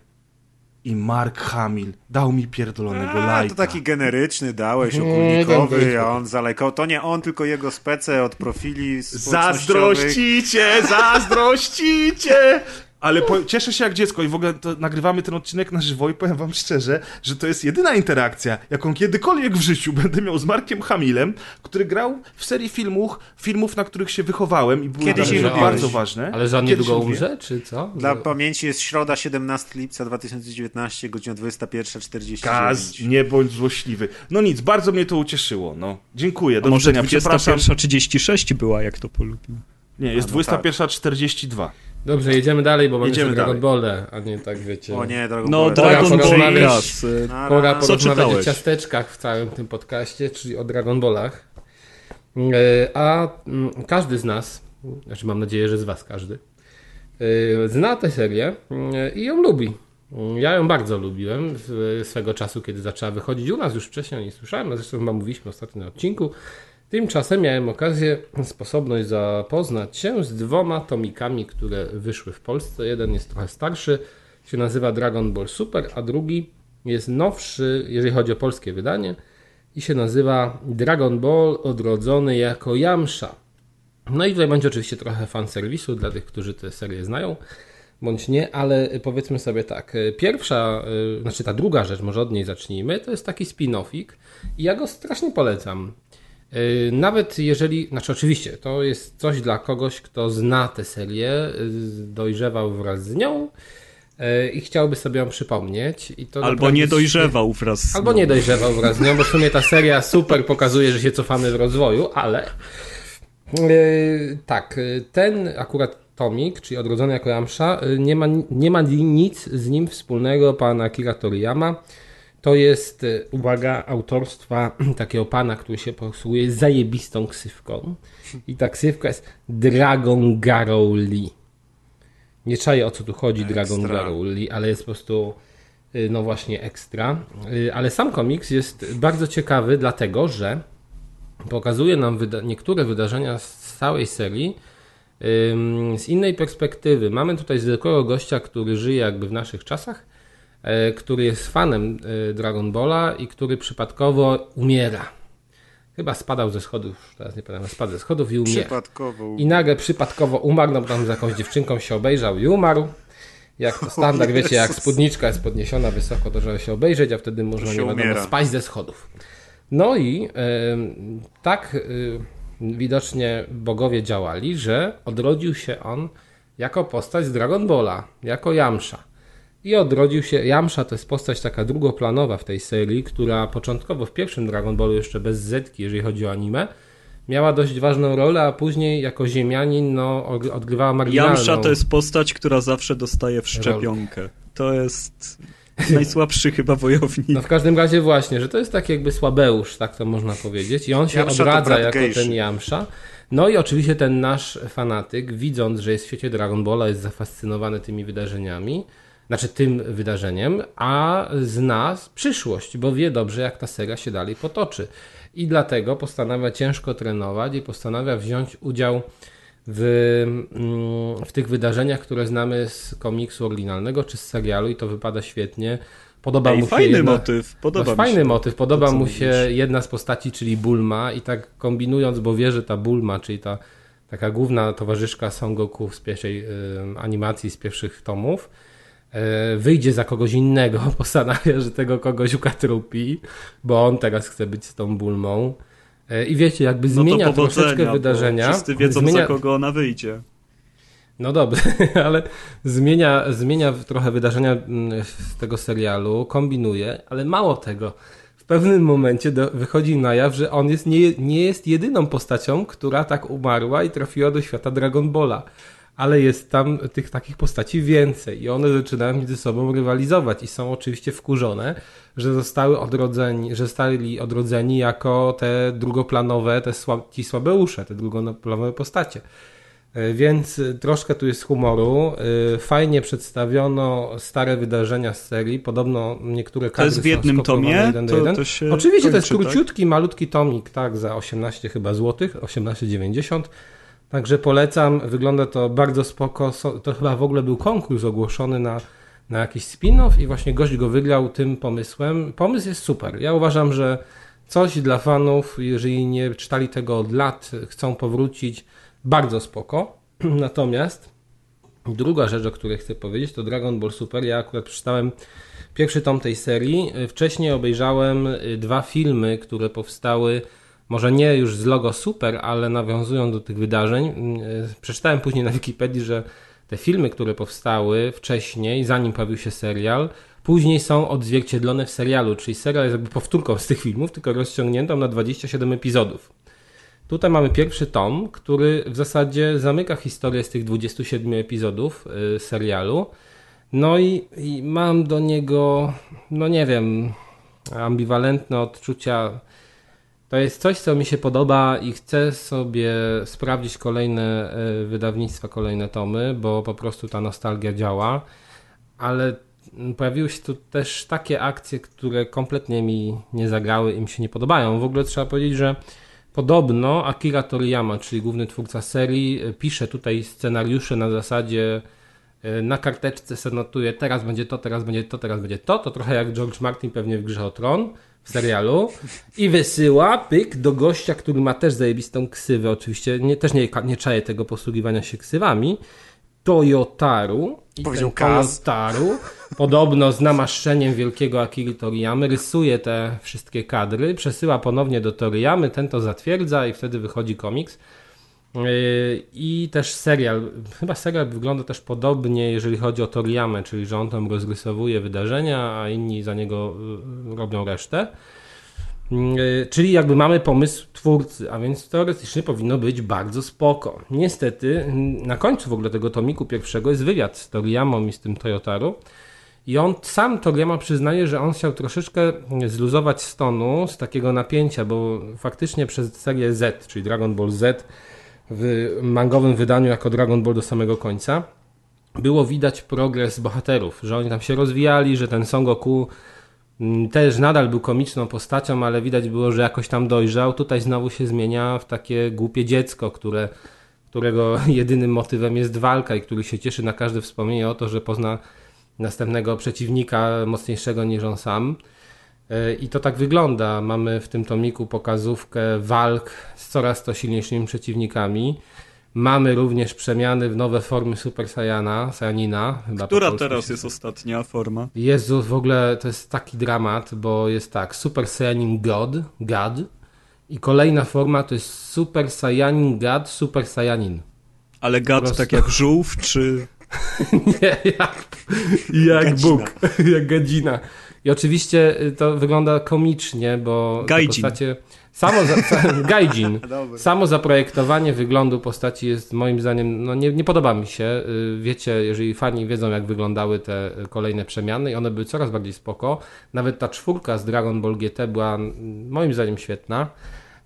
I Mark Hamill dał mi pierdolonego A, lajka. to taki generyczny dałeś, ten- a on zalajkował. To nie on, tylko jego spece od profili społecznościowych. Zazdrościcie, zazdrościcie! Ale po, cieszę się jak dziecko i w ogóle to nagrywamy ten odcinek na żywo i powiem wam szczerze, że to jest jedyna interakcja, jaką kiedykolwiek w życiu będę miał z Markiem Hamilem, który grał w serii filmów, filmów, na których się wychowałem i były Kiedyś dla je mnie lubiłeś. bardzo ważne. Ale Kiedyś niedługo umrze, czy co? Dla pamięci jest środa 17 lipca 2019, godzina 21.49. Kaz, nie bądź złośliwy. No nic, bardzo mnie to ucieszyło. No, dziękuję, do A może widzenia. Przepraszam. 21.36 była, jak to polubił. Nie, jest no tak. 21.42. Dobrze, jedziemy dalej, bo mamy Jedziemy jeszcze Dragon. Ball, a nie tak wiecie. O nie, drogo No, Boże. Dragon Pora Ball porozmawiać. Pora porozmawiać o ciasteczkach w całym tym podcaście, czyli o Dragon Ballach. E, A mm, każdy z nas, znaczy mam nadzieję, że z Was każdy, e, zna tę serię e, i ją lubi. Ja ją bardzo lubiłem w- swego czasu, kiedy zaczęła wychodzić u nas już wcześniej, nie słyszałem, a zresztą chyba mówiliśmy ostatnio na odcinku. Tymczasem miałem okazję, sposobność zapoznać się z dwoma tomikami, które wyszły w Polsce. Jeden jest trochę starszy, się nazywa Dragon Ball Super, a drugi jest nowszy, jeżeli chodzi o polskie wydanie, i się nazywa Dragon Ball Odrodzony jako Yamsha. No i tutaj będzie oczywiście trochę fanserwisu dla tych, którzy tę serię znają, bądź nie, ale powiedzmy sobie tak. Pierwsza, y, znaczy ta druga rzecz, może od niej zacznijmy, to jest taki spin-offik i ja go strasznie polecam. Y, Nawet jeżeli, znaczy oczywiście, to jest coś dla kogoś, kto zna tę serię, dojrzewał wraz z nią y, i chciałby sobie ją przypomnieć. Albo nie dojrzewał wraz z Albo nią. nie dojrzewał wraz z nią, bo w sumie ta seria super pokazuje, że się cofamy w rozwoju, ale yy, tak, ten akurat tomik, czyli Odrodzony jako Yamsha, yy, nie ma, nie ma nic z nim wspólnego pana Akira Toriyama. To jest, yy, uwaga, autorstwa takiego pana, który się posługuje zajebistą ksywką. I ta ksywka jest Dragon Garrow Lee. Nie czaję o co tu chodzi Dragon Ekstra. Garrow Lee, ale jest po prostu y, no właśnie ekstra. Y, Ale sam komiks jest bardzo ciekawy, dlatego że pokazuje nam wyda niektóre wydarzenia z całej serii z innej perspektywy. Mamy tutaj zwykłego gościa, który żyje jakby w naszych czasach, który jest fanem e, Dragon Balla i który przypadkowo umiera. Chyba spadał ze schodów, teraz nie pamiętam, spadł ze schodów i umiera. Przypadkowo. I nagle przypadkowo umarł, no bo tam z jakąś dziewczynką się obejrzał i umarł. Jak to standard, wiecie, jak spódniczka jest podniesiona wysoko, to żeby się obejrzeć, a wtedy można nie wiadomo umiera. spaść ze schodów. No i em, tak widocznie bogowie działali, że odrodził się on jako postać z Dragon Balla, jako Yamsha. I odrodził się, Yamsha to jest postać taka drugoplanowa w tej serii, która początkowo w pierwszym Dragon Ballu jeszcze bez Zetki, jeżeli chodzi o anime, miała dość ważną rolę, a później jako ziemianin no, odgrywała marginalną. Jamsza to jest postać, która zawsze dostaje w szczepionkę. To jest najsłabszy chyba wojownik. No w każdym razie właśnie, że to jest taki jakby słabeusz, tak to można powiedzieć. I on się Yamsha odradza jako gejszy. ten Yamsha. No i oczywiście ten nasz fanatyk, widząc, że jest w świecie Dragon Balla, jest zafascynowany tymi wydarzeniami, znaczy tym wydarzeniem, a zna przyszłość, bo wie dobrze, jak ta seria się dalej potoczy. I dlatego postanawia ciężko trenować i postanawia wziąć udział w, mm, w tych wydarzeniach, które znamy z komiksu oryginalnego czy z serialu i to wypada świetnie. Podoba Ej, mu się fajny jedna... motyw, podoba Masz mi fajny się. motyw, podoba mu się mówisz. jedna z postaci, czyli Bulma i tak kombinując, bo wie, że ta Bulma, czyli ta taka główna towarzyszka Son Goku z pierwszej y, animacji, z pierwszych tomów, wyjdzie za kogoś innego, postanawia, że tego kogoś ukatrupi, bo on teraz chce być z tą Bulmą. Y, I wiecie, jakby No zmienia powodzenia, troszeczkę wydarzenia. Wszyscy wiedzą, zmienia... za kogo ona wyjdzie. No dobrze, ale zmienia, zmienia trochę wydarzenia mm, z tego serialu, kombinuje, ale mało tego. W pewnym momencie do, wychodzi na jaw, że on jest nie, nie jest jedyną postacią, która tak umarła i trafiła do świata Dragon Balla. Ale jest tam tych takich postaci więcej i one zaczynają między sobą rywalizować i są oczywiście wkurzone, że zostały odrodzeni, że zostali odrodzeni jako te drugoplanowe, te sła, ci słabeusze, te drugoplanowe postacie. E, Więc y, troszkę tu jest humoru. Y, Fajnie przedstawiono stare wydarzenia z serii. Podobno niektóre kadry jest w jednym tomie? jeden To- jeden. to Oczywiście to jest kończy, tak? króciutki, malutki tomik, tak, za 18 chyba złotych, 18,90. Także polecam, wygląda to bardzo spoko. To chyba w ogóle był konkurs ogłoszony na, na jakiś spin-off i właśnie gość go wygrał tym pomysłem. Pomysł jest super. Ja uważam, że coś dla fanów, jeżeli nie czytali tego od lat, chcą powrócić, bardzo spoko. Natomiast druga rzecz, o której chcę powiedzieć, to Dragon Ball Super. Ja akurat przeczytałem pierwszy tom tej serii. Wcześniej obejrzałem y, dwa filmy, które powstały, może nie już z logo Super, ale nawiązują do tych wydarzeń. Y, Przeczytałem później na Wikipedii, że te filmy, które powstały wcześniej, zanim pojawił się serial, później są odzwierciedlone w serialu, czyli serial jest jakby powtórką z tych filmów, tylko rozciągniętą na 27 epizodów. Tutaj mamy pierwszy tom, który w zasadzie zamyka historię z tych 27 epizodów y, serialu. No i, i mam do niego, no nie wiem, ambiwalentne odczucia. To jest coś, co mi się podoba i chcę sobie sprawdzić kolejne y, wydawnictwa, kolejne tomy, bo po prostu ta nostalgia działa. Ale mm, pojawiły się tu też takie akcje, które kompletnie mi nie zagrały i mi się nie podobają. W ogóle trzeba powiedzieć, że Podobno Akira Toriyama, czyli główny twórca serii, e, pisze tutaj scenariusze na zasadzie e, na karteczce se notuje teraz będzie to, teraz będzie to, teraz będzie to, to trochę jak George Martin pewnie w Grze o Tron w serialu i wysyła pyk do gościa, który ma też zajebistą ksywę, oczywiście nie, też nie, nie czaję tego posługiwania się ksywami, Toyotaru i Powiedział Kaz. Toyotaru podobno z namaszczeniem wielkiego Akiri Toriyamy rysuje te wszystkie kadry, przesyła ponownie do Toriyamy, ten to zatwierdza i wtedy wychodzi komiks. Yy, I też serial, chyba serial wygląda też podobnie, jeżeli chodzi o Toriyamę, czyli że on tam rozrysowuje wydarzenia, a inni za niego yy, robią resztę. Yy, Czyli jakby mamy pomysł twórcy, a więc teoretycznie powinno być bardzo spoko. Niestety mm, na końcu w ogóle tego tomiku pierwszego jest wywiad z Toriyamą i z tym Toyotaru. I on sam Toriyama przyznaje, że on chciał troszeczkę zluzować stonu z takiego napięcia, bo faktycznie przez serię Z, czyli Dragon Ball Z w mangowym wydaniu jako Dragon Ball do samego końca, było widać progres bohaterów, że oni tam się rozwijali, że ten Son Goku mm, też nadal był komiczną postacią, ale widać było, że jakoś tam dojrzał. Tutaj znowu się zmienia w takie głupie dziecko, które, którego jedynym motywem jest walka i który się cieszy na każde wspomnienie o to, że pozna następnego przeciwnika mocniejszego niż on sam. E, I to tak wygląda. Mamy w tym tomiku pokazówkę walk z coraz to silniejszymi przeciwnikami. Mamy również przemiany w nowe formy Super Saiyana, Saiyanina. Która teraz się- jest ostatnia forma? Jezu, w ogóle to jest taki dramat, bo jest tak, Super Saiyanin God, God i kolejna forma to jest Super Saiyanin God, Super Saiyanin. Ale gad prostu. tak jak żółw, czy... Nie, jak, jak. Bóg, jak gadzina. I oczywiście y, to wygląda komicznie, bo Gaijin. postacie... Samo, za, gaijin. Samo zaprojektowanie wyglądu postaci jest moim zdaniem, no nie, nie podoba mi się. Y, Wiecie, jeżeli fani wiedzą jak wyglądały te kolejne przemiany i one były coraz bardziej spoko. Nawet ta czwórka z Dragon Ball GT była mm, moim zdaniem świetna.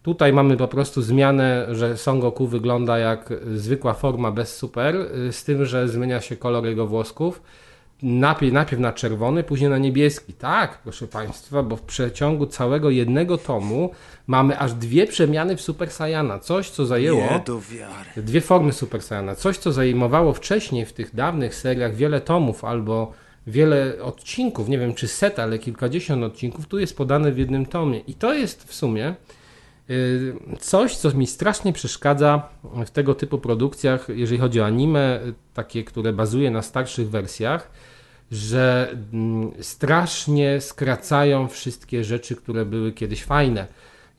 Tutaj mamy po prostu zmianę, że Son Goku wygląda jak zwykła forma bez super, y, z tym, że zmienia się kolor jego włosków. Najpierw, najpierw na czerwony, później na niebieski. Tak, proszę Państwa, bo w przeciągu całego jednego tomu mamy aż dwie przemiany w Super Saiyana. Coś, co zajęło... Nie do wiary. Dwie formy Super Saiyana. Coś, co zajmowało wcześniej w tych dawnych seriach wiele tomów albo wiele odcinków, nie wiem czy set, ale kilkadziesiąt odcinków, tu jest podane w jednym tomie. I to jest w sumie y, coś, co mi strasznie przeszkadza w tego typu produkcjach, jeżeli chodzi o anime, y, takie, które bazuje na starszych wersjach, że mm, strasznie skracają wszystkie rzeczy, które były kiedyś fajne.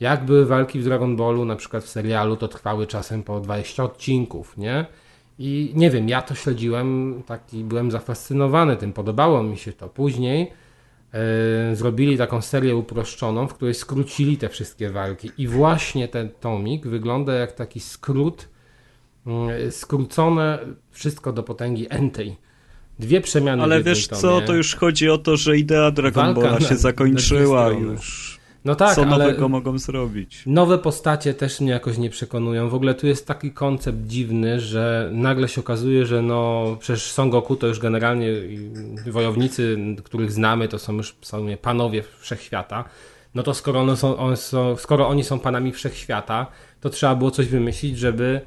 Jak były walki w Dragon Ballu, na przykład w serialu, to trwały czasem po 20 odcinków, nie? I nie wiem, ja to śledziłem, taki byłem zafascynowany tym, podobało mi się to. Później e, zrobili taką serię uproszczoną, w której skrócili te wszystkie walki. I właśnie ten tomik wygląda jak taki skrót, mm, skrócone wszystko do potęgi entej. Dwie przemiany Ale wiesz tomie. co, to już chodzi o to, że idea Dragon Balla się zakończyła już. No tak, co nowego mogą zrobić? Nowe postacie też mnie jakoś nie przekonują. W ogóle tu jest taki koncept dziwny, że nagle się okazuje, że no przecież Son Goku to już generalnie wojownicy, których znamy, to są już sumie panowie wszechświata. No to skoro, one są, one są, skoro oni są panami wszechświata, to trzeba było coś wymyślić, żeby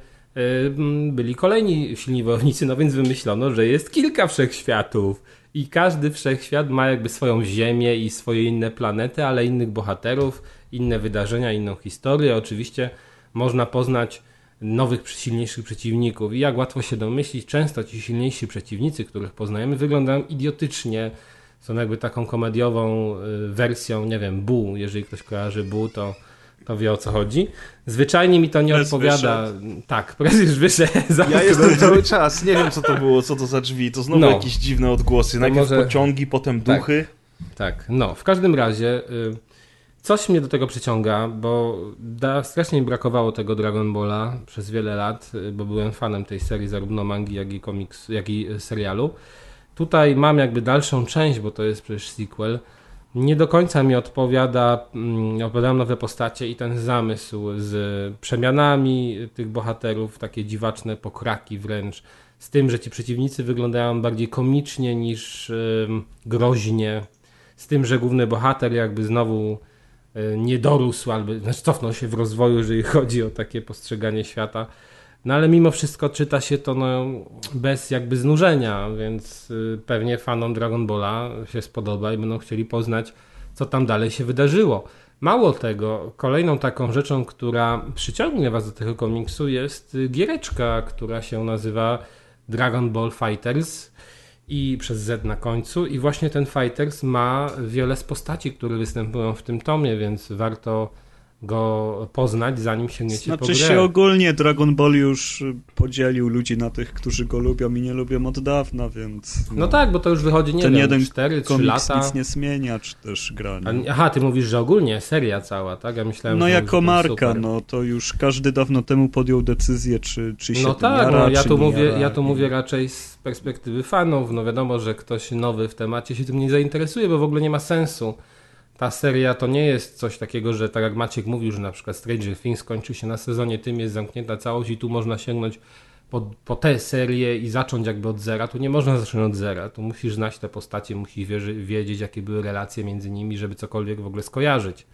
byli kolejni silni wojownicy, no więc wymyślono, że jest kilka wszechświatów. I każdy wszechświat ma jakby swoją ziemię i swoje inne planety, ale innych bohaterów, inne wydarzenia, inną historię. Oczywiście można poznać nowych, silniejszych przeciwników. I jak łatwo się domyślić, często ci silniejsi przeciwnicy, których poznajemy, wyglądają idiotycznie. Są jakby taką komediową y, wersją, nie wiem, Bu. Jeżeli ktoś kojarzy Bu, to, to wie o co chodzi. Zwyczajnie mi to nie Prez odpowiada. Tak, prez już wyszedł. Ja jestem cały czas, nie wiem co to było, co to za drzwi, to znowu No. jakieś dziwne odgłosy, najpierw może- pociągi, potem Tak. duchy. Tak, no, w każdym razie y, coś mnie do tego przyciąga, bo da, strasznie mi brakowało tego Dragon Balla przez wiele lat, y, bo byłem fanem tej serii, zarówno mangi, jak i komiks, jak i y, serialu. Tutaj mam jakby dalszą część, bo to jest przecież sequel. Nie do końca mi odpowiada, mm, opowiadam nowe postacie i ten zamysł z przemianami tych bohaterów, takie dziwaczne pokraki wręcz, z tym, że ci przeciwnicy wyglądają bardziej komicznie niż groźnie, z tym, że główny bohater jakby znowu y, nie dorósł, albo znaczy cofnął się w rozwoju, jeżeli chodzi o takie postrzeganie świata. No ale mimo wszystko czyta się to no, bez jakby znużenia, więc y, pewnie fanom Dragon Balla się spodoba i będą chcieli poznać, co tam dalej się wydarzyło. Mało tego, kolejną taką rzeczą, która przyciągnie Was do tego komiksu jest y, giereczka, która się nazywa Dragon Ball Fighters i przez Z na końcu. I właśnie ten Fighters ma wiele z postaci, które występują w tym tomie, więc warto go poznać, zanim sięgniecie po Znaczy grę. się ogólnie Dragon Ball już podzielił ludzi na tych, którzy go lubią i nie lubią od dawna, więc No tak, bo to już wychodzi, nie ten wiem, jeden 4 3 komiks lata. nic nie zmienia, czy też gra. A, Nie? Aha, ty mówisz, że ogólnie seria cała, tak? Ja myślałem, No jako marka, no to już każdy dawno temu podjął decyzję, czy, czy się No tak, jara, no, ja, tu mówię, jara. ja tu mówię raczej z perspektywy fanów. No wiadomo, że ktoś nowy w temacie się tym nie zainteresuje, bo w ogóle nie ma sensu. Ta seria to nie jest coś takiego, że tak jak Maciek mówił, że na przykład Stranger Things skończył się na sezonie tym, jest zamknięta całość i tu można sięgnąć po, po tę serię i zacząć jakby od zera. Tu nie można zacząć od zera. Tu musisz znać te postacie, musisz wierzy, wiedzieć, jakie były relacje między nimi, żeby cokolwiek w ogóle skojarzyć.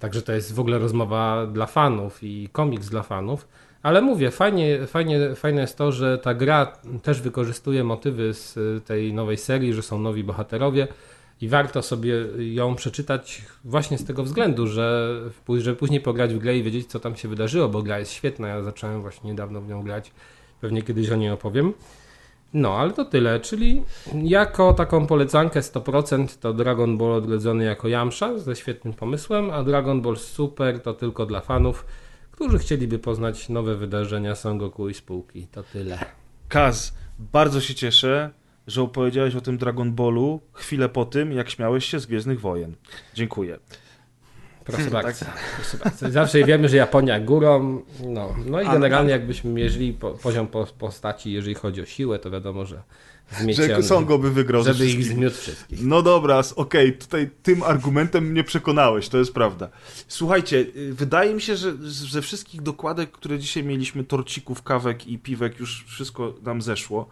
Także to jest w ogóle rozmowa dla fanów i komiks dla fanów. Ale mówię, fajnie, fajnie, fajne jest to, że ta gra też wykorzystuje motywy z tej nowej serii, że są nowi bohaterowie i warto sobie ją przeczytać właśnie z tego względu, że żeby później pograć w grę i wiedzieć, co tam się wydarzyło, bo gra jest świetna. Ja zacząłem właśnie niedawno w nią grać. Pewnie kiedyś o niej opowiem. No, ale to tyle, czyli jako taką polecankę 100% to Dragon Ball odrodzony jako Jamsza ze świetnym pomysłem, a Dragon Ball Super to tylko dla fanów, którzy chcieliby poznać nowe wydarzenia Son Goku i spółki. To tyle. Kaz, bardzo się cieszę, że opowiedziałeś o tym Dragon Ballu chwilę po tym, jak śmiałeś się z Gwiezdnych Wojen. Dziękuję. Proszę Tak. bardzo. Proszę bardzo. Zawsze wiemy, że Japonia górą. No, no i generalnie jakbyśmy mierzyli po, poziom po, postaci, jeżeli chodzi o siłę, to wiadomo, że zmiecie, Że Songo by wygrał żeby ich zmiótł wszystkich. No dobra, okej, tutaj tym argumentem mnie przekonałeś, to jest prawda. Słuchajcie, y, wydaje mi się, że ze wszystkich dokładek, które dzisiaj mieliśmy, torcików, kawek i piwek, już wszystko nam zeszło.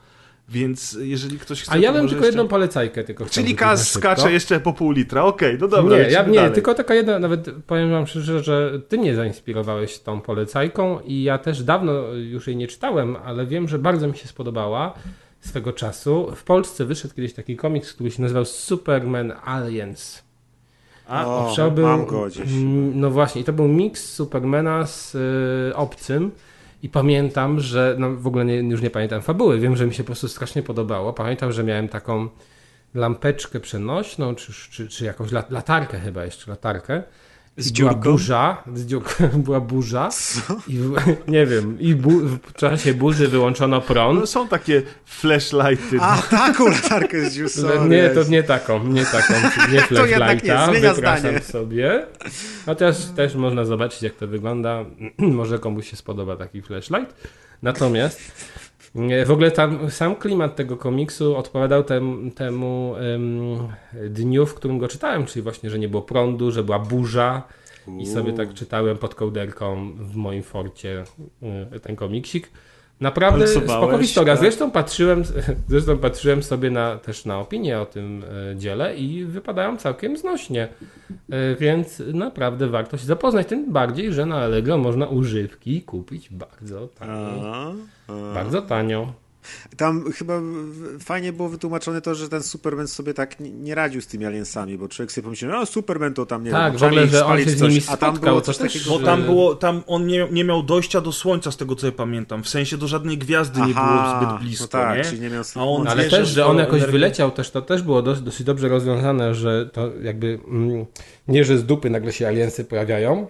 Więc jeżeli ktoś chce. A ja bym tylko jeszcze... jedną polecajkę tylko chciał Czyli Kaz skacze jeszcze po pół litra. Okej, no dobra. Nie, ja, nie dalej. tylko taka jedna, nawet powiem wam szczerze, że ty mnie zainspirowałeś tą polecajką i ja też dawno już jej nie czytałem, ale wiem, że bardzo mi się spodobała swego czasu. W Polsce wyszedł kiedyś taki komiks, który się nazywał Superman Aliens. A, O, To był, mam go gdzieś. No właśnie, i to był miks Supermana z y, obcym. I pamiętam, że no w ogóle nie, już nie pamiętam fabuły. Wiem, że mi się po prostu strasznie podobało. Pamiętam, że miałem taką lampeczkę przenośną, czy, czy, czy jakąś lat, latarkę chyba jeszcze, latarkę. Z była dziurką? burza, z dziurką, była burza i nie wiem, i bu, w czasie burzy wyłączono prąd. No, są takie flashlighty. A, taką latarkę z Juice. Nie, to nie taką, nie taką, nie nie, flashlighta, zmienia wypraszam zdanie. sobie. Chociaż też można zobaczyć, jak to wygląda. Może komuś się spodoba taki flashlight. Natomiast nie, w ogóle tam sam klimat tego komiksu odpowiadał tem, temu em, dniu, w którym go czytałem, czyli właśnie, że nie było prądu, że była burza. I sobie tak czytałem pod kołderką w moim forcie y, ten komiksik. Naprawdę spoko historia. tak? Zresztą patrzyłem, zresztą patrzyłem sobie na, też na opinię o tym e, dziele i wypadają całkiem znośnie. E, Więc naprawdę warto się zapoznać. Tym bardziej, że na Allegro można używki kupić bardzo tanio. A, a. Bardzo tanio. Tam chyba fajnie było wytłumaczone to, że ten Superman sobie tak nie- nie radził z tymi aliensami, bo człowiek sobie pomyślał, no Superman to tam nie Tak, wiem, w ogóle, że on się z coś, nimi a tam spotkał, było coś też- takiego, Bo tam było, tam on nie, nie miał dojścia do słońca, z tego co ja pamiętam. W sensie do żadnej gwiazdy nie Aha, było zbyt blisko, no tak, nie? czyli nie miał A on No, Ale wie, też, że on jakoś wyleciał, też to też było dosyć, dosyć dobrze rozwiązane, że to jakby mm, nie, że z dupy nagle się aliensy pojawiają,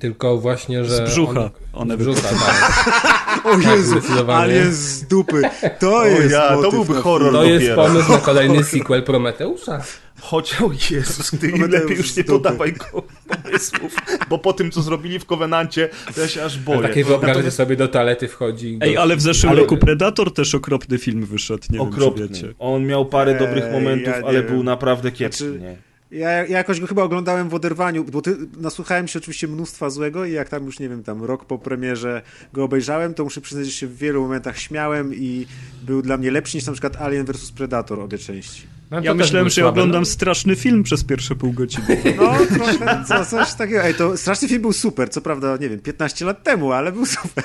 tylko właśnie, że... Z brzucha On, one z brzucha, tak. O Tak, Jezu, zdecydowanie. alien z dupy. To O jest ja, to byłby horror. To jest dopiero. pomysł na kolejny sequel Prometeusza. Chociaż, o Jezus, ty Prometeusz lepiej już nie podawaj go pomysłów, bo po tym, co zrobili w Kowenancie, to ja się aż boję. Takie wyobrażenie Natomiast sobie do toalety wchodzi. Ej, ale w zeszłym Ale- roku Predator też okropny film wyszedł, nie wiem Okropny. czy wiecie. On miał parę Ej, dobrych momentów, ja ale wiem. był naprawdę kiepski. Znaczy-? Ja, ja jakoś go chyba oglądałem w oderwaniu, bo ty, nasłuchałem się oczywiście mnóstwa złego i jak tam już, nie wiem, tam rok po premierze go obejrzałem, to muszę przyznać, że się w wielu momentach śmiałem i był dla mnie lepszy niż na przykład Alien vs Predator obie części. No, Ja myślałem, że ja słaby, oglądam no. straszny film przez pierwsze pół godziny. No, trochę co, coś takiego. Ej, to straszny film był super, co prawda, nie wiem, 15 lat temu, ale był super.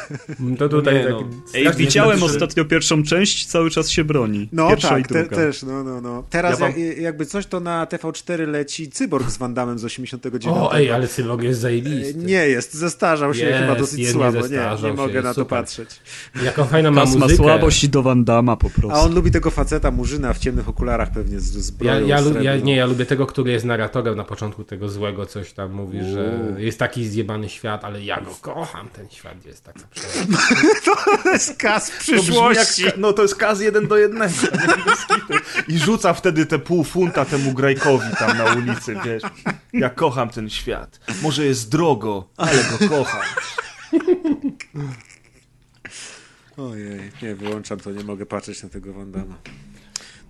To tutaj Nie, tak... no. Ej, widziałem znaczy, że- ostatnio pierwszą część, cały czas się broni. No Pierwsza tak, i te, też, no, no, no. Teraz Ja wam- jak, jakby coś, to na TV4 leci Cyborg z Van Damme z 89. O, ej, ale Cyborg jest zajebisty. Nie jest, zestarzał się Jest, chyba dosyć jest, słabo. Nie, zestarzał nie się, mogę na to super. patrzeć. Jaką fajną ma Kas ma muzykę. słabość do Van Damme po prostu. A on lubi tego faceta Murzyna w ciemnych okularach pewnie z, z Ja, ja, ja, nie, ja lubię tego, który jest narratorem na początku tego złego, coś tam mówi, że jest taki zjebany świat, ale ja go kocham, ten świat jest tak naprawdę. To jest To jak, przyszłości. no to jest kaz jeden do jednego. I rzuca wtedy te pół funta temu Grajkowi tam na ulicy, wiesz. Ja kocham ten świat. Może jest drogo, ale go kocham. Ojej, nie, wyłączam to, nie mogę patrzeć na tego Van Damme.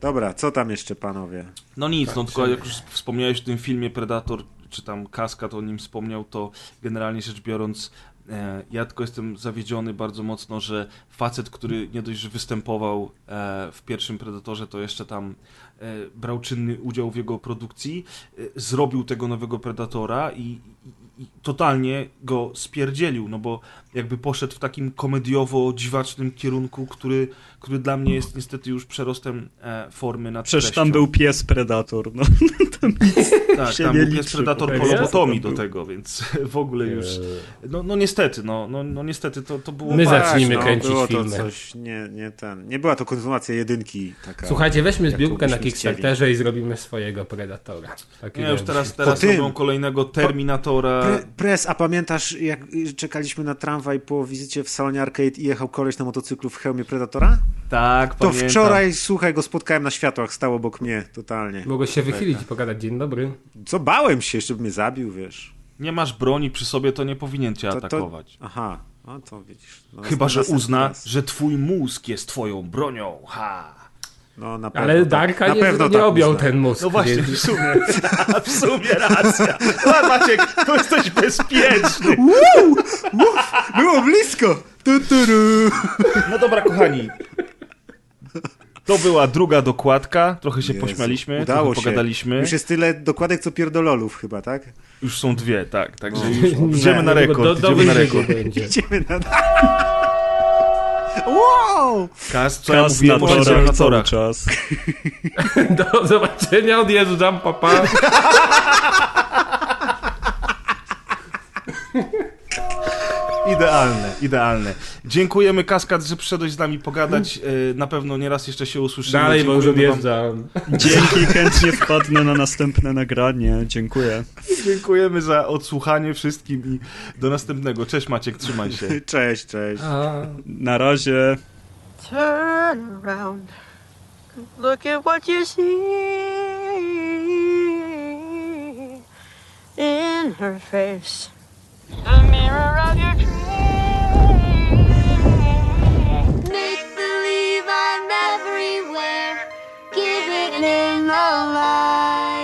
Dobra, co tam jeszcze, panowie? No nic, no tylko jak już wspomniałeś w tym filmie Predator, czy tam Kaska to o nim wspomniał, to generalnie rzecz biorąc, e, ja tylko jestem zawiedziony bardzo mocno, że facet, który nie dość, że występował e, w pierwszym Predatorze, to jeszcze tam e, brał czynny udział w jego produkcji, e, zrobił tego nowego Predatora i, i, i totalnie go spierdzielił, no bo jakby poszedł w takim komediowo-dziwacznym kierunku, który, który dla mnie jest niestety już przerostem e, formy na Przecież tam był pies Predator, no. tak, się tam nie był pies Predator po lobotomii Tam do tego, więc w ogóle już... No, no niestety, no, no, no niestety to, to było... My bardzo- zacznijmy no, kręcić było filmy. to coś, nie, nie ten, nie była to kontynuacja jedynki taka. Słuchajcie, weźmy zbiórkę na Kickstarterze i zrobimy swojego Predatora. Taki Nie, już teraz, teraz robią kolejnego Terminatora. Pre, pres, a pamiętasz, jak czekaliśmy na tramwaj po wizycie w salonie arcade i jechał koleś na motocyklu w hełmie Predatora? Tak, To pamiętam. wczoraj, słuchaj, go spotkałem na światłach, stał obok mnie, totalnie. Mogę się wychylić i pogadać, dzień dobry. Co, bałem się, jeszcze by mnie zabił, wiesz. Nie masz broni przy sobie, to nie powinien cię To- to- atakować. Aha, no to widzisz. No, Chyba, że następny uzna, raz. że twój mózg jest twoją bronią. Ha! No, na pewno, Ale tak. Darka na nie, pewno nie tak objął uzna. ten mózg. No właśnie, więc- w sumie, w sumie racja. No, Maciek, to jesteś bezpieczny. Było blisko! Tu, tu. No dobra, kochani. To była druga dokładka, trochę się Jezu, pośmialiśmy, Udało trochę się. pogadaliśmy. Już jest tyle dokładek co pierdololów chyba, tak? Już są dwie, tak, także No. już idziemy na rekord, Do, do idziemy na rekord. będzie. Idziemy na... Wow! Kas, co ja Kas mówiłem na torach na torach. czas. Do zobaczenia, odjeżdżam, papa. Idealne, idealne. Dziękujemy Kaskad, że przyszedłeś z nami pogadać. E, Na pewno nieraz jeszcze się usłyszymy. Dalej, bo już odjeżdżam. Dzięki, chętnie wpadnę na następne nagranie. Dziękuję. Dziękujemy za odsłuchanie wszystkim i do następnego. Cześć Maciek, trzymaj się. Cześć, cześć. A... Na razie. Turn around. Look at what you see in her face. Make believe I'm everywhere. Give it in the light.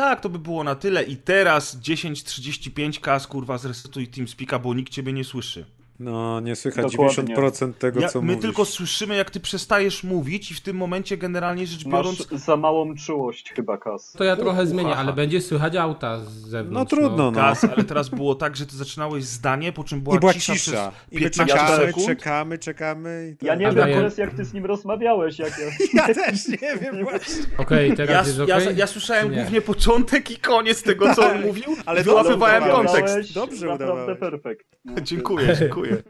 Tak, to by było na tyle. I teraz 10.35 Kas, kurwa, zresetuj TeamSpeaka, bo nikt ciebie nie słyszy. No, nie słychać Dokładnie. 90% tego, Ja, co my mówisz. tylko słyszymy, jak ty przestajesz mówić i w tym momencie generalnie rzecz biorąc... Masz za małą czułość chyba, Kas. To ja trochę zmienię, ale będzie słychać auta z zewnątrz. No trudno, no. Kas, ale teraz było tak, że ty zaczynałeś zdanie, po czym była, I była cisza, cisza. przez I my 15 czekamy, sekund. czekamy, czekamy. I Ja tak. nie wiem, ja- Kres, jak ty z nim rozmawiałeś. Jak ja... ja też nie wiem właśnie. Okej, Ja, teraz jest ja, okej? ja słyszałem nie? głównie początek i koniec tego, co on mówił, ale wyłapywałem dobrze kontekst. udawałeś. Dobrze Naprawdę udawałeś. perfekt. Dziękuję, dziękuję. weird.